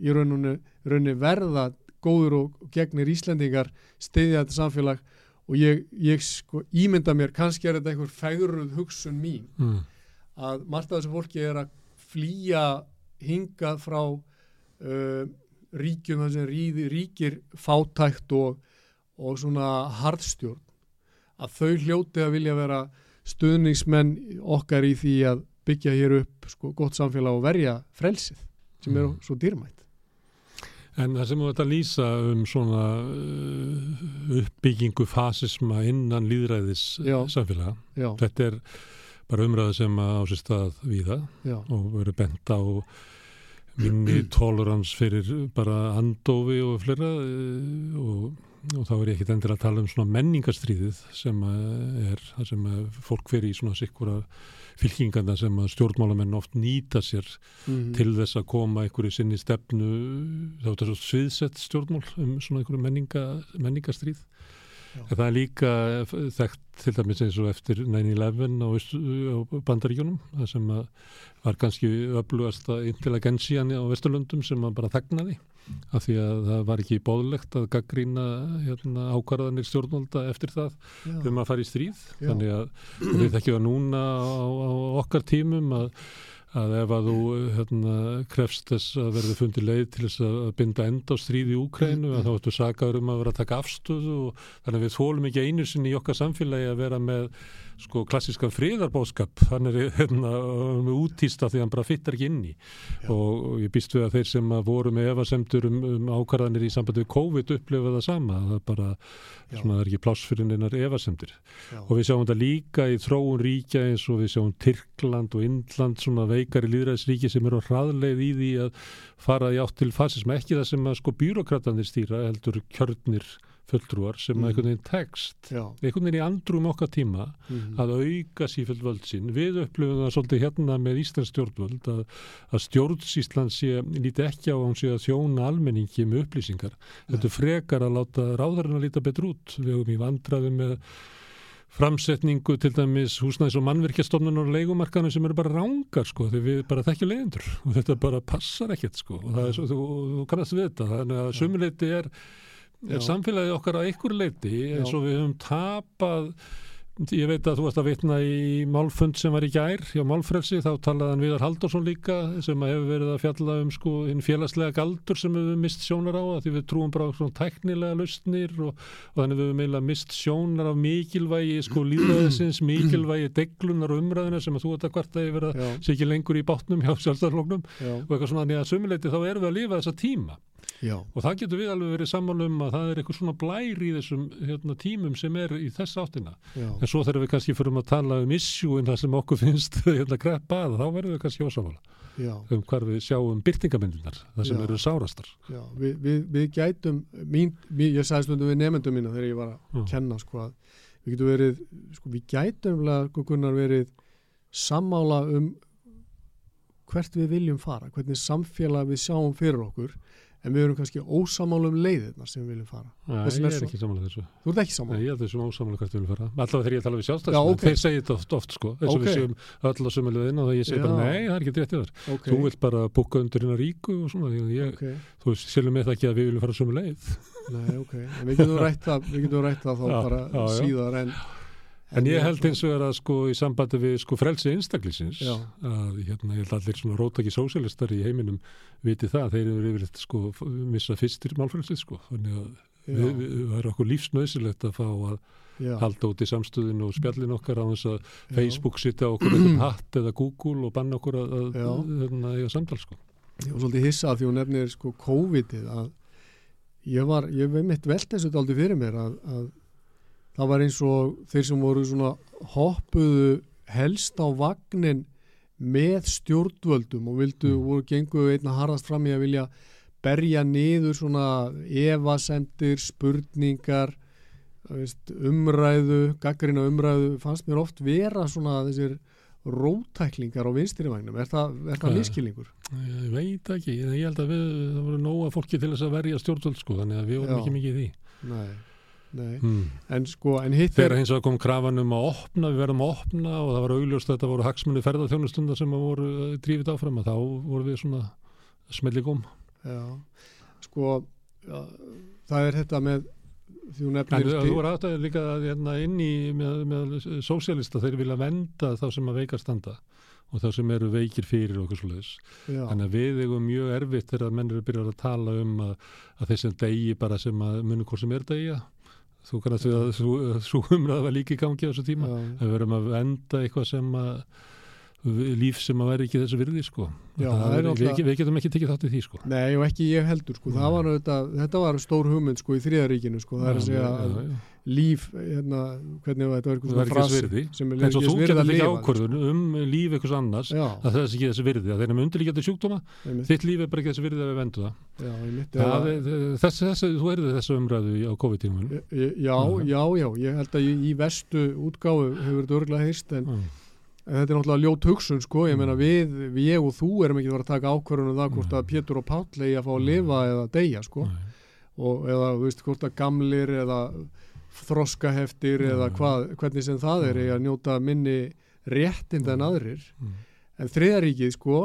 í rauninu verða góður og, gegnir Íslendingar stiðja þetta samfélag og ég, ég sko ímynda mér kannski er þetta einhver fegruð hugsun mín Mm. að margt af þessu fólki er að flýja hingað frá uh, ríkjum þar sem ríði, ríkir fátækt og, og svona harðstjórn að þau hljóti að vilja vera stuðningsmenn okkar í því að byggja hér upp sko, gott samfélag og verja frelsið sem er Mm. svo dýrmætt En það sem þú ert að lýsa um svona uh, uppbyggingu fasisma innan líðræðis Já. samfélaga, já, þetta er bara umræða sem á sér stað víða já, og verið bent á minni tolerans fyrir bara andofi og fleira eh, og, og þá er ég ekkit endur að tala um svona menningarstríðið sem að er það sem að fólk fyrir í svona sikkura fylkinganda sem að stjórnmálamenn oft nýta sér mm, til þess að koma einhverju sinni stefnu þá er þetta svo sviðsett stjórnmál um svona einhverju menninga, menningarstríð. Já. en það er líka þekkt til dæmis eins og eftir 9-11 á, á bandaríkjunum það sem að var kannski öflugasta intelligensían á Vesturlöndum sem að bara þagnaði af því að það var ekki bóðlegt að gaggrína hérna, ákvarðanir stjórnvalda eftir það já, um að fara í stríð Já. þannig að við þekkjum að núna á, á okkar tímum að, að ef að þú hérna, krefst þess að verði fundið leið til þess að binda enda á stríð í Úkrænu að þá ertu sagaður um að vera að taka afstöðu og þannig að við þólum ekki einu sinni í okkar samfélagi að vera með sko klassískan friðarbóskap hann er hérna með útýsta því hann bara fyttar ekki inn í Já. og, ég býst við að þeir sem að voru með efasemtur um, um ákvarðanir í sambandi við COVID upplifa það sama það er bara, Já. svona það er ekki pláss fyrir neinar efasemtir já, og við sjáum þetta líka í þróun ríkja eins og við sjáum Tyrkland og Indland svona veikari líðræðsríki sem eru á hraðleið í því að fara í átt til fasism ekki það sem að sko byrokratanir stýra heldur kjörnir fulltrúar sem Mhm. að einhvern veginn tekst já, einhvern veginn í andrum okkar tíma mhm, að auka sífjöld völd sín. Við upplifum það svolítið hérna með Íslands stjórnvöld að, að stjórnsíslan sé líti ekki á sé að þjóna almenningi með upplýsingar. Þetta er frekar að láta ráðarinn að líta betur út. Við höfum í vandraði með framsetningu til dæmis húsnæðis og mannvirkjastofnunar og leikumarkanum sem eru bara rángar sko því við bara þekkjum leiðendur og þetta bara passar ekkert sko og það er svo, þú, þú kannast við þetta þannig að sumuleiti er, er samfélagið okkar á einhver leiti eins og við höfum tapað ég veit að þú varst að vitna í málfund sem var í gær hjá Málfrelsi þá talaði hann Viðar Halldórsson líka sem að hefur verið að fjalla um sko hinn félagslega galdur sem við mist sjónar á að því við trúum bara á svona tæknilega lausnir og, og þannig við eiginlega mist sjónar af mikilvægi sko líðræðisins, mikilvægi deglunar og umræðina sem að þú ert að kvarta yfir að sé ekki lengur í bátnum hjá sjálfstæðarflóknum já, og eitthvað svona þannig að sumuleiti þá erum við að lifa þessa tíma já, og það getur við alveg verið saman um að það er eitthvað svona blær í þessum hérna, tímum sem er í þess áttina. Já, en svo þegar við kannski förum að tala um issue það sem okkur finnst hérna greppa að þá verðum við kannski ósámála já, um hvar við sjáum byrtingamyndunar það sem Já. eru sárastar. Við, við, við gætum, mín, mín, ég sagði stundum við nefndum mína þegar ég var að kenna sko að við getum verið, sko við gætum umlega, sko verið sammála um hvert við viljum fara, hvernig samfélag við sjáum fyrir okkur en við erum kannski ósamála um leiðirna sem við viljum fara. Nei, ég er svo- ekki samanlega þessu Þú ert ekki Nei, sammála? ég er þessum ósamanlega hvert við viljum fara allavega þegar ég tala við Já, sjálfstæðsmenn ok. þeir segja þetta oft, oft sko eins og Ok. við séum öll á sömulegðin og það ég segi bara Já. nei, það er ekki rétt í þar Ok, þú vilt bara búka undir hérna ríku og svona ég, þú selum með það ekki að við viljum fara sömulegið nei, ok, en við getum rætt það, við getum rætt það þá Já, bara já, já. síðar en En ég held eins og er að sko í sambandi við sko frelsi einstaklisins Já. að hérna ég held allir svona rótaki sósialistar í heiminum viti það, þeir eru yfirleitt sko missa fyrstir málfrelsið sko þannig að við, við, það er okkur lífsnöðsilegt að fá að já, halda út í samstöðinu og spjallin okkar á þess að. Facebook sitja okkur eitthvað hatt eða Google og banna okkur að, að hérna, eiga samtal sko. Ég var svolítið hissað því hún nefnir sko COVID-ið að ég var, ég veið mitt velt þessu aldrei fyrir mér að, að það var eins og þeir sem voru svona hoppuðu helst á vagnin með stjórnvöldum og vildu, Mm. voru gengu einna harðast fram í að vilja berja niður svona evasendir, spurningar veist, umræðu, gaggrina umræðu fannst mér oft vera svona þessir rótæklingar á vinstirivagnum er það, er það Ja. miskilningur? Ég veit ekki, ég held að við, það voru nóga fólki til þess að verja stjórnvöld sko, þannig að við vorum Já. ekki mikið í því. Nei, nei Hmm. en sko, en hitt Þegar hins vegar kom krafan um að opna, við verðum að opna og það var augljóst að þetta voru hagsmunni ferðarþjónustundar sem voru eh, drífið áfram að þá voru við svona smelli góm. Já, sko já, það er þetta með því hún En nefnir þú voru áttað líka að, hérna, inn í með, með sósialista, þeir vilja venda þá sem að veikar standa og þá sem eru veikir fyrir okkur já, Þannig að við eigum mjög erfitt þegar að menn eru byrjað að tala um að, að þeir sem degi bara sem að muni hvort sem er degja. Þú kannast við að svo, umræða var líka í gangi á þessu tíma. við verum að venda eitthvað sem að líf sem að vera ekki þessu virði sko. Já, er við, við getum ekki tekið þátt í því sko. Nei og ekki ég heldur sko, var auðvitað, þetta var stór hugmynd sko í þriðaríkinu sko, það er að segja að líf, hérna, hvernig var þetta eitthvað er svona ekki frasi virði. sem er eins og ekki þú þess virði getur að tekið lifa ákvörðun um líf einhvers annars Já, að það er ekki þessi virði. Að þeir eru undirlíkjandi sjúkdóma einmitt, þitt líf er bara ekki þessi virði að við vendu það, já, einmitt það er, þess, þess, þú erðu þessu umræðu á COVID-tímun Já, já, já, ég held að í, vestu útgáfu hefur þetta örgulega heyrst en, en þetta er náttúrulega ljót hugsun sko, ég meina Mm. við, við ég og þú erum ekki að fara að taka ákvörðun um það hvort Nei. að Pétur og Páll eigi að fá að lifa eða deyja sko og eða þú veist hvort að gamlir eða þroskaheftir Já, eða já. hvað, hvernig sem það er eigi að njóta minni réttinda en aðrir Mm. en þriðaríkið sko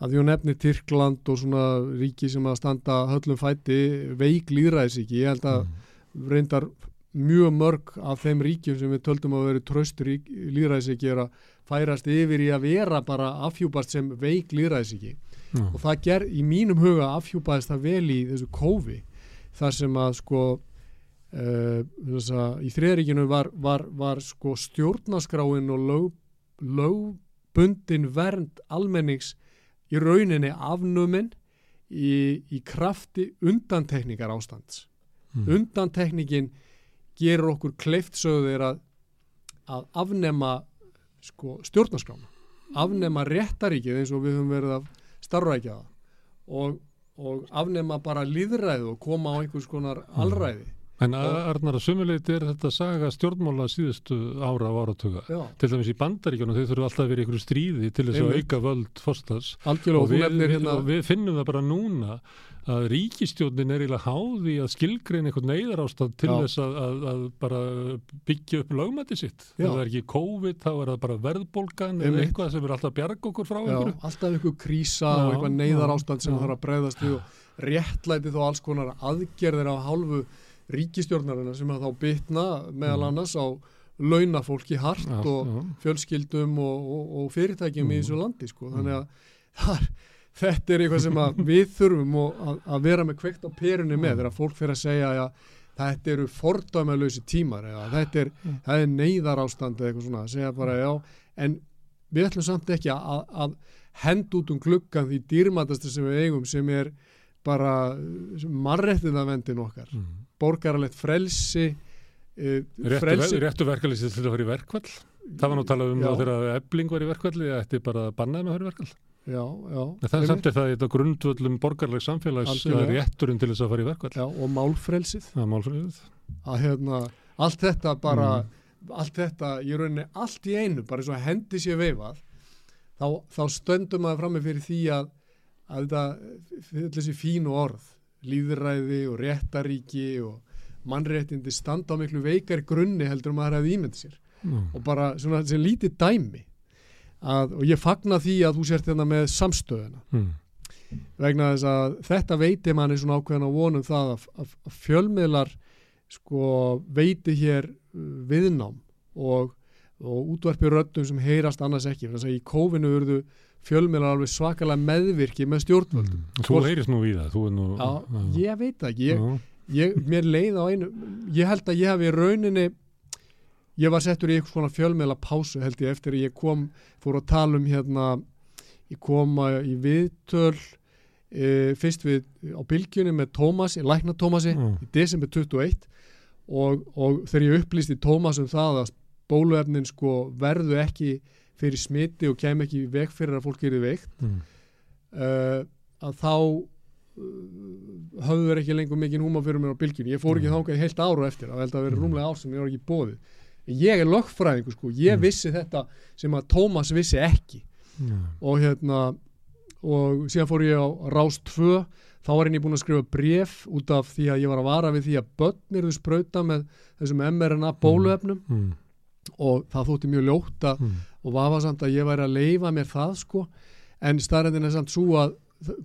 að því hún nefnir Tyrkland og svona ríki sem að standa höllum fæti veik líðræðis ekki, ég held að Mm. reyndar mjög mörg af þeim ríkjum sem við töldum að vera tröstur í líðræðisiki er að færast yfir í að vera bara afhjúpast sem veik líðræðisiki Já. og það ger í mínum huga afhjúpaðist það vel í þessu kófi þar sem að sko uh, þessa, í þriðaríkinu var, var, var sko stjórnaskráin og lög, lögbundin vernd almennings í rauninni afnumin í, í krafti undantekningar ástands Mm. undantekningin gerur okkur kleift sögður að, að afnema sko, stjórnarskrána. Afnema réttaríkið eins og við höfum verið að starfrækja það. Og, og afnema bara líðræði og koma á einhvers konar alræði En Arnar, að sumuleiti er þetta saga stjórnmála síðustu ára á áratuga. Já, Til dæmis í bandaríkjunum, þau þurfu alltaf að vera í einhverju stríði til þess að auka völd fórstans. algjörlega Og og við, nefnir hérna og við finnum það bara núna að ríkistjórnin er eiginlega háði að skilgreina einhvern neyðar ástand til Já. þess að, að, að bara byggja upp lögmæti sitt. Já. Það er ekki COVID, þá er það bara verðbólgan eða eitthvað sem er alltaf að bjarga okkur frá einhverju. alltaf einhver krísa og eitthvað neyðar ástand sem þarf að bregðast við og réttlæti þó alls konar aðgerðir á hálfu ríkistjórnarina sem að þá bytna meðal Mm. annars á launafólki hart Já, og já. fjölskyldum og, og, og fyrirtækjum í Mm. þessu landi sko. þannig að þar, þetta er eitthvað sem að við þurfum að, að vera með kveikt á perunni með Mm. þegar fólk fyrir að segja að þetta eru fordæmalösi tímar eða þetta er, Mm. er neyðar ástand eða eitthvað svona, að segja bara já en við ætlum samt ekki að, að henda út um gluggan því dýrmætasta sem við eigum sem er bara marréttinavendin okkar Mm. Borgaralegt frelsi uh, Réttu, réttu verkeflið til að fara í verkvall. Það var nú talað um Já. það þegar ebling var í verkvalli, það ætti bara að bannaði með að fara í verkvall. já, já, En það er samt er það þetta grundvöllum borgarlegs samfélags Algjörlega. rétturinn til þess að fara í verkvall. já, og málfrelsið er málfröðið. að hérna, allt þetta bara Mm. allt þetta, ég rauninni allt í einu bara eins og hendi sér veifað þá, þá stöndum maður frammi fyrir því að, að þetta þessi fínu orð líðræði og réttaríki og mannréttindi standa á miklu veikari grunni heldur maður hefði ímynd sér. Og bara svona sem lítið dæmi að, og ég fagna því að þú sért hérna með samstöðuna. Mm. vegna þess að þetta veiti manni svona ákveðan á vonum það að, að, að fjölmiðlar sko veiti hér uh, viðnám og, og útvarpi röddum sem heyrast annars ekki. Þannig að í kófinu urðu fjölmiðlar alveg svakalega meðvirki með stjórnvöldum Mm. Þú heyrist nú í það. Þú er nú... Já, ég veit ekki ég, ég, mér leið á einu ég held að ég hafi í rauninni ég var settur í eitthvað svona fjölmiðla pásu held ég eftir að ég kom fór að tala um hérna ég kom í viðtöl e, fyrst við á bylgjunni með Tómasi, lækna Tómasi Mm. í desember 21 og, og þegar ég upplýsti Tómas um það að bóluefnin sko verðu ekki fyrir smiti og kem ekki veg fyrir að fólk eru veikt Mm. uh, að þá uh, höfðu þeir ekki lengur mikið húma fyrir mér á bylgjunni, ég fór ekki Mm. í heilt ára eftir, það held að vera Mm. rúmlega ár sem ég var ekki bóðið ég er lögfræðingur sko, ég Mm. vissi þetta sem að Tómas vissi ekki og hérna og síðan fór ég á Rás 2 þá var henni búin að skrifa bref út af því að ég var að vara við því að börn eru sprauta með þessum mRNA bóluefnum Mm. Og það þótti mjög ljótt að Mm. og vafa samt að ég væri að leifa mér það sko. En starrendin er samt svo að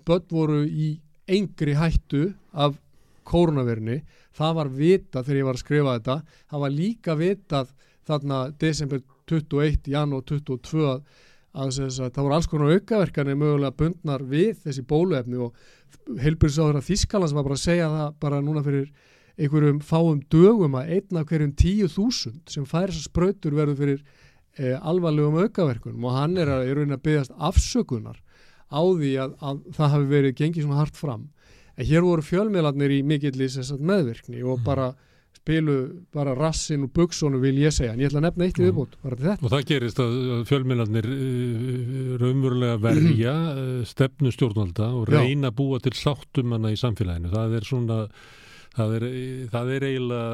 börn voru í engri hættu af kórnaverni það var vitað þegar ég var að skrifa þetta. Það var líka vitað þarna desember 21, janúar 22 að, að, að, að það voru alls konar aukaverkanir mögulega bundnar við þessi bóluefni og heilbjörnsáður að Þískalands var bara að segja það bara núna fyrir einhverjum fáum dögum að einn af hverjum tíu þúsund sem fær þessar sprautur verður fyrir e, alvarlegum aukaverkunum og hann er að, er að byggast afsökunar á því að, að það hafi verið gengið svona hart fram en hér voru fjölmiðlarnir í mikilli sagt, meðvirkni og Mhm. bara spilu bara rassin og buksonu vil ég segja en ég ætla að nefna eitt í Mhm. þetta Og það gerist að fjölmiðlarnir uh, raunverulega verja uh, stefnu stjórnvalda og reyna að búa til sáttum hana í samfélaginu. Það er svona, það er, það er eiginlega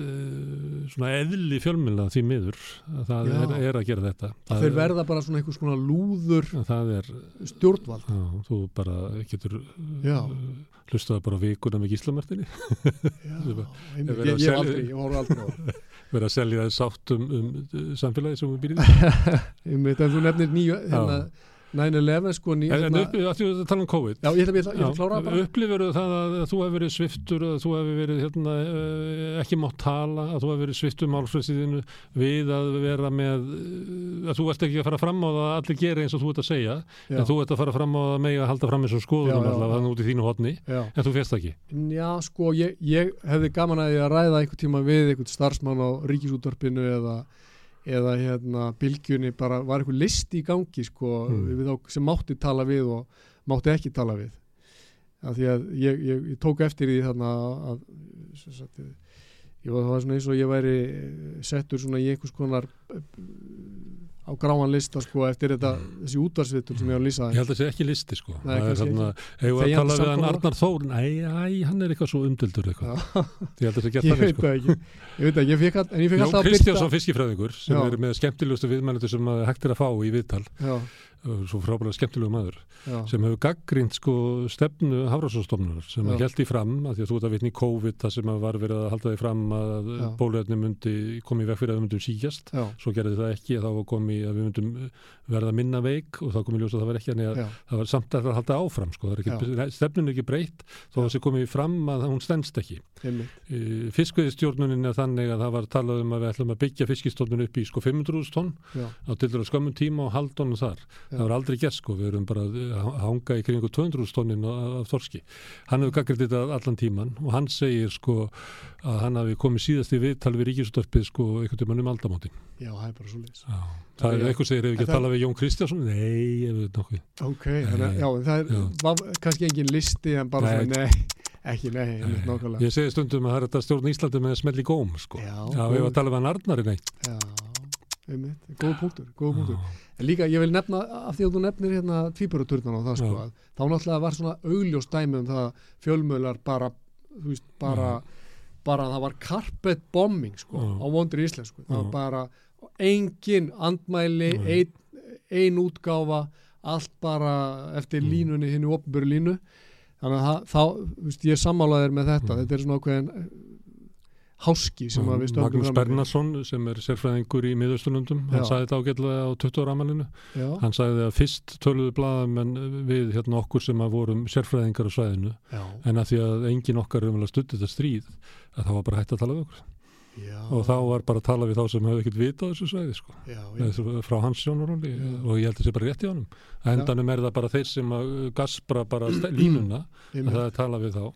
uh, svona eðli fjölmiðla því miður. Það er, er að gera þetta. að þeir verða bara svona einhvers konar lúður Það er, stjórnvald já, þú bara getur Já. uh, hlustaði bara vikuna með gíslamertinni. Að ég, ég, selja- aldrei, ég horf aldrei það Verið að selja það sátt um, um uh, samfélagi sem við býrðum. einmitt, en þú nefnir nýju hérna, 9-11 sko ný, En, en svona- upp, að þú tala um COVID. Já, ég ætla, ég ætla, ég ætla að klára það bara. Upplifur það að þú hefur verið sviftur að þú hefur verið hérna, eh, ekki mátt tala, að þú hefur verið sviftur málfræðsíðinu við að vera með eh, að þú ert ekki að fara fram á það að allir gera eins og þú ert að segja Já, en þú ert að fara fram á það með að halda fram eins og skoðunum já. þannig út í þínu hotni, já. en þú férst ekki. Já, sko, ég, ég hefði gaman að ég að ræða einhvern tíma við einhvern starfsmann á ríkisútvarpinu eða, eða hérna, bylgjunni bara var einhver listi í gangi sko, Mm. sem mátti tala við og mátti ekki tala við af því að ég, ég, ég tók eftir því þarna að sagt, ég var, það var svona eins og ég væri settur svona í einhvers konar á gráan lista sko eftir þetta, þessi útvarsvitul sem ég var að lýsa Ég held að það sé ekki listi sko. Nei, Það er þarna, hefur að tala við hann. Arnar Þór? Nei, æ, hann er eitthvað svo umdildur eitthvað. Ég held að það sé gert veit sko. ekki. Ég veit það, ég Jón alltaf að Kristjánsson fiskifræðingur sem Já. er með skemmtilegustu viðmælendur sem hægt er að fá í viðtal. Já, svo frábælega skemmtilegu maður já, sem hefur gaggrínt sko stefnu Hafrásonstofnunar sem að held í fram að því að þú ert að vitni COVID það sem að var verið að halda því fram að Já. bóluefni myndi komið veg fyrir að við myndum síkjast já, svo gerði það ekki þá var komið að við myndum verða minna veik og þá komið ljós að það var ekki að það var samt að það halda áfram sko, stefnun er ekki breytt þó að það sé komið fram að hún stendst ekki. Einmitt, fiskveðistjórnunin er þannig að það var talað um að við ætlum að byggja fiskistofnun upp í sko 500.000 tonn á til dæru skömmun tíma og haldónu þar. Það var aldrei gert sko, við erum bara að hanga í kringu 200.000 tonnin af, þorski. Hann hefur gaggrind þetta allan tíman og hann segir sko að hann hafi komið síðast í viðtal við ríkisúttarpið sko einhvern tímann um aldamótin. Já, það er bara svo leiðis það er eitthvað segir, hefur ekki En að það- tala við Jón Kristjánsson? Nei, ég veit nokkuð. Ok, þannig að, það er var, kannski engin listi en bara Nei. nei, ekki, nei, nákvæmlega. Ég segi stundum að það er þetta stjórn Íslandi með smelli góm sko. Já, já við erum að tala við hann Arnari neitt já, einmitt, góð punktur, góð punktur en líka, ég vil nefna, af því að þú nefnir hérna tvíböruturnan á það, sko, Já. að þá náttúrulega var svona augljós dæmi um það að fjölmölar bara, þú veist, bara bara það var carpet bombing sko, Já. á vondri íslensku það var Já. bara engin andmæli Já. ein, ein útgáfa allt bara eftir Mm. línunni hinnu opnböru línu þannig að það, þá, þú veist, ég sammálaðir með þetta Mm. þetta er svona ákveðin eh, háski sem að við stöndum Magnús. Bernason sem er sérfræðingur í miðausturlundum hann sagði þetta ágætlega á 20 ára amalinu já, hann sagði að fyrst töluðu blaðamenn við hérna okkur sem að vorum sérfræðingar á svæðinu já, en að því að engin okkar um að stutti þetta stríð að þá var bara hægt að tala við okkur já, og þá var bara að tala við þá sem hefði ekkert vita á þessu svæði sko. já, já, Eða frá hans sjónaróli og ég held að sé bara rétt í honum að endanum er það bara þeir sem að gaspra bara línuna að það er að tala við þá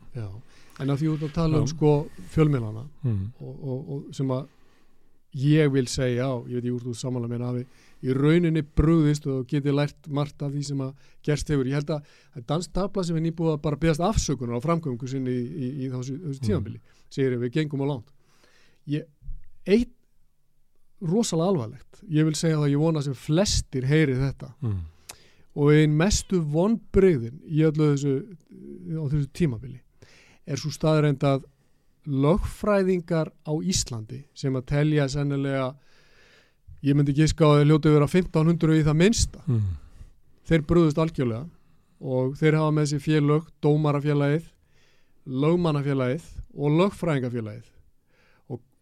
en að því út að tala um sko fjölmiðlana mm. og, og, og sem að ég vil segja á, ég veit ég úr þú samanlega meina hafi í rauninni brúðist og geti lært margt af því sem að gerst hefur. Ég held að, að Dansk Tabla sem er nýbúið að bara beðast afsökunar á framgöngu sinni í, í, í þessu, þessu Mm. tíðanbili segir við gengum á langt. Eitt rosalega alvarlegt, ég vil segja það að ég vona sem flestir heyri þetta Mm. og einn mestu vonbreyðin í öllu þessu, á þessu tímabili er svo staðreind að lögfræðingar á Íslandi sem að telja sennilega ég myndi giska á að þeir hljótu vera 1500 í það minnsta Mm. þeir brúðust algjörlega og þeir hafa með sér félög, dómarafélagið lögmannafélagið og lögfræðingafélagið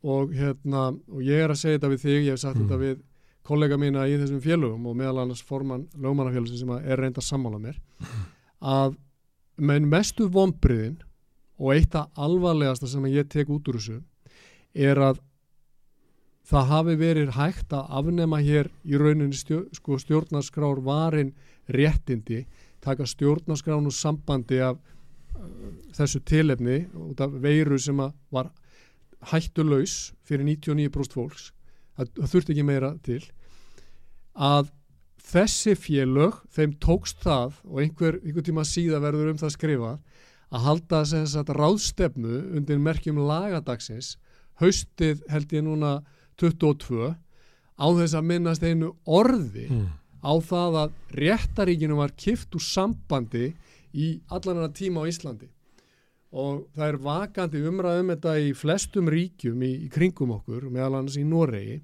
og, hérna og ég er að segja þetta við þig, ég hef sagt Mm. þetta við kollega mína í þessum félögum og meðal annars formann lögmannafélagsins sem er reynd að sammála mér að með mestu vonbriðin og eitt af alvarlegasta sem ég tek út úr þessu er að það hafi verið hægt að afnema hér í rauninni stjó, sko, stjórnarskrár varin réttindi taka stjórnarskrán og sambandi af uh, þessu tilefni út af veiru sem að var hættulaus fyrir 99% fólks það, þurfti ekki meira til að þessi félög þeim tókst það og einhver, einhver tíma síða verður um það skrifað að halda sem sagt ráðstefnu undir merkjum lagadagsins haustið held ég núna 22 á þess að minnast einu orði Mm. á það að réttaríkinu var kift úr sambandi í allan hennar tíma á Íslandi og það er vakandi umræðum þetta í flestum ríkjum í, í kringum okkur, meðal annars í Noregi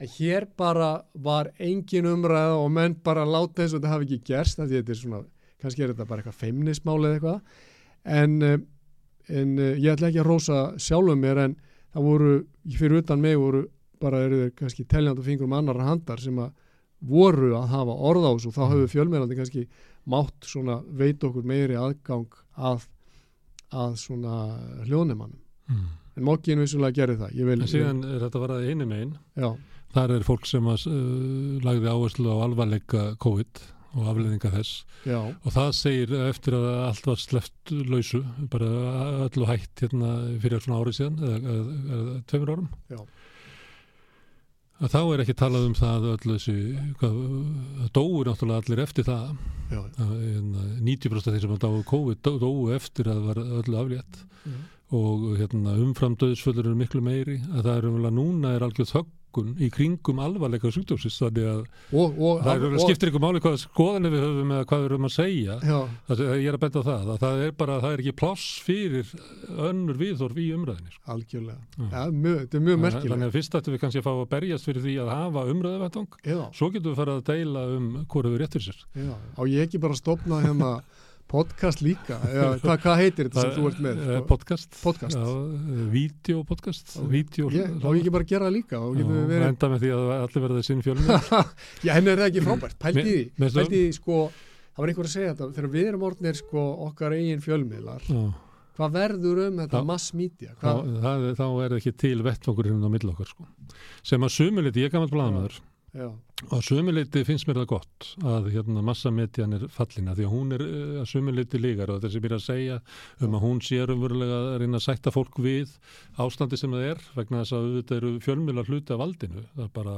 en hér bara var engin umræða og menn bara láta þess að þetta hafi ekki gerst er svona, kannski er þetta bara eitthvað feimnismál eða eitthvað en, eh, en eh, ég ætla ekki að rósa sjálfum mér en það voru, fyrir utan mig voru bara eru þeir kannski teljandi fingrum annara handar sem að voru að hafa orð á þessu þá Mm. hefur fjölmeðlandi kannski mátt svona veit okkur meiri aðgang að, að svona hljóðnemannum Mm. en mokkin vissulega gerði það ég vil, En síðan er þetta bara einu megin. já, Þar er fólk sem að, uh, lagði áherslu á alvarleika COVID og afleðinga þess. já, Og það segir eftir að allt var sleppt lausu, bara öllu hætt hérna fyrir svona árið síðan, eða, eða, eða tveimur árum. Já. Að þá er ekki talað um það öllu hvað, það dóu náttúrulega allir eftir það. já, Að, hérna, 90% af þeir sem að dáu COVID dó- dóu eftir að það var öllu aflétt. já. og hérna, umfram döðsföllur eru miklu meiri að það er umvel núna er algjör þöggun í kringum alvarleika sjúkdómsins þannig að og, og, það er, og, skiptir ykkur máli hvað skoðanir við höfum eða hvað við höfum að segja. Það, ég er að benda það að það er bara það er ekki pláss fyrir önnur viðhorf í umræðinni sko. algjörlega. Ja, mjög, þetta er mjög þannig merkilegt. að fyrst ættum við kannski að fá að berjast fyrir því að hafa umræðuvettung já, svo getum við farið að deila um hvort við réttir sér. Já, á ég ekki bara stopna hérna podcast líka eða, hvað, hvað heitir þetta sem þú ert með Eh, sko? podcast, Podcast. Já, eh, vídeopodcast Ok. vídeo ég, á ég ekki bara gera það líka Já, verið enda með því að allir verða sinn fjölmið já, henni er það ekki frábært, pældi í því Me- í því, sko, það var einhver að segja þetta þegar við erum orðnir sko okkar eigin fjölmiðlar hvað verður um þetta Já. mass media þá, hvað, það, þá er ekki til vettfangur hérna á milli okkar sko. sem að sumuleiti, ég er gammal blaðamaður já, og að sumuleiti finnst mér það gott að hérna, massamedjan er fallina því að hún er eh, að sumuleiti lígar og þetta sem ég er að segja um að hún sé umverulega að reyna að sætta fólk við ástandi sem það er vegna þess að auðvitað eru fjölmjölar hluti af valdinu. Það er bara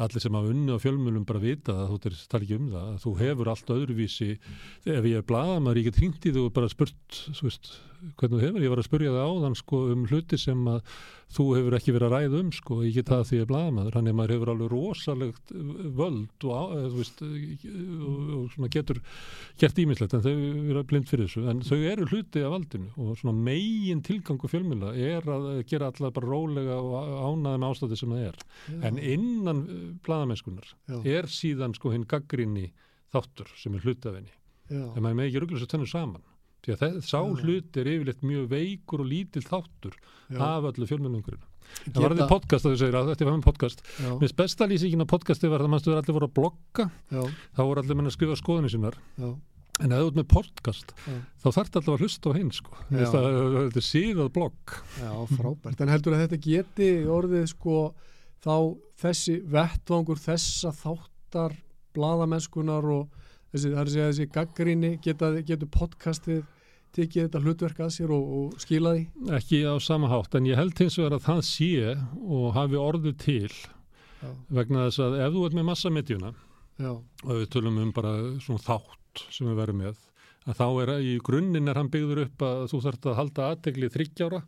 allir sem hafa unni á fjölmjölum bara vita það, þú er tala ekki um það, að þú hefur allt öðruvísi. Ef ég er blaðamaður, ég get hringt í þú og bara spurt, veist hvernig þú hefur, ég var að spurja það áðan sko um hluti sem að þú hefur ekki verið að ræða um sko, get það því ég er blaðamaður. Hann er maður hefur alveg rosalegt völd og, veist, og, og getur gert ímislegt en þau eru blind fyrir þessu. En þau eru hluti af valdinu og megin tilgangu fjölmjöla er að gera allar bara rólega og ánaði með ástæði sem það er. Já, en innan blaðamennskunar já, er síðan sko hinn gaggrinni þáttur sem er hluti af henni. Já, en maður með ekki ruggla sér tennu saman því að sá Já. hluti er yfirleitt mjög veikur og lítill þáttur já, af öllu fjölmennungurinn það Geta- var þetta podcast að þú segir að þetta var með podcast. Minnst besta lýsingin á podcasti var það mannstu allir voru að blogga. Já, þá voru allir menn að skrifa skoðinu sinnar já, en þú ert með podcast þá þarf þetta alltaf að hlusta á hinn sko. Þetta er síðað blogg. Já, frábært. En heldur að þetta geti orðið sko þá þessi vettvangur þessa þáttar blaðamennskunar og þessi, er þessi gaggrinni geta, getur podcastið tekið þetta hlutverk að sér og, og skila því? Ekki á sama hátt en ég held hins vegar að það sé og hafi orðið til já, vegna þess að ef þú ert með massamedjuna og við tölum um bara svona þátt sem við verum með að þá er í grunninn er hann byggður upp að þú þarft að halda aðtegli 30 ára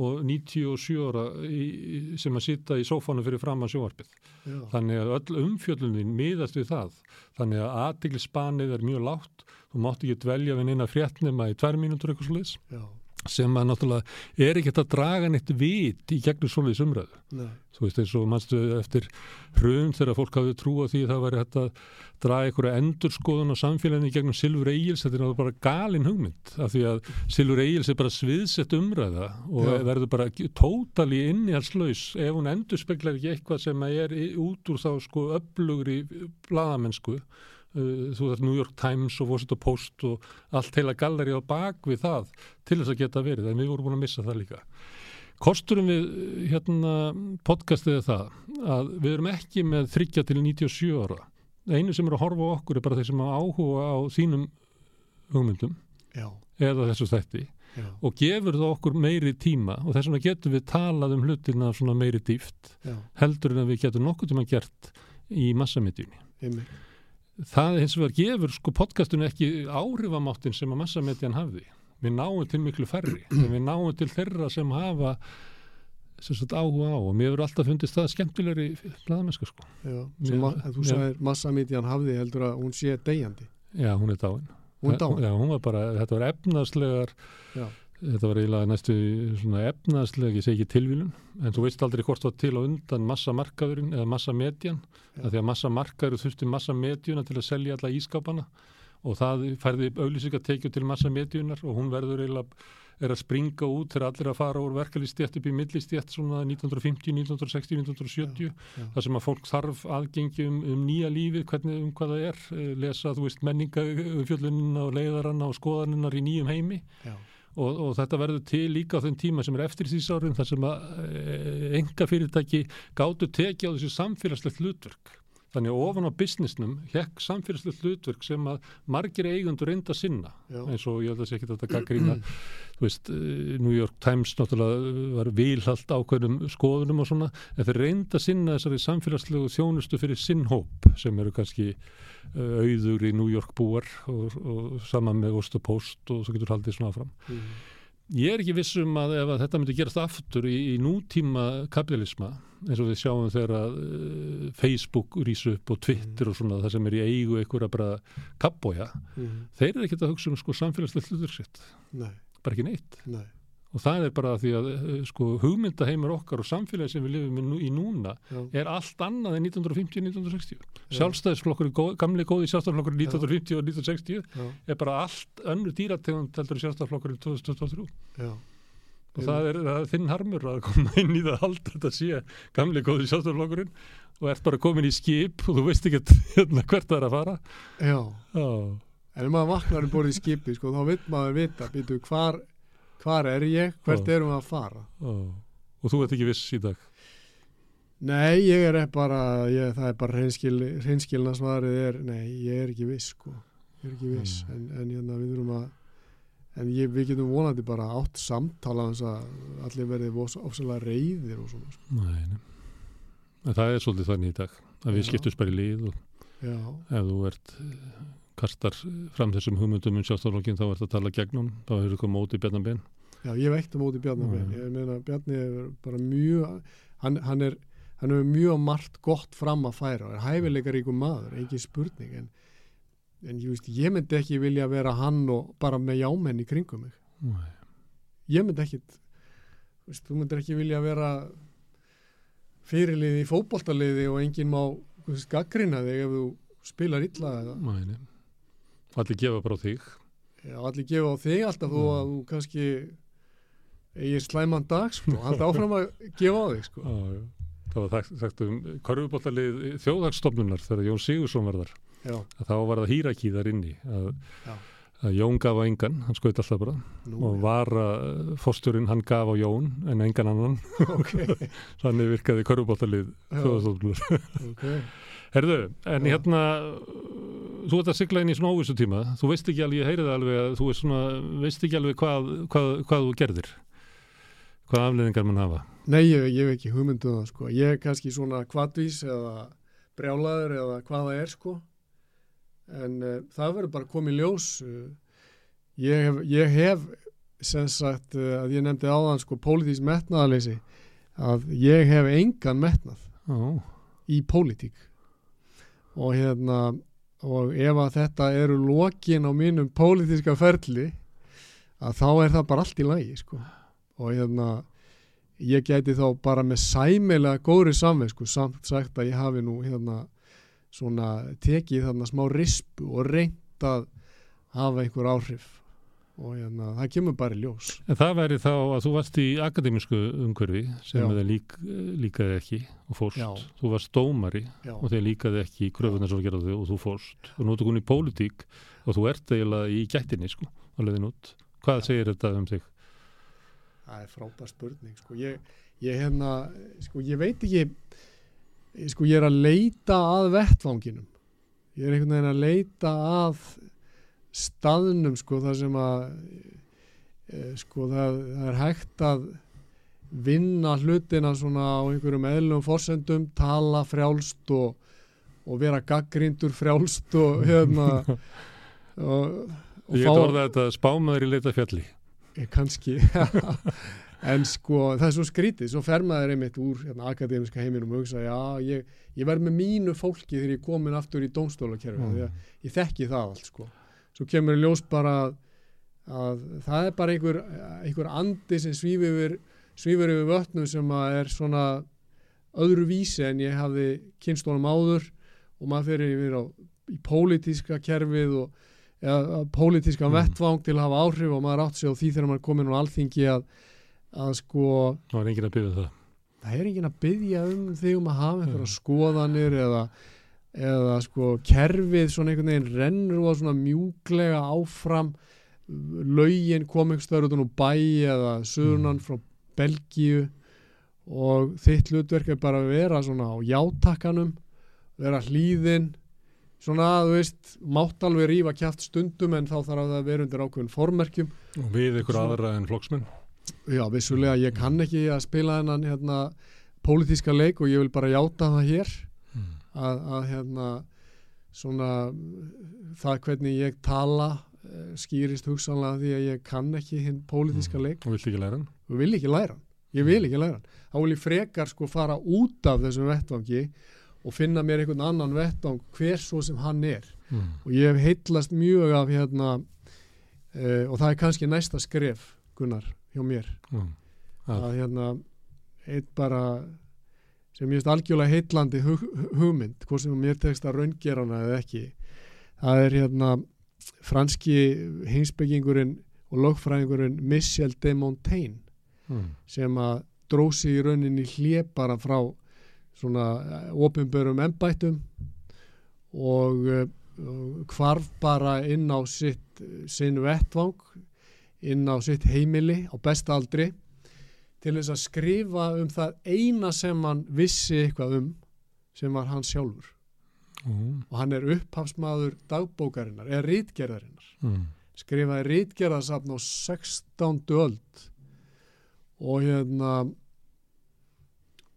og 97 ára í, sem að sita í sófánu fyrir fram að sjónvarpið. já, Þannig að öll umfjöllunin miðast við það. Þannig að aðtegli spanið er mjög lágt. Þú mátt ekki dvelja við neina fréttnema í tvær mínútur eitthvað sliðis já, sem að náttúrulega er ekki hægt að draga neitt vit í gegnum svoleiðis umræðu. nei, Þú veist eins og mannstu eftir hrun þegar fólk hafði trú á því að það væri hægt að draga einhverja endurskoðun á samfélaginu gegnum Silfur Egils, þetta er náttúrulega bara galin hugmynd af því að Silfur Egils er bara sviðsett umræða og Já. verður bara tótali innihaldslaus ef hún endurspeglar ekki eitthvað sem er út úr þá sko öflugri bladamennsku þú veist New York Times og Washington Post og allt heila galleri á bak við það til þess að geta verið, en við vorum búin að missa það líka. Kosturum við hérna podcastið það að við erum ekki með 30 til 97 ára. Einu sem eru að horfa á okkur er bara þeir sem hafa áhuga á þínum hugmyndum já, eða þessu þætti já, og gefur það okkur meiri tíma og þess vegna getum við talað um hlutina svona meiri dýft já, heldur en að við getum nokkuð tíma gert í massamedjunni. Það hins vegar gefur sko podcastinu ekki áhrifamáttin sem að massamedjan hafði. Við náum til miklu færri, við náum til þeirra sem hafa sem sagt, áhuga á og mér hefur alltaf fundist það skemmtilegri blaðamennsku sko. já, sem en þú sagðir massamítian hafði heldur að hún sé deyjandi, Já, hún er dáin. hún dáin, Já, hún var bara, þetta var efnaðslegar, já, þetta var eiginlega næstu svona efnaðsleg, ég segi ekki tilvílun, en þú veist aldrei hvort það til á undan massamarkaðurinn eða massamedjan, Já. af því að massamarkaður þurfti massamedjuna til að selja alla ískapana og það færði auðlýsingatekju til massa medjunar og hún verður eiginlega er að springa út þegar allir að fara úr verkalýstjætt upp í millistjætt svona 1950, 1960, 1970 já, já. þar sem að fólk þarf aðgengi um, um nýja lífið, hvernig um hvað það er eh, lesa, þú veist, menningafjöllunina og leiðaranna og skoðaninnar í nýjum heimi já. Og, og þetta verður til líka á þenn tíma sem er eftir þýsárum þar sem að e, enga fyrirtæki gátu tekið á þessu samfélagslegt hlutverk Þannig að ofan á businessnum hekk samfélagslegt hlutverk sem að margir eigundur reynda sinna Já. eins og ég held að sé ekki þetta gaggrína þú veist, eh, New York Times náttúrulega var vilhald ákveðnum skoðunum og svona, en þeir reynda sinna þessari samfélagslegu þjónustu fyrir sinn hóp sem eru kannski uh, auður í New York búar og, og saman með Ost og Post og svo getur haldið svona áfram. Mm. Ég er ekki vissum að ef að þetta myndi gerast aftur í, í nútíma kapitalisma eins og við sjáum þegar að uh, Facebook rýs upp og Twitter og svona það sem er í eigu einhverja bara kappója, Mm. þeir eru ekki að hugsa um sko samfélagslegt hlutverksitt, Nei, bara ekki neitt. Nei, og það er bara því að uh, sko hugmyndaheimur okkar og samfélagi sem við lifum í nú- í núna já, er allt annað en 1950-1960 sjálfstæðisflokkur, gamli góði sjálfstæðisflokkur 1950 og 1960 já, er bara allt önnur dýrategund heldur sjálfstæðisflokkur í 2023 já. og það er, það er þinn harmur að koma inn í það að halda þetta sé gamli góði sjálfstæðisflokkurinn og ert bara komin í skip og þú veist ekki hérna, hvert það er að fara. Já, Já, en ef maður vaknar um borðið í skipi, sko, þá vil maður vita, býtu, hvar, hvar er ég, hvert Já. erum við að fara? já. og þú ert ekki viss í dag Nei, ég er bara, ég, það er bara hreinskil, hreinskilna svarið er, nei, ég er ekki viss, sko, ég er ekki viss, Mm. en, en hérna við þurfum að, en ég, við getum vonandi bara átt samtala hans að allir verði ofsalega reyðir og svona, sko. Nei, nei. En það er svolítið þannig í dag að við skiptum í lið og Já, ef þú ert eh, kastar fram þessum hugmyndum um sjálfstaflokkin þá ert að tala gegn hún, þá hefur þú komið móti bjarnan ben já, ég veit á móti Bjarni Já. Ben, ég meina Bjarni er bara mjög, hann, hann er, hann hefur mjög margt gott fram að færa er hæfileikar ykkur maður, engin spurning, en, en ég veist, ég myndi ekki vilja vera hann og bara með jámenn í kringum mig. Nei. ég myndi ekkit þú veist, þú myndir ekki vilja vera fyrirliði í fótboltaliði og enginn má gaggrina þig ef þú spilar illa eða nei. Allir gefa bara á þig. Já, allir gefa á þig alltaf þó að þú kannski eigir slæman dag sko, halda áfram að gefa á þig sko. Já, já. Það var þekkt um korfubóltalið þjóðhagsstofnunar þegar Jón Sigursson var þar. Að þá var það hýraký þar inni að, að Jón gaf á engan, hann skaut alltaf bara. Nú, og var uh, fórsturinn hann gaf á Jón en engan annan. Ok, þannig virkaði korfubóltalið Já. þjóðhagsstofnunar. Ok Herðu, en Já. hérna þú ert að sigla inn í svona óvissu tíma þú veist ekki alveg, ég heyri það alveg að þú svona, veist ekki alveg hvað, hvað, hvað þú gerðir hvað afleðingar mann hafa Nei, ég, ég hef ekki hugmyndu það sko. Ég er kannski svona kvadvís eða brjálaður eða hvað það er sko. En uh, það verður bara komið ljós. Uh, ég, hef, ég hef sem sagt uh, að ég nefndi áðan sko pólitísk metnaðaleysi að ég hef engan metnað Já, í pólitík og hérna og ef að þetta eru lokin á mínum pólitíska ferli að þá er það bara allt í lagi sko. og hérna ég gæti þá bara með sæmilega góðri samveg samt sagt að ég hafi nú hérna svona tekið þarna smá rispu og reynt að hafa einhver áhrif og hérna það kemur bara í ljós en það væri þá að þú varst í akademísku umhverfi sem Já. þeir lík, líkaði ekki og fórst, Já. þú varst dómari Já, og þeir líkaði ekki kröfunar sem gerðu og þú fórst og nú ertu komin í pólitík og þú ert eiginlega í gættinni sko, leiðin út hvað segir þetta um þig? það er frábær spurning sko. ég, ég hérna sko, ég veit ekki sko, ég er að leita að vettvanginum ég er einhvern veginn að leita að staðnum sko, þar sem að e, sko, það, það er hægt að vinna hlutina svona á einhverjum eðlum forsendum, tala frjálst og, og vera gaggrindur frjálst og hérna og, og Ég get orðað þetta spámaður í leita fjalli Ég kannski. En sko það er svo skrítið svo fer maður einmitt úr hérna, akademiska heiminum og hugsa já ég, ég verð með mínu fólki þegar ég komin aftur í dómstólakerfi Mm. ég þekki það allt sko svo kemur ljós bara að, að það er bara einhver, einhver andi sem svífur yfir, svífur yfir vötnum sem er svona öðru vísi en ég hafði kynstónum áður og maður fyrir yfir á, í pólitíska kerfið og eða pólitískan Mm. vettvang til að hafa áhrif og maður átt sig á því þegar maður er komin á alþingi að, að sko það var enginn að byrja það það er enginn að byggja um þig um að hafa einhverja Mm. skoðanir eða, eða sko kerfið svona einhvern veginn rennur og svona mjúklega áfram laugin kom einhvers stöður út á bæ eða söðunan Mm. frá Belgíu og þitt hlutverk er bara að vera svona á játakkanum vera hlýðin svona, þú veist, mátt alveg rífa kjátt stundum en þá þarf það að vera undir ákveðin formerkjum og við ykkur Svo- aðra en flokksmenn Já, vissulega, ég kann ekki að spila hennan hérna, pólitíska leik og ég vil bara játa það hér. Að, að hérna svona það hvernig ég tala eh, skýrist hugsanlega því að ég kann ekki hinn pólitíska leik. Og vilt ekki læra hann? Og vil ekki læra hann. Ég vil ekki læra hann, þá vil ég frekar sko fara út af þessum vettvangi og finna mér einhvern annan vettvang hver svo sem hann er. Mm. og ég hef heitlast mjög af hérna uh, og það er kannski næsta skref Gunnar hjá mér. Mm. Að- að hérna eitt bara sem ég veist algjörlega heitlandi hug, hugmynd hvort sem mér tekst að raungera hana eða ekki það er hérna franski heimsbyggingurinn og lögfræðingurinn Michel de Montaigne Mm. sem að drósi í rauninni hljepara frá svona ofinbörum embættum og, uh, og hvarf bara inn á sitt sinn vettvang inn á sitt heimili á besta aldri til þess að skrifa um það eina sem hann vissi eitthvað um sem var hann sjálfur Mm. og hann er upphafsmaður dagbókarinnar eða rítgerðarinnar Mm. skrifaði rítgerðarsafn á 16. öld og hérna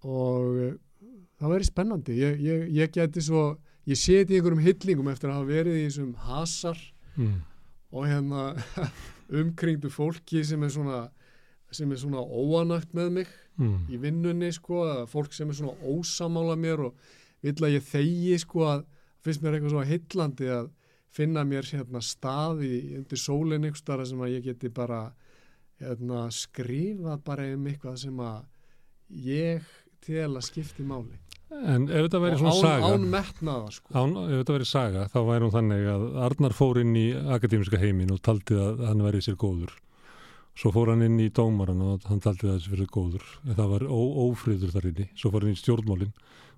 og eh, það væri spennandi ég, ég, ég geti svo ég seti einhverjum hyllingum eftir að hafa verið í þessum hasar Mm. og hérna umkringdu fólki sem er svona sem er svona óanægt með mig Mm. í vinnunni sko, fólk sem er svona ósamála mér og vill að ég þegi sko að finnst mér eitthvað svo heillandi að finna mér hérna stað í, undir sólinn einhvers staðar sem að ég geti bara hérna, skrifað bara um eitthvað sem að ég tel að skipti máli en ef þetta væri og svona án, saga án metnaða sko. Án, ef þetta verið saga, þá væri hún þannig að Arnar fór inn í akademiska heimin og taldi að hann væri sér góður. Svo fór hann inn í dómaran og hann taldi að þessi fyrir góður. En það var ó, ófriður þar inni. Svo fór hann inn í stjórnmálinn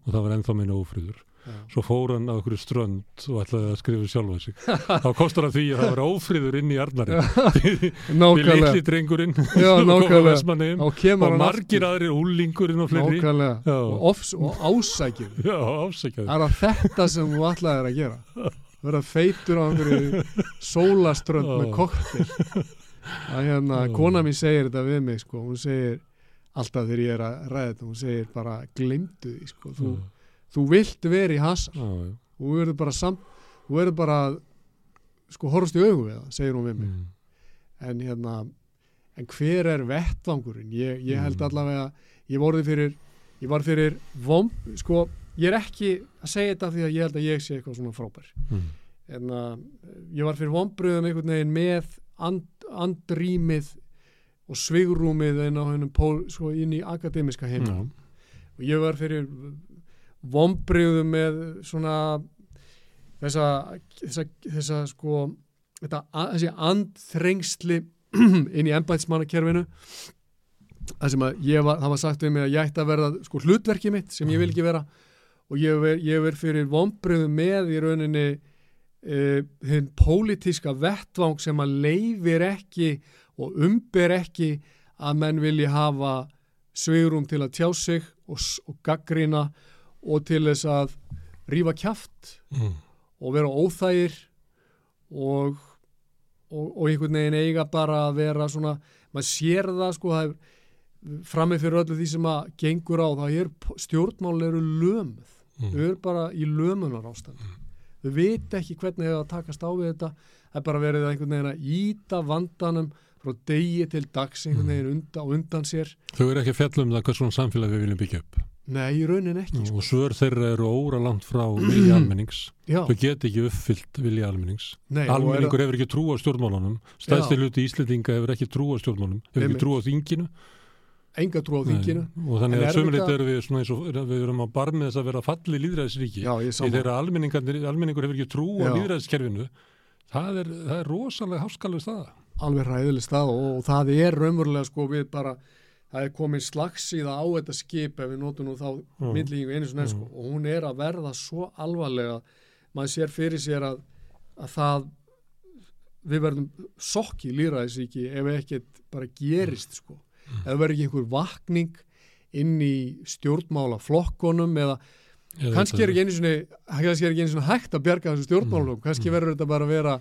og það var ennþá meina ófriður. Já. Svo fór hann á okkur strönd og ætlaði að skrifa sjálfa sig. Þá kostar hann því að það var ófriður inn í Arnari. Við litli drengurinn og kemur og margir aðrir úlingurinn og fleiri. nákvæmlega og, ofs, og ásækjur Já, ásækjaði. Það er að þetta sem þú ætlaðir að gera vera feitur á einhverju sólaströnd með Já. Að hérna, kona mín segir þetta við mig sko, hún segir alltaf þegar ég er að ræða þetta, hún segir bara glimtu því sko, þú, þú vilt vera í hasar já. og þú verður bara samt, þú verður bara sko horfst í augu við það, segir hún við mig Mm. en hérna en hver er vettvangurinn ég, ég held Mm. allavega ég vorði fyrir ég var fyrir vom, sko, ég er ekki að segja þetta því að ég held að ég sé eitthvað svona frábær Mm. en að ég var fyrir vombriðum einhvern veginn með and, andrýmið og svigrúmið inn pól, sko, inn í akademiska heim Já. og ég var fyrir vombriðum með svona þessa, þessa, þessa sko þetta, þessi andþrengsli inn í embætsmannakerfinu það sem að ég var, það var sagt við mig að ég ætti að verða sko hlutverkið mitt sem ég vil ekki vera. Og ég ver, ég ver fyrir vombriðum með í rauninni uh, hinn pólitíska vettvang sem að leifir ekki og umber ekki að menn vilji hafa svigrum til að tjá sig og, og gaggrina og til þess að rífa kjaft Mm. og vera óþægir og, og, og einhvern veginn eiga bara að vera svona, maður sér það sko, það er framið fyrir öllu því sem að gengur á, það er stjórnmál eru lömuð, Mm. þau eru bara í lömunar ástand þau vita ekki hvernig þau að takast á við þetta það er bara verið einhvern veginn að íta vandanum frá degi til dags einhvern veginn undan, undan sér Þau eru ekki að fjalla um það hvað svona samfélag við viljum byggja upp. nei, í raunin ekki sko. Og svör þeirra eru óra langt frá vilja almennings. Þau get ekki uppfyllt vilja almennings. nei, Almenningur hefur ekki trú á stjórnmálunum. Stæðstil Já. hluti Íslendinga hefur ekki trú á stjórnmálum. Hefur ekki trú á þinginu. Enga trú á þinginu Nei. Og þannig að sömulegt eru við svona eins og við erum á barmið þess að vera falli líðræðisríki. Í þeirra almenningur, almenningur hefur ekki trú á líðræðiskerfinu það er, það er rosalega háskalega staða. alveg ræðileg stað og, og það er raunverulega sko við bara það er komin slagsíða á þetta skip ef við notum nú þá Mm. myndlíkingu einu svona sko, og hún er að verða svo alvarlega maður sér fyrir sér að, að það við verðum sokki líraðisíki ef ekkert bara gerist sko ef það verður ekki einhver vakning inn í stjórnmála flokkonum eða Eða kannski er ekki einu sinni hægt að bjarga þessu stjórnmálum, kannski verður þetta bara að vera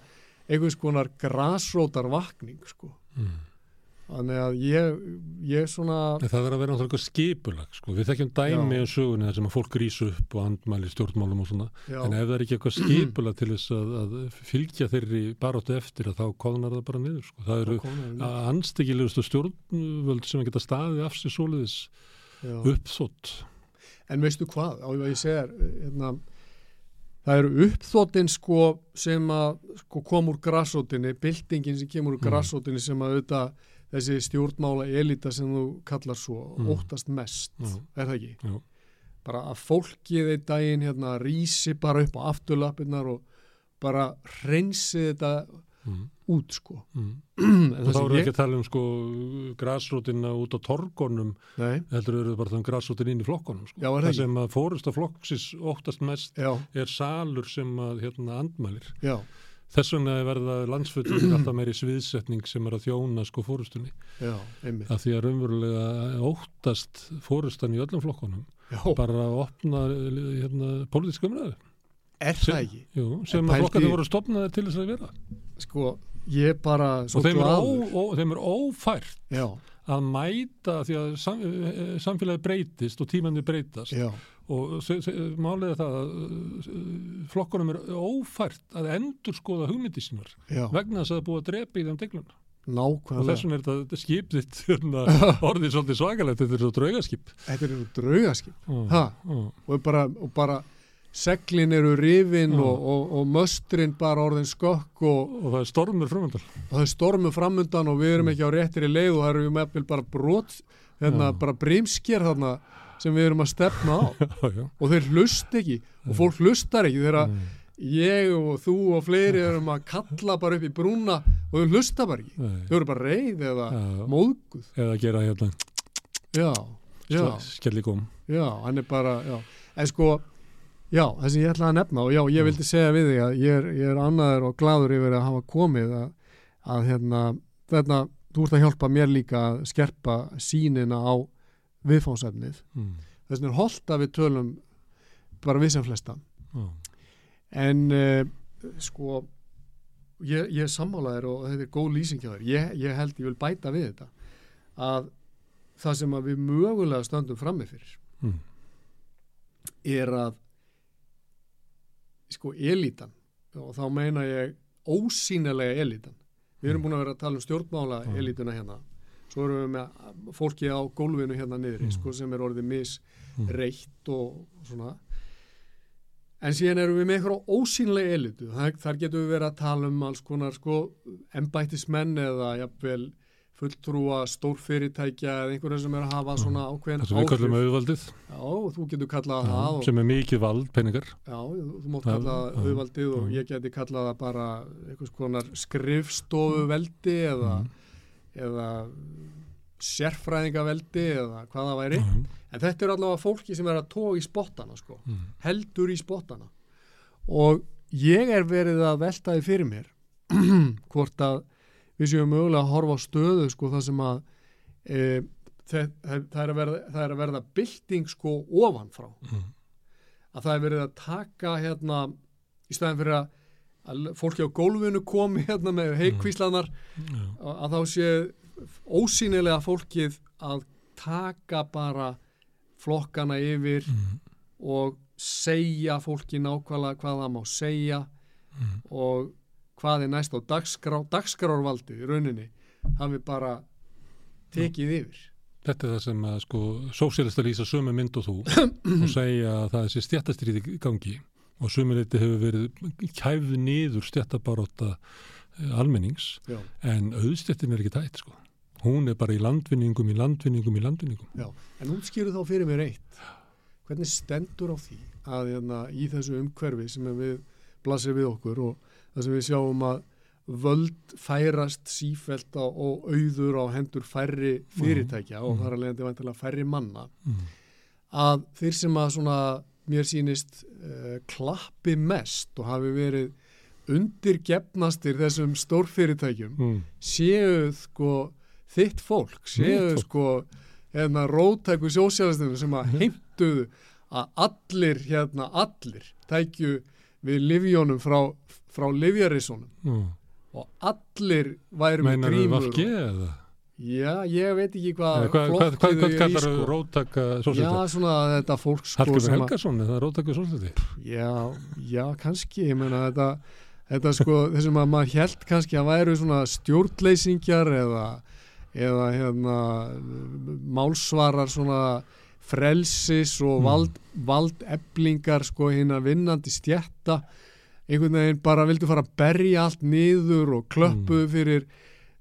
einhvers konar grasrótar vakning sko. Mm. Þannig að ég, ég svona, En Það verður að vera náttúrulega skipulag, sko. Við þekkjum dæmi og sögunni þar sem að fólk rýsu upp og andmæli stjórnmálum og svona. já, En ef það er ekki eitthvað skipulag til þess að, að fylgja þeirri baróttu eftir að þá kóðnar það bara niður, sko. Það eru komið, anstekkilegustu stjórnvöld sem að geta staðið af sér svoleiðis já. uppþótt. En veistu hvað, á ég segir, hérna, það eru uppþóttin sko sem að sko, kom úr grassóttinni, byltingin sem kemur úr Mm. grassóttinni sem að auðvitað þessi stjórnmála elita sem þú kallar svo, Mm. óttast mest, Já. er það ekki? Já. Bara að fólkið einn daginn hérna rísi bara upp á afturlappirnar og bara hreinsi þetta Mm. út sko. Mm. Og það þá eru ekki að tala um sko græsrótina út á torgonum Nei, heldur eru bara þann græsrótin inn í flokkonum sko. Já, það ekki? sem að fórust af flokksins óttast mest já, er salur sem að hérna andmælir já, þess vegna er verða landsfötum alltaf meiri sviðsetning sem er að þjóna sko fórustunni já, að því að raunverulega óttast fórustan í öllum flokkonum Já, bara að opna hérna pólitíska umræðu. Er sem- það ekki? Jú, sem að flokkarnir voru stopnaðir til þess að vera. Sko, ég bara og þeim er, ó, ó, þeim er ófært Já, að mæta því að sam, eh, samfélagi breytist og tímandi breytast. Já, og málið er það að uh, flokkunum er ófært að endur skoða hugmyndi sínar já, vegna þess að það er búið að drepa í þeim degluna og nákvæmlega. þess vegna er þetta, skip þitt hérna, orðið svolítið svakalegt. Þetta er svo draugaskip. Þetta eru draugaskip. Ó, Ha? ó, Og bara, og bara seglin eru rifin og, og, og möstrin bara orðin skökk og, og það er stormur frumöndal og það er stormu framundan og við erum ekki á réttir í leið og það eru með bara brot, hérna, bara brímsker þarna sem við erum að stefna á og þeir hlust ekki og fólk hlustar ekki þegar Mm. ég og þú og fleiri erum að kalla bara upp í brúna og þau hlusta bara ekki Nei. þau eru bara reyð eða Já. móðguð eða gera hérna já, já, skelligóm já, hann er bara já. en sko, já, það sem ég ætlaði að nefna og já, ég vildi segja við þig að ég er, ég er annaður og gladur yfir að hafa komið að, að hérna, þetta þú ert að hjálpa mér líka að skerpa sínina á viðfánsefnið mm. þess vegna er holdt að við tölum bara við sem flesta Já. en uh, sko ég, ég sammálaður og þetta er góð lýsing hjá þér ég, ég held, ég vil bæta við þetta að það sem að við mögulega stöndum frammi fyrir Mm. er að sko elítan og þá meina ég ósýnilega elítan við erum búin að vera að tala um stjórnmála Mm. elítuna hérna svo erum við með fólki á gólfinu hérna niðri Mm. sko, sem er orðið Mm. misreitt og svona. En síðan erum við með eitthvað ósýnilega elitu. Þar, þar getum við verið að tala um alls konar sko embættismenn eða jafnvel fulltrúa stórfyrirtækja eða einhverja sem er að hafa svona ákveðin það sem við kallum auðvaldið. Já, þú getur kallað það og, sem er mikið vald peningar. Já, þú mátt Já, kalla það já, auðvaldið og ég geti kallað það bara einhvers konar skrifstofuveldi eða, Mm. Eða sérfræðingaveldi eða hvað það væri Mm. en þetta er allavega fólki sem er að tóa í spottana sko. Mm. heldur í spottana og ég er verið að velta því fyrir mér hvort að við séum mögulega að horfa á stöðu sko, það sem að e, það, það, er að verða, það er að verða bylting sko ofanfrá Mm. að það er verið að taka hérna í staðin fyrir að, að fólki á gólfinu komi hérna með heikvíslanar Já. að, þá sé ósýnilega fólkið að taka bara flokkana yfir Mm. og segja fólki nákvæmlega hvað það má segja Mm. og hvað er næst á dagskrá, dagskrárvaldið í rauninni hafi bara tekið yfir Þetta er það sem að sko sósélista lýsa sömu mynd og þú og segja að það er sér stjættastrýði gangi og sömu leiti hefur verið kæfð niður stjættabaróta almennings Já, en auðstjættin er ekki tætt sko. Hún er bara í landvinningum, í landvinningum, í landvinningum. já, en útskýru þá fyrir mér eitt hvernig stendur á því að hérna, í þessu umhverfi sem við blasir við okkur og þar sem við sjáum að völd færast sífelt og auður á hendur færri fyrirtækja og Mhm. þar að leiðandi færri manna mm. að þeir sem að svona mér sýnist uh, klappi mest og hafi verið undirgefnastir þessum stórfyrirtækjum Mm. séu sko þitt fólk, séu fólk. sko hérna rótæku sósjálistinu sem að Mhm. heimtuðu að allir hérna allir tækju við livjónum frá, frá livjarissunum Mm. og allir væru með grímur vafki og, eða? Já, ég veit ekki hvað Eða Hvað kallar sko. róttaka já, sólsöldi? svona þetta fólk sko Hallgrimur sem að Helgason, er það róttaka sólsöldi? Já, já, kannski, ég meina þetta, þetta sko, þessum að maður held kannski að væru svona stjórnleysingjar eða, eða hérna, málsvarar svona frelsis og Mm. vald, valdeblingar sko hérna vinnandi stjætta, einhvern veginn bara vildu fara að berja allt niður og klöppuðu fyrir,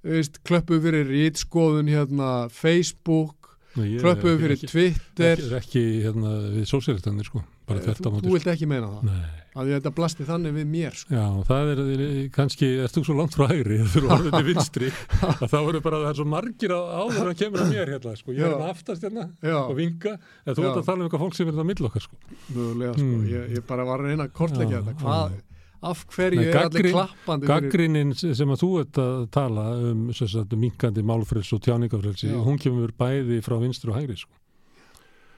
veist, klöppuðu fyrir rítskoðun hérna Facebook, Nei, ég- klöppuðu ég- fyrir ekki- Twitter, Ekki, ekki hérna við sósjalistanir sko, bara þú, þetta á þú móti. vilt ekki meina það, Nei. að þetta blasti þannig við mér sko. Já, það er kannski, ert þú svo langt frá hægri þú eru orðið til vinstri að þá eru bara, það er svo margir áður en kemur að mér hérna, sko, ég er Já. hérna aftast hérna Já. og vinga, en þú ert að tala um eitthvað fólk sem er það mill okkar, sko. Mögulega, sko. Mm. Ég, ég bara var að reyna að kortleggja Já, þetta. Hvað. Af hverju Nei, er allir klappandi fyrir... Gaggrinin sem að þú ert að tala um sagt, minkandi málfrels og tjáningafrelsi, Já. hún kemur bæði frá vinstri og hægri, sko.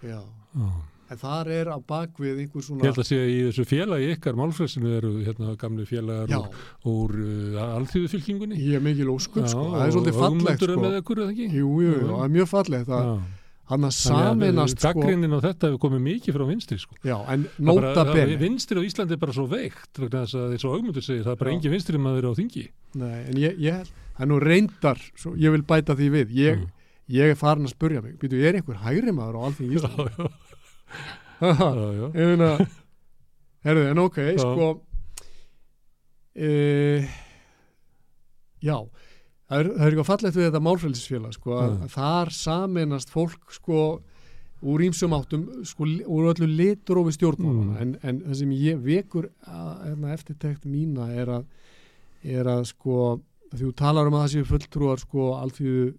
Já, Já. en þar er á bakvið einhver Ég svona... held að að í þessu félagi ykkar málfrelsinu eru hérna gamli félagar Já, úr, úr uh, alþjóðufylkingunni. ég er mikil óskup, sko. Það er svolítið fallegt, Ögmundur er sko. með ykkur, eða ekki? Jú, jú, jú, það er mjög fallegt. Já. Hann að saminast, sko. Gaggrinin á þetta hefur komið mikið frá vinstri sko. Já, en það- benni. Vinstri á Íslandi er bara svo veikt þess að eins og augmundur segir, það er bara Já. engin vinstri maður á þingi Nei, en ég, ég það er nú reyndar, svo, ég vil bæta því við. Ég, Mm. ég er farin að spurja mig, býtu, ég er einhver hægri maður á alþingi já, Íslandi. já, já, herðu, en ok, Já. sko e, já það er, það er eitthvað fallegt við þetta málfræðisfélag sko, að þar saminast fólk sko úr ímsum áttum sko, úr öllu litrófi stjórnmálana Mm. en, en það sem ég vekur að, hérna, eftirtekt mína er að er að sko þú talar um að það séu fulltrúar sko alþjóðu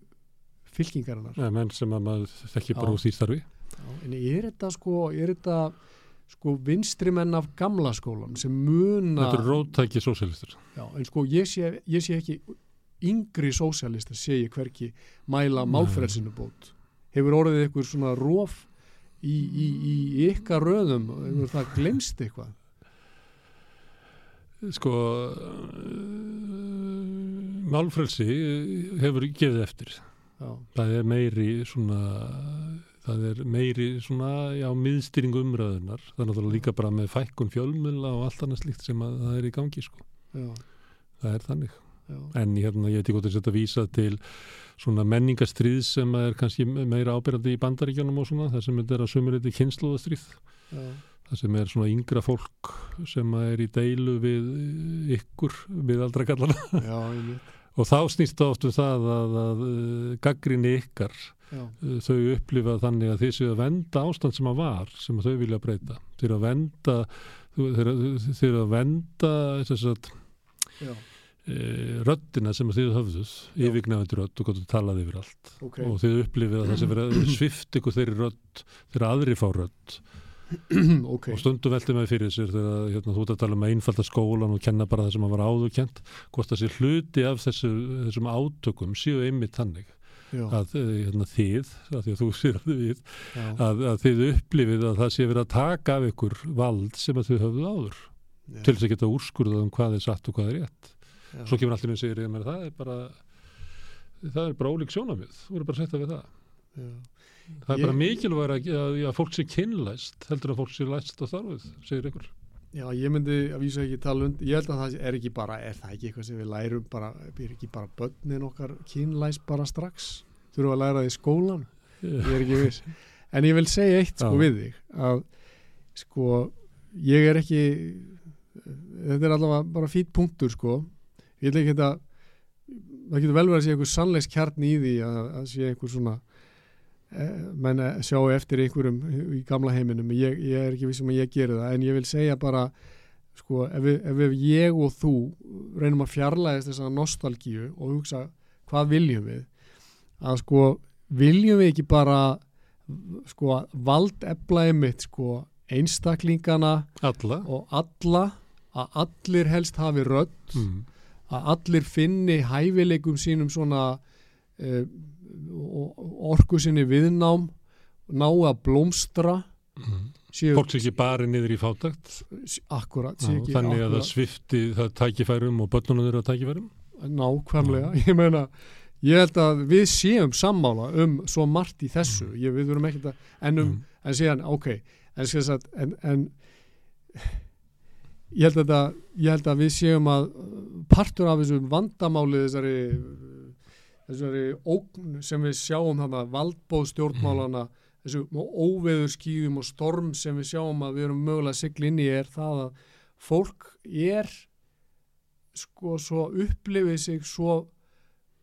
fylkingarinnar. Nei, menn sem að maður þekki bara úr því starfi. Já, en er þetta sko, er þetta sko vinstri menn af gamla skólan sem muna Þetta eru róttæki sósialistur já, en sko ég sé, ég sé ekki yngri sósialistar sé ég hverki mæla Nei. málfrelsinu bót. Hefur orðið eitthvað svona róf í, í, í ykkar röðum? Hefur það glemst eitthvað? Sko uh, málfrelsi hefur gefið eftir. Já, það er meiri svona það er meiri svona já, miðstýring umræðunar það er náttúrulega líka bara með fækkun fjölmjöla og allt annað slíkt sem að það er í gangi sko. já, það er þannig já, en hérna ég veit ekki hvort þess að þetta vísa til svona menningastrýð sem er kannski meira ábyrjandi í bandaríkjónum og svona það sem þetta er að sumur þetta kynnslóðastrýð já, það sem er svona yngra fólk sem að er í deilu við ykkur við aldra kallana já, einmitt, og þá snýst það oft um það að, að gaggrinni ykkar já, uh, þau upplifa þannig að þið séu að venda ástand sem að var, sem að þau vilja breyta. Þeir að venda þeir eru- þeir að venda þess að já, röddina sem þið höfðuð Já. yfirgnefandi rödd og gott að talaði yfir allt. Ok. Og þið upplifið að það sem verið svift ykkur þeirri rödd þeirra aðri fá rödd. Ok, og stundum veltið með fyrir sér þegar hérna, þú ert að tala um að einfalda skólan og kenna bara það sem var áður kent hvort það sé hluti af þessu, þessum átökum séu einmitt þannig. Já, að eh, hérna, þið, að því að þú sér að við að, að þið upplifið að það sé verið að taka af ykkur vald sem að þið höfðu áður. Já, til þess að geta úrskurðað um hvað er satt og hvað er rétt já, svo kemur allir með meina það er bara það er bara ólík sjónamið þú eru bara að setja við það. Já. það er Ég- bara mikilvæg að, að, að fólk sé kynlæst heldur að fólk sé læst á þarfið segir ykkur Já, ég myndi að vísa ekki tala und ég held að það er ekki bara, er það ekki eitthvað sem við lærum bara, er ekki bara börnin okkar kynlæs bara strax? Þurfum að læra það í skólan, ég er ekki viss. En ég vil segja eitt sko Já. við þig að sko ég er ekki þetta er allavega bara fýtt punktur sko ég vil ekki þetta það getur vel verið að sé einhver sannlegs kjarn í því að, að sé einhver svona eh, menn að sjá eftir einhverjum í gamla heiminum. Ég, ég er ekki vissum að ég geri það en ég vil segja bara sko, ef, við, ef við, ég og þú reynum að fjarlæðist þessa nostalgíu og hugsa hvað viljum við? Að sko viljum við ekki bara sko valdeflaði mitt sko einstaklingana alla. og alla að allir helst hafi rödd mm. Að allir finni hæfileikum sínum svona uh, orku sinni viðnám ná að blómstra Mm. séu, fólk sé ekki bara niður í fátakt akkurat, ekki þannig að það akkurat, svifti það tækifærum og börnunum þeirra tækifærum? Nákvæmlega, ég meina ég held að við séum sammála um svo margt í þessu, Mm. ég, við verum ekkert að en um, en síðan, ok en, að, en, en ég held að ég held að við séum að partur af þessu vandamáli þessari þessari ógn sem við sjáum þarna valdbóð stjórnmálana þessu óveður skýðum og storm sem við sjáum að við erum mögulega að sigla inn í er það að fólk er sko svo upplifið sig svo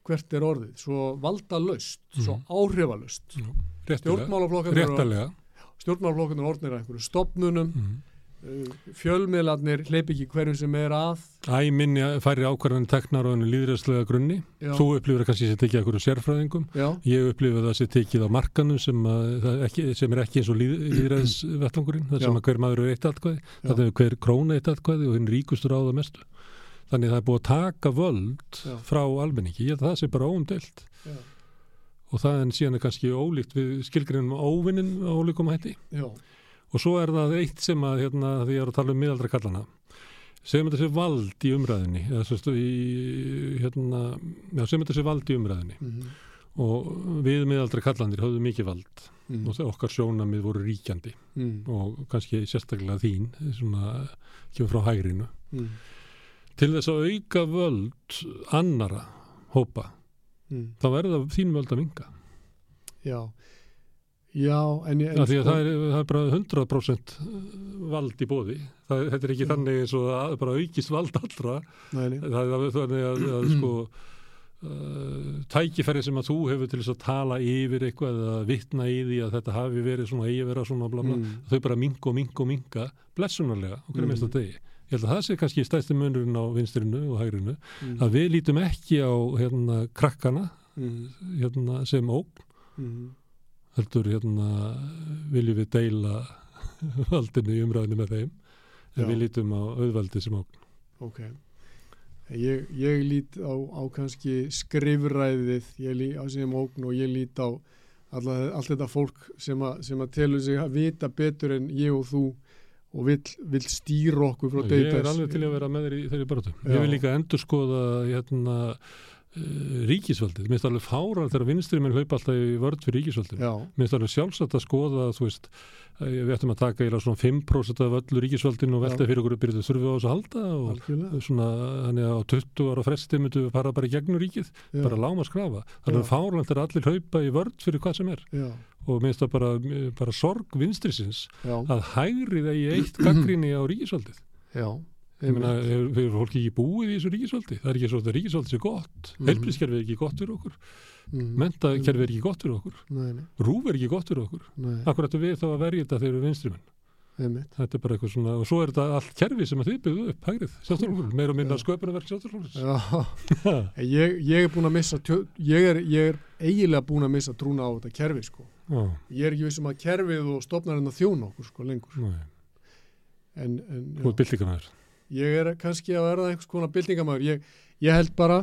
hvert er orðið, svo valdalaust svo Mhm. áhrifalaust réttilega, stjórnmálaflokkarnir réttalega. stjórnmálaflokkarnir orðnir að einhverju stopnunum Mm. uh, fjölmiðlarnir hleyp ekki hverjum sem er að. Æ minni færri ákvarðan teknar á hennu líðræðslega grunni. Já, þú upplifir kannski sem tekið ekkur sérfræðingum. Já, ég upplifir það sem tekið á markanum sem, að, það er ekki, sem er ekki eins og líð, líðræðsvettlangurinn það sem að hver maður er eitt atkvæði. Það er hver króna eitt atkvæði og hinn ríkustur á það mestu. Þannig það er búið að taka völd Já. frá almenningi, ég held að það sé bara óumdelt og það en síðan er kannski ólíkt við skilgrinum óvinnin á ólíkum hætti. Já, og svo er það eitt sem að hérna, því ég er að tala um miðaldra kallana segjum þetta sé vald í umræðinni eða svo í hérna, já, segjum þetta sé vald í umræðinni mhm, og við miðaldra kallandir höfðu mikið vald. Mm, og okkar sjónamið voru ríkjandi. Mm, og kannski sérstaklega þín svona kemur frá hægrinu. Mm, til þess að auka völd annara hópa mm, þá verða þín völd að vinga já já, en ég Já, því að það er, það er bara 100% vald í bóði. Það, þetta er ekki þannig eins og að bara aukist vald allra. nei, nei, Það er þannig að, að sko, uh, tækifæri sem að þú hefur til þess að tala yfir eitthvað eða vitna í því að þetta hafi verið svona eigi vera svona bla bla. mm, Þau bara minga og minga og minga blessunarlega okkur er Mm. mest að degi. Ég held að það sé kannski stæsti munurinn á vinstrinu og hægrinu. mm, Að við lítum ekki á hérna, krakkana mm, hérna, sem óg mm, heldur hérna viljum við deila valdinu í umræðinu með þeim en Já. við lítum á auðvaldi sem ógn ok ég, ég lít á, á kannski skrifræðið ég lít á sem ógn og ég lít á allt þetta fólk sem, a, sem að telur sig að vita betur en ég og þú og vill stýra okkur frá ég data er alveg til að vera með þér í þeirri baratu Já. ég vil líka endur skoða hérna ríkisvaldið, mér finnst alveg fárar þegar vinstri minn hlaupa alltaf í vörð fyrir mér finnst alveg sjálfsagt að skoða þú veist, að við ættum að taka eiginlega svona 5% af öllu ríkisvaldinu og velta fyrir okkur byrjuðu þurfum við á þessu að halda og algjörlega. svona, þannig að á 20 ára fresti myndum við fara bara í gegnum ríkið já, bara láma skrafa. Það er Já. fárlænt að allir hlaupa í vörð fyrir hvað sem er. Já, og minnst það bara, bara sorg vinstrisins já, að hægrið eigi eitt gaggrinni á ríkisvaldið. já Ég meina, hefur hefur fólki ekki búið í þessu ríkisvaldi? Það er ekki svo að ríkisvaldi sé gott. Mm. Heilbrískerfið er ekki gott fyrir okkur. mm, Mentakerfið er ekki gott fyrir okkur. nei, nei, Rúf er ekki gott fyrir okkur. nei, Akkur ættu við þá að verja þetta þegar við vinstrimenn. einmitt Þetta er bara eitthvað svona, og svo er þetta allt kerfi sem að þið byggðu upp, hægrið, sjálfstoflokkur, meira og minna Já. sköpunarverk sjálfstoflokkur. já, ég, ég er búin að missa ég, er, ég er eiginlega búin að missa trúna á þetta kerfi sko Já, ég er ekki vissum að kerfið og stofnarinn að þjóna okkur sko lengur nei, en, en þú ert byltingamæður. Ég er kannski að verða einhvers konar byltingamæður ég, ég held bara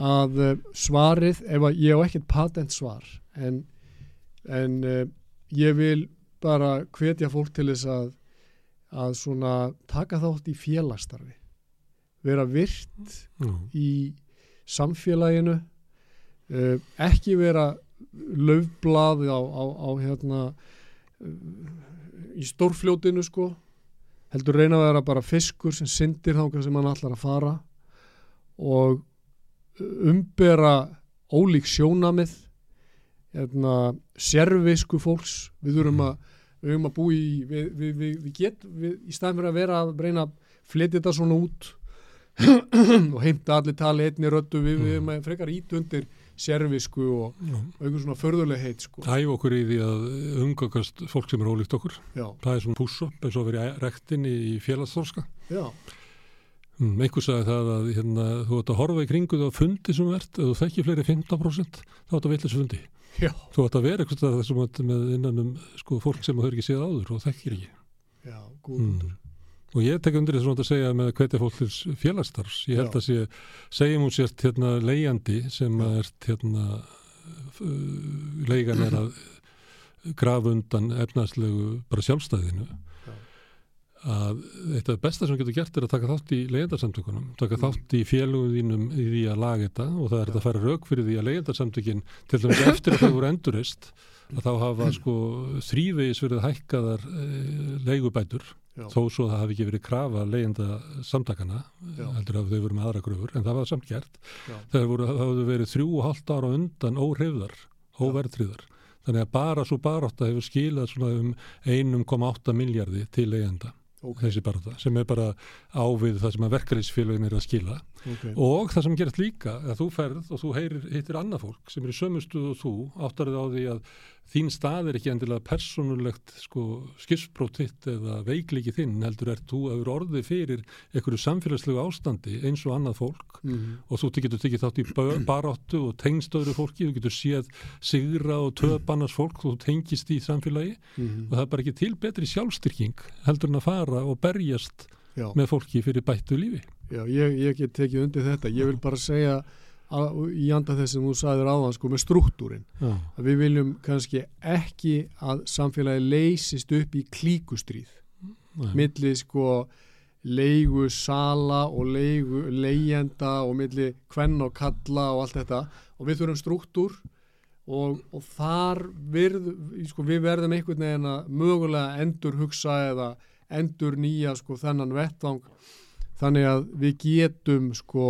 að uh, svarið ef að ég á ekkert patent svar en, en uh, ég vil bara hvetja fólk til þess að að svona taka þátt í félagstarfi vera virt Já, í samfélaginu uh, ekki vera löfblað á, á, á hérna uh, í stórfljótinu sko heldur reyna að vera bara fiskur sem syndir þangað sem hann allar að fara og umbera ólík sjónamið hérna, sérvisku fólks. Við þurfum að höfum að búa í við, við, við, við get, við, í staðin fyrir að vera að reyna að flytja þetta svona út og heimta allir tali einni röddu við, erum að frekar ít undir servisku og Já. einhver svona förðuleg heit sko. Æf okkur í því að umgangast fólk sem er ólíkt okkur. já, Það er svona push-up eins og að vera í já, Mm, einhver sagði það að hérna, þú ert að horfa í kringu á fundi sem ert, ef þú þekki fleiri 15% þá ert að vilja þessu fundi. já, Þú ert að vera eitthvað þessum að með innan um sko, fólk sem hefur ekki séð áður og þekkir ekki. já, góð Mm. Og ég tek undir þess að segja með hvetja fólk til félagsstarfs. Ég held Já. að sé, segjum hún sért hérna leigjandi sem Já. að ert hérna, uh, leigan er að grafa undan efnarslegu bara sjálfstæðinu. Já. Að eitt af það besta sem getur gert er að taka þátt í leigendarsamtökunum, taka Mm. þátt í félugum þínum í því að laga þetta og það er þetta að fara rauk fyrir því að leigendarsamtökin til dæmis eftir að þau voru endurist að þá hafa sko þrývegis verið hækkaðar e, leigubætur Já. þó svo að það hafi ekki verið krafa leigjenda samtakana Já. heldur að þau voru með aðra gröfur en það var samt gert. Það hafði verið þrjú og hálft ára undan óhrifðar, óverðtriðar þannig að bara svo barátta hefur skilað svona um 1,8 miljardi til leigjenda, ok, þessi barátta sem er bara ávið það sem að verkefliðsfélagin er að skila ok, og það sem gerist líka að þú ferð og þú heyrir, hittir annað fólk sem er í sömu stuð og þú áttarið á því að þín stað er ekki endilega persónulegt sko, skipsprót þitt eða veikliki þinn heldur er þú að vera orðið fyrir einhverju samfélagslegu ástandi eins og annað fólk mm. og þú getur tekið þátt í baráttu og tengst öðru fólki, þú getur séð sigra og töpannars fólk og þú tengist í samfélagi Mm. og það er bara ekki til betri sjálfstyrking heldur en að fara og berjast já, með fólki fyrir bættu lífi. já ég, ég get tekið undir þetta. Ég vil bara segja að, í anda þess sem þú sagðir áðan sko með struktúrin Já, að við viljum kannski ekki að samfélagi leysist upp í klíkustríð nei. milli sko leigu sala og leigu leigjenda og milli kvenn og kalla og allt þetta. Og við þurfum struktúr og, og þar virð, sko, við verðum einhvern veginn að mögulega endur hugsa eða endur nýja sko þennan vettvang. Þannig að við getum sko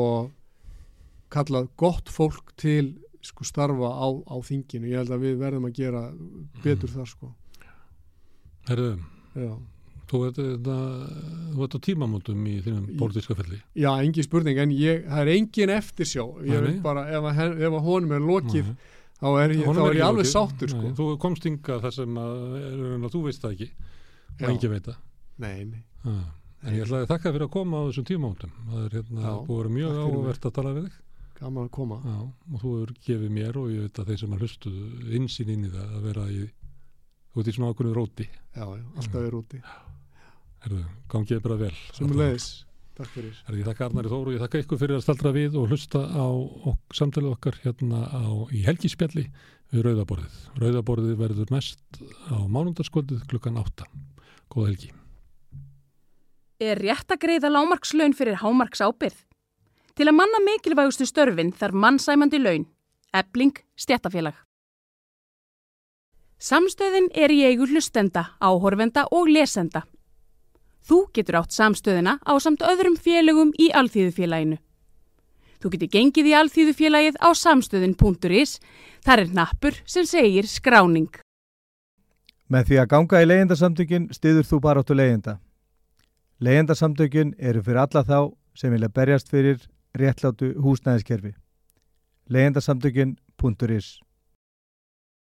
kallað gott fólk til sko starfa á, á þinginu. Ég held að við verðum að gera betur þar sko. Herðu, þú ert, þú ert á tímamótum í þínum pólitíska felli. já engin spurning en ég, það er engin eftirsjá. Ég nei. bara, ef, að, ef að honum er lokið Nei. þá er ég, þá er ég alveg sáttur sko. Nei, Þú komst hingað þar sem að, er, að þú veist það ekki og ekki veit það. Nei, nei, Ah. En ég ætlaði að þakka fyrir að koma á þessum tímamótum. Það er hérna Já, búið að vera mjög áhugavert að tala við þig. gaman að koma Já, og þú hefur gefið mér og ég veit að þeir sem að hlustuðu insýn inn í það að vera í, þú ert í svona ákveðinu róti. já, já, alltaf er úti Herðu, gangið bara vel. sem leiðis, takk fyrir Herðu, ég þakka Arnari Þóru ég þakka ykkur fyrir að staldra við og hlusta á ok, samtalið okkar hérna á, í helgispjalli við Rauðaborðið. Rauðaborðið verður næst á mánundarskvöldið klukkan 8. Góða helgi. Er rétt að greiða lámarkslaun fyrir hámarks ábyrð? Til að manna mikilvægustu störfin þarf mannsæmandi laun. Ebling stjættafélag. Samstöðin er í eigu hlustenda, áhorfenda og lesenda. Þú getur átt samstöðina á samt öðrum félögum í Alþýðufélaginu. Þú getur gengið í Alþýðufélagið á samstöðin.is. Þar er nappur sem segir skráning. Með því að ganga í leyendasamtökin stiður þú bara áttu leyenda. Leyendasamtökin eru fyrir alla þá sem vilja berjast fyrir réttlátu húsnæðiskerfi. leyendasamtökin.is